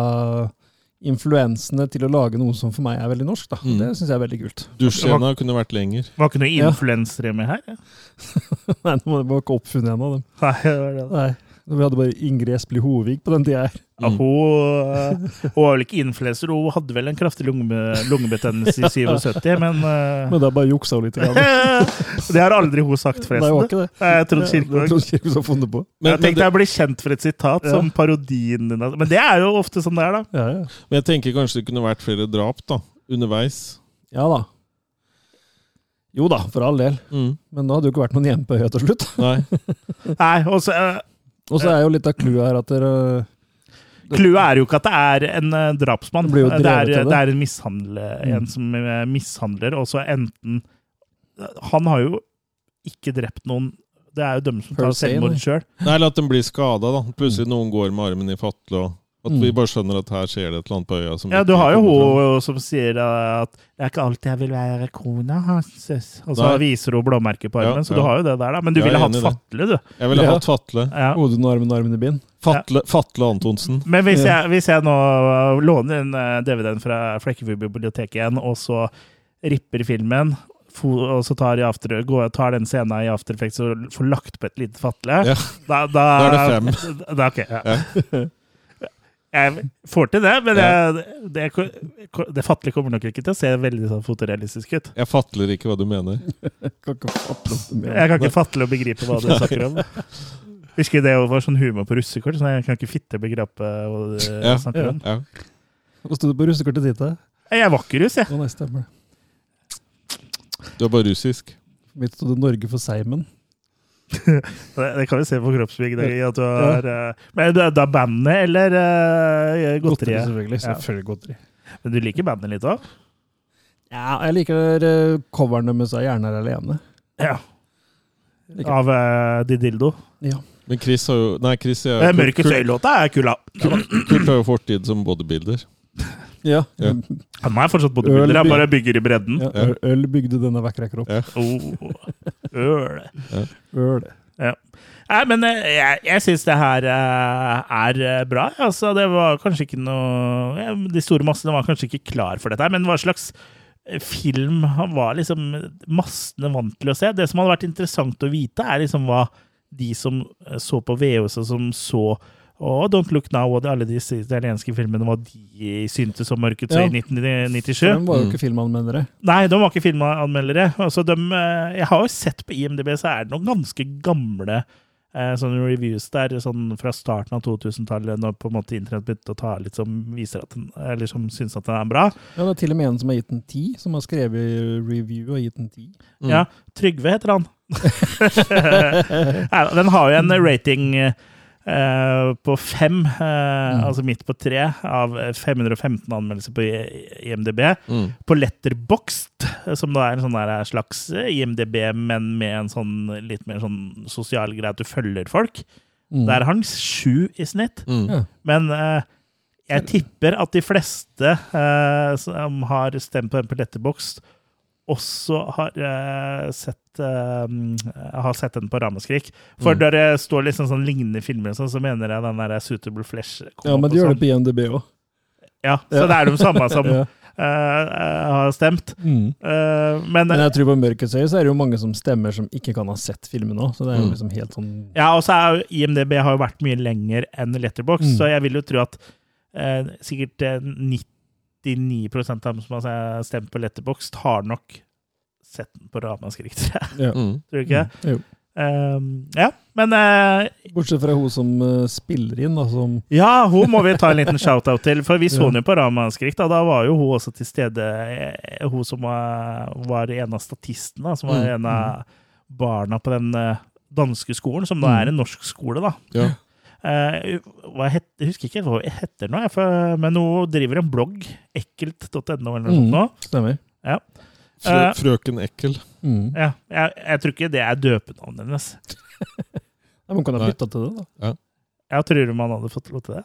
influensene til å lage noe som for meg er veldig norsk. Da. Mm. Det syns jeg er veldig kult. Dusjscena kunne vært lenger. Var ikke noen Ja. influensere med her? ja? Nei, det var ikke oppfunnet en av dem. Nei, det var det. Nei. Vi hadde bare Ingrid Espelid Hovig på den tida her. Ja, Mm. hun, hun var vel ikke influenser, hun hadde vel en kraftig lunge, lungebetennelse i 77, men uh, Men da bare juksa hun litt. Det har aldri hun sagt, Nei, det var forresten. ikke det. Nei, Jeg trodde Det var Kirkevåg. Trond som har funnet på. Men, Jeg tenkte det, jeg blir kjent for et sitat Ja. som parodien din. altså. Men det er jo ofte sånn det er, da. Ja, ja. men jeg tenker kanskje det kunne vært flere drap da, underveis. ja da. Jo da, for all del. Mm. Men da hadde det jo ikke vært noen igjen på Høya til slutt. Nei. Nei, og så eh, Og så er jo litt av clouet her at dere Clouet er jo ikke at det er en eh, drapsmann. Det Det er, det. det er en, mishandle, Mm. som eh, mishandler, og så enten Han har jo ikke drept noen. Det er jo dem som tar se, selvmord sjøl. Nei, eller at den blir skada. Plutselig noen går med armen i fatle. og At Mm. vi bare skjønner at her skjer det et eller annet på øya. Som Ja, du har jo hun som sier at 'det er ikke alltid jeg vil være kona hans'. Og så Nei. viser hun blåmerket på armen, Ja, så du ja. har jo det der, da. Men du ville hatt fatle, du. Jeg ville Ja. hatt Fatle. Ja. Hodet og armen og armen i bind. Fatle, Fatle Antonsen. Men hvis, Ja. jeg, hvis jeg nå låner en eh, DVD-en fra Flekkefjord-biblioteket igjen, og så ripper filmen, og så tar, after, går, tar den scenen i After Effects og får lagt på et lite fatle Ja. da, da, Da er det fem. Da, ok, ja. Jeg får til det, men jeg, det, det fattelige kommer nok ikke til å se veldig sånn fotorealistisk ut. Jeg fatler ikke hva du mener. Kan ikke fatle, mener Jeg kan ikke fatle og begripe hva du snakker om. Husker det var sånn humor på russekort, Sånn, jeg kan ikke fitte begrape hva du Ja, snakker om. Ja. Hva sto det på russekortet ditt? da? Jeg var ikke russ, jeg. Å, nei, stemmer. Du er bare russisk. Mitt sto det Norge for Seimen. Det, det kan vi se på kroppsbygg. det, At du har, ja. men det er bandet eller uh, Godteri, selvfølgelig. Ja. Selvfølgelig godteri. Men du liker bandet litt òg? Ja, jeg liker uh, coverne med seg 'Gjerne er alene'. Ja. Liker. Av uh, Di Dildo. Men Chris har jo Nei, Chris Eh, er, Mørkets øye-låta er kul, da. Kurt har jo fortid som bodybuilder. Ja. Ja. Han er fortsatt bodybuilder, han bare bygger i bredden. ja. øl- Øl bygde denne vakre kropp. Ja. Oh, øl. Øl. Nei, men eh, jeg, jeg syns det her eh, er eh, bra. Altså, det var kanskje ikke noe De store massene var kanskje ikke klar for dette, men hva slags film han var liksom massene vant til å se? Det som hadde vært interessant å vite, er liksom hva de som så på VHS, og som så og Don't Look Now og alle de italienske filmene, hva de syntes om Mørkets øye Ja. i 1997. For de var jo Mm. ikke filmanmeldere. Nei, de var ikke filmanmeldere. Altså, de, eh, jeg har jo sett på IMDb, så er det noen ganske gamle eh, sånne reviews der, sånn fra starten av 2000-tallet, når på en måte internett begynte å ta litt som viser at den, eller som syns at den er bra. Ja, Det er til og med en som har gitt den ti, som har skrevet review og gitt den ti. Mm. Ja, Trygve heter han. Den har jo en rating eh, på fem, mm. altså midt på tre, av 515 anmeldelser på IMDb. Mm. på Letterboxd, som da er en sånn slags IMDb, men med en sånn litt mer sånn sosial greie at du følger folk. Mm. Der har han sju i snitt. Mm. Ja. Men eh, jeg tipper at de fleste eh, som har stemt på en på Letterboxd, også har uh, sett uh, har sett den på Ramaskrik. For Mm. der det står liksom sånn lignende filmer, sånn, så mener jeg den der Suitable Flesh ja, men de gjør sånn. det på IMDb òg. Ja, så det er de samme som Ja. uh, har stemt. Mm. Men Men jeg tror på Mørkets øye så er det jo mange som stemmer som ikke kan ha sett filmen òg. Så det er jo Mm. liksom helt sånn Ja, og så er IMDb har jo vært mye lenger enn Letterbox, Mm. så jeg vil jo tro at sikkert eh, 99% av dem som har stemt på Letterboxd, har nok sett den på Ramaskrik, 3. ja. Mm. Tror du ikke? Jo. Um, ja, men uh, Bortsett fra hun som uh, spiller inn, da, som Ja, hun må vi ta en liten shout-out til, for vi så henne ja. på Ramaskrik. Da, da var jo hun også til stede, eh, hun som var, var en av statistene, som var Mm. en av barna på den uh, danske skolen, som da Mm. er en norsk skole, da. Ja. Eh, hva het, jeg husker ikke hva hun heter nå, men hun driver en blogg, ekkelt.no eller noe sånt. Mm. Stemmer. Frø, Eh. frøken Ekkel. Mm. Ja, jeg, jeg tror ikke det er døpenavnet hennes. Ja, man kan ha bytta til det, da. Jeg tror man hadde fått lov til det.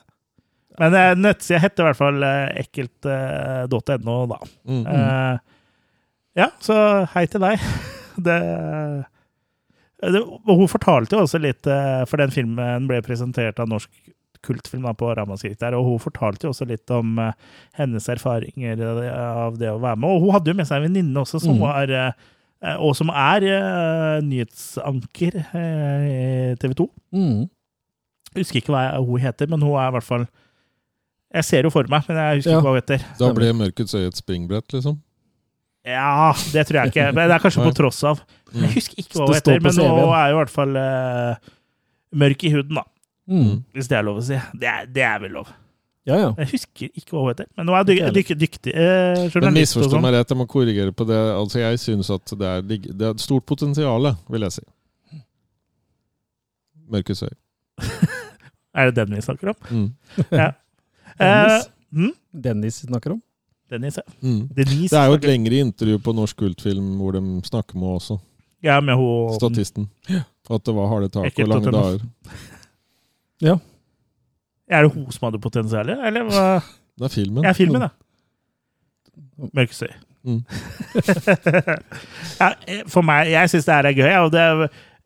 Men uh, nettsida heter i hvert fall eh, ekkelt.no, da. Mm. Uh, ja, så hei til deg. Det, det, og hun fortalte jo også litt, eh, for den filmen ble presentert av norsk kultfilm da, på Ramaskrik der, og hun fortalte jo også litt om eh, hennes erfaringer av det å være med. Og hun hadde jo med seg en venninne også, som Mm. var eh, og som er eh, nyhetsanker eh, i TV 2. Mm. Jeg husker ikke hva hun heter, men hun er i hvert fall Jeg ser henne for meg, men jeg husker Ja. ikke hva hun heter. Da ble Mørkets øye et springbrett, liksom. Ja, det tror jeg ikke. Men det er kanskje på tross av. Mm. Jeg husker ikke hva Det hun heter, men nå er jo i hvert fall uh, mørk i huden, da. Mm. Hvis det er lov å si. Det er, det er vel lov. Ja, ja. Jeg husker ikke hva hun heter, men nå er jeg dyk, dyktig eh, Men misforstå sånn. meg rett, jeg må korrigere på det. Altså, Jeg syns at det er, det er et stort potensial, vil jeg si. Mørkets øye. Er det den vi snakker om? Mm. ja. Dennis. hm? Dennis snakker om. Dennis, ja. Mm. Denise Det er jo et lengre intervju på Norsk Kultfilm hvor de snakker med også, Ja, med hun statisten. At det var harde tak og lange dager. Ja. Er det hun som hadde potensial, eller hva? Det er filmen. Ja, filmen, da. Mørkesøy. Mm. ja, for meg, jeg syns det her er gøy. Og det er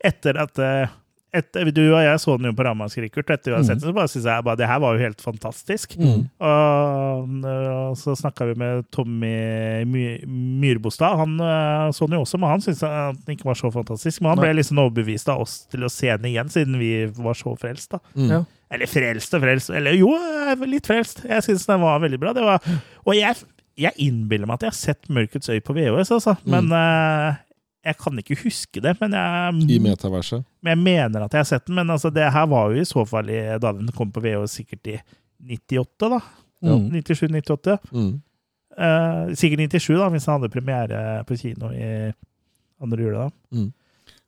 etter at eh, etter, Du og jeg så den jo på Ramaskrik, Kurt. Etter vi hadde Mm. sett den, så bare synes jeg bare, det her var jo helt fantastisk. Mm. Og, og så snakka vi med Tommy My- Myrbostad. Han eh, så den jo også, men han syntes den ikke var så fantastisk. Men han ble liksom overbevist av oss til å se den igjen, siden vi var så frelst. da. Mm. Ja. Eller frelst og frelst. Eller jo, litt frelst. Jeg syns den var veldig bra. Det var, og jeg, jeg innbiller meg at jeg har sett Mørkets øy på VHS, altså. Men eh, jeg kan ikke huske det. Men jeg, I metaverset. men jeg mener at jeg har sett den. Men altså, det her var jo i så fall i, da den kom på VH sikkert i 98, da. Mm. 97-98. Mm. Uh, sikkert 97, da, hvis den hadde premiere på kino i andre jule. da. Mm.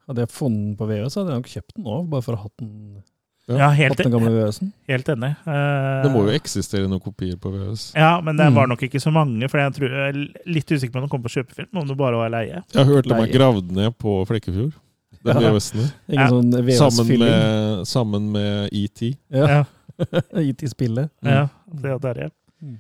Hadde jeg funnet den på VHS, hadde jeg nok kjøpt den òg, bare for å ha den, Ja, Ja, helt, den gamle VHS-en. helt enig. Uh, Det må jo eksistere noen kopier på VHS. Ja, men det Mm. var nok ikke så mange. For jeg, tror, jeg er litt usikker på om den kom på kjøpefilm, om det bare var leie. Jeg hørte meg Nei. gravd ned på Flekkefjord. Den Ja. VHS-en. der. Ja. sånn Sammen VHS-fylling med, sammen med E ET. ja. Ja, gitt i spillet. ja, det, er det. Mm.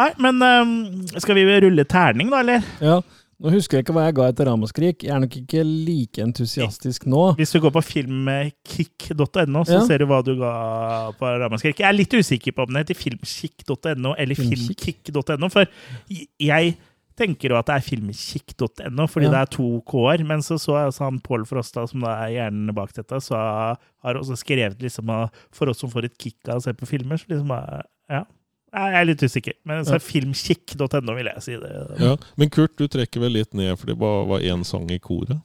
Nei, men um, skal vi rulle terning, da, eller? Ja. Nå husker jeg ikke hva jeg ga etter Ramaskrik. Jeg er nok ikke like entusiastisk nå. Hvis du går på filmkick.no, så Ja. ser du hva du ga på Ramaskrik. Jeg er litt usikker på om det heter filmkikk.no eller filmkick.no, for jeg tenker jo at det er filmkikk.no, fordi Ja. det er to k-er. Men så så jeg han Pål Frosta, som da er hjernen bak dette, så har også skrevet liksom for oss som får et kick av å se på filmer, så liksom Ja. Jeg er litt usikker, men så Ja. er filmkikk.no, vil jeg si det. Ja. Men Kurt, du trekker vel litt ned, for det bare var én sang i koret?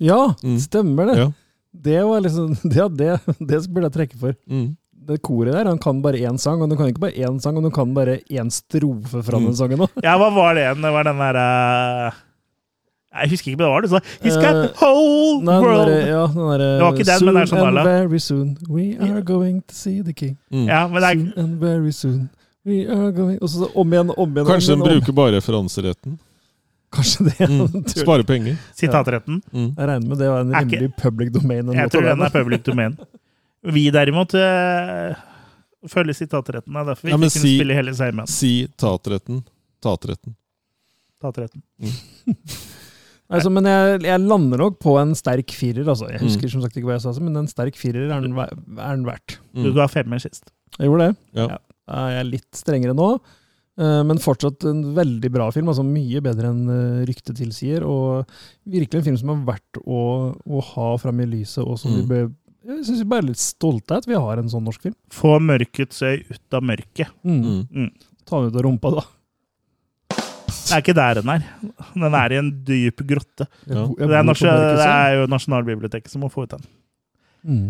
Ja, Mm. stemmer det. Ja. Det var liksom Ja, det, det burde jeg trekke for. Mm. Det koret der, han kan bare én sang, og du kan ikke bare én sang, og du kan bare én strofe fra den Mm. sangen òg. Ja, hva var det igjen? Det var den derre Jeg husker ikke hva det var. Du sa 'He's got the whole Nei, world'. Der, ja, den derre Det var ikke den, men det er sånn Soon and very soon we are going to see the king. Mm. Ja, men det er, Soon and very soon we are going Og så om igjen, om igjen, Kanskje den bruker bare referanseretten? Kanskje det. Mm. Spare penger? sitatretten. Mm. Jeg regner med det var en rimelig ikke- public domain. Jeg tror den er public domain. Vi derimot øh, følger sitatretten. Det er derfor vi Ja, ikke kunne si- spille hele Seigmen. Si tatretten. Tatretten. Sitatretten. Altså, men jeg, jeg lander nok på en sterk firer. Altså. Jeg Mm. husker som sagt ikke hva jeg sa, men en sterk firer er den, er den verdt. Du Mm. ga femmer sist. Jeg gjorde det. Ja. Da er litt strengere nå, eh, men fortsatt en veldig bra film. altså Mye bedre enn eh, ryktet tilsier. Og virkelig en film som er verdt å, å ha fram i lyset, og som vi Mm. bør jeg synes vi bare er litt stolte av at vi har en sånn norsk film. Få mørkets øy ut av mørket. Mm. Mm. Ta den ut av rumpa, da. Det er ikke der den er. Den er i en dyp grotte. Ja. Det er, det er jo Nasjonalbiblioteket som må få ut den. Mm.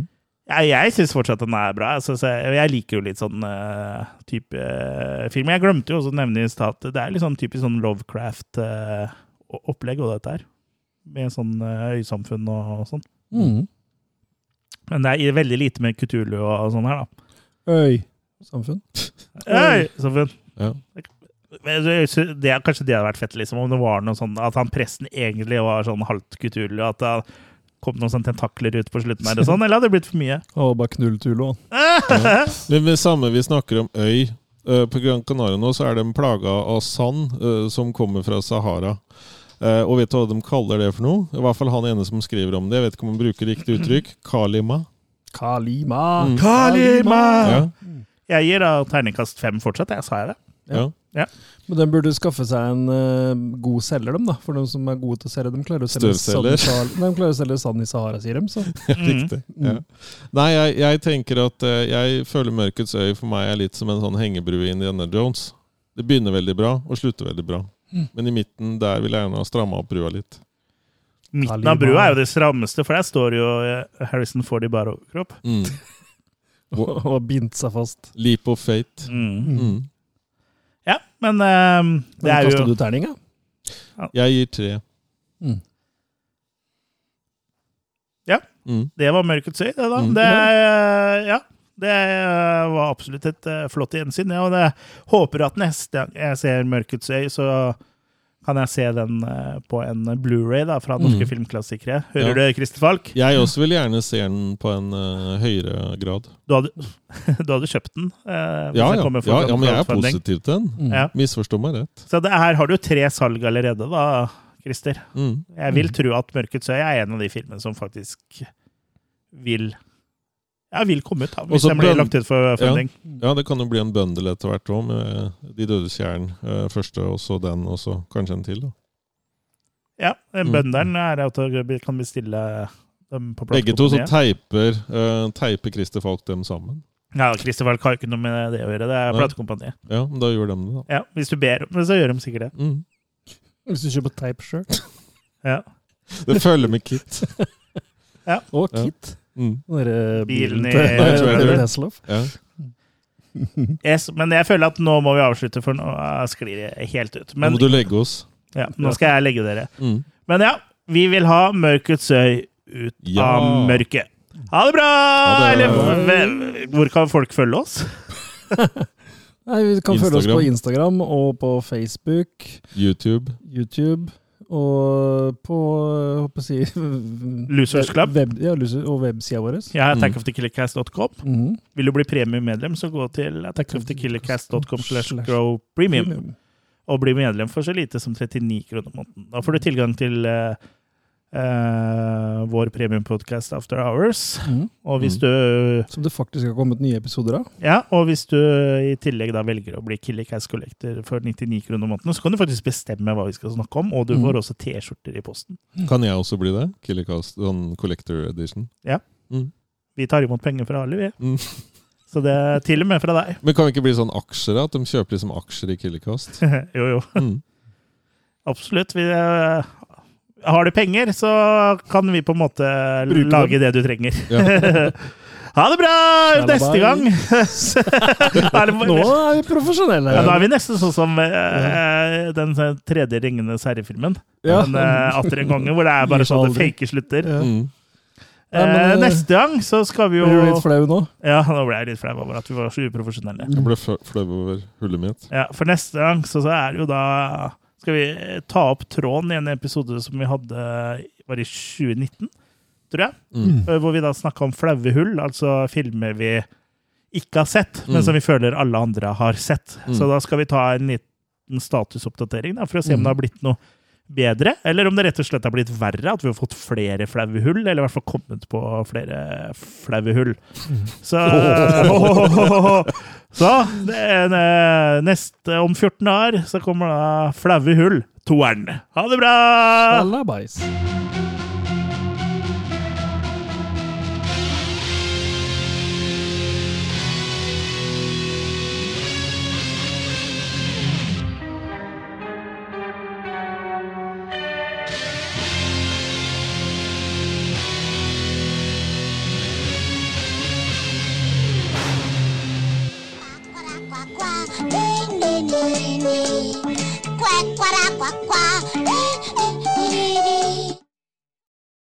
Jeg, jeg syns fortsatt den er bra. Altså, jeg, jeg liker jo litt sånn uh, type uh, film. Jeg glemte jo også å nevne i stad at det er litt sånn typisk sånn Lovecraft-opplegg og dette her. Med sånn eh, øysamfunn og, og sånn. Mm. Men det er veldig lite med Kutulu og, og sånn her, da. Øy. Samfunn. Øysamfunn! Ja. Det er kanskje det hadde vært fett, liksom, om det var noe sånn at han presten egentlig var sånn halvt Kutulu, at det kom noen sånne tentakler ut på slutten her og sånn, eller hadde det blitt for mye? Og bare knull Tulo. Men med samme vi snakker om øy eh, På Gran Canaria nå så er de plaga av sand eh, som kommer fra Sahara. Eh, og vet du hva de kaller det for noe? I hvert fall han ene som skriver om det. Jeg vet ikke om han bruker riktig uttrykk. Kalima. Kalima! Mm. Kalima! Ja. Jeg gir da terningkast fem fortsatt, jeg sa jeg det. ja. Men de burde skaffe seg en uh, god selger, dem da. For de som er gode til å selge, de klarer å selge sand i Sahara, de klarer å selge sand i Sahara, sier de. Så. Riktig. Ja. Nei, jeg, jeg tenker at uh, jeg føler Mørkets øy for meg er litt som en sånn hengebru i Indiana Jones. Det begynner veldig bra og slutter veldig bra. Men i midten der vil jeg gjerne ha stramma opp brua litt. Midten av brua er jo det strammeste, for der står jo eh, Harrison Ford i bar overkropp. Mm. Og, og bindt seg fast. Leap of fate. Mm. Ja, men eh, det Men er jo Kaster du terninga? ja? Jeg gir tre. Mm. Mm. Det var Mørkets øy, det, da. Mm. Det, ja, det var absolutt et eh, flott gjensyn. Ja, og det håper at neste gang jeg ser Mørkets øy, så kan jeg se den eh, på en Blu-ray da, fra norske Mm. filmklassikere. Hører Ja. du, Christer Falk? Jeg også vil gjerne se den på en uh, høyere grad. Du hadde, du hadde kjøpt den? Uh, hvis Ja, den ja. ja, ja men jeg er positiv til den. Mm. Ja. Misforstå meg rett. Så det, her har du tre salg allerede, da, Christer. Mm. Jeg vil tro at Mørkets øy er en av de filmene som faktisk vil ja, vil komme ut, da, hvis Også den blir lagt ut for funding. Ja, det kan jo bli en bøndel etter hvert òg, med De dødes jern eh, første, og så den, og så kanskje en til. da. Ja, Mm. bønderen er at vi kan bestille dem på Begge to så teiper, uh, teiper Christer Falk dem sammen. Ja, Christer Falk har ikke noe med det å gjøre. Det er platekompaniet. Ja, men da gjør de det, da. Ja, hvis du ber om det, så gjør de sikkert det. Mm. Hvis du kjøper tape-shirt. Ja. Det følger med kit. Og Ja. Mm. Bilen i-. Ja. Yes, men jeg føler at nå må vi avslutte, for nå sklir det helt ut. Nå må du legge oss. ja, nå skal jeg legge dere. Mm. Men ja, vi vil ha mørkets øy ut Ja. av mørket. Ha det bra! Ha det. Eller hvor kan folk følge oss? Nei, Vi kan følge oss på Instagram og på Facebook, YouTube. YouTube og på håper jeg si, Losers Club. Web, ja, Loser, og websida vår. Ja, er Mm. attackofthekillercast.com. Mhm. Vil du bli premiummedlem, så gå til attackofthekillercast.com slash grow premium. og bli medlem for så lite som 39 kroner måneden. Da får du tilgang til eh, eh, vår premiumpodkast After Hours. Mm. Og hvis Mm. du Som det faktisk har kommet nye episoder av. Ja, og hvis du i tillegg da velger å bli Killer Cash Collector for 99 kroner i måneden, så kan du faktisk bestemme hva vi skal snakke om, og du Mm. får også T-skjorter i posten. Kan jeg også bli det? Killercast, sånn Collector Edition. Ja. Vi tar imot penger fra alle, vi. Mm. Så det er til og med fra deg. Men kan vi ikke bli sånn aksjer? da? At de kjøper liksom aksjer i Killercast? jo, jo. Mm. Absolutt. Vi, har du penger, så kan vi på en måte Bruke lage det du trenger. Ja. ha det bra Shalabai. neste gang! er det, Nå er vi profesjonelle. ja, nå er vi nesten sånn som uh, den tredje Ringenes herre-filmen. Ja. Den eh, atter en gangen, hvor det er bare sånn det sånne fake slutter. Ja. Mm. Ja, men, eh, neste gang så skal vi jo Blir du litt flau nå? Ja, nå ble jeg litt flau over at vi var så uprofesjonelle. Jeg ble flau over hullet mitt. Ja, For neste gang så, så er det jo da Skal vi ta opp tråden i en episode som vi hadde Var i 2019, tror jeg. Mm. Eh, Hvor vi da snakka om flaue hull, altså filmer vi ikke har sett, men Mm. som vi føler alle andre har sett. Mm. Så da skal vi ta en liten statusoppdatering da, for å se om Mm. det har blitt noe bedre, eller om det rett og slett har blitt verre, at vi har fått flere flaue hull, eller i hvert fall kommet på flere flaue hull. Så, så det er, eh, neste om 14 år så kommer da flaue hull, toeren. Ha det bra! Shalabais. Quack, quack, quack, quack. Eh, eh, eh,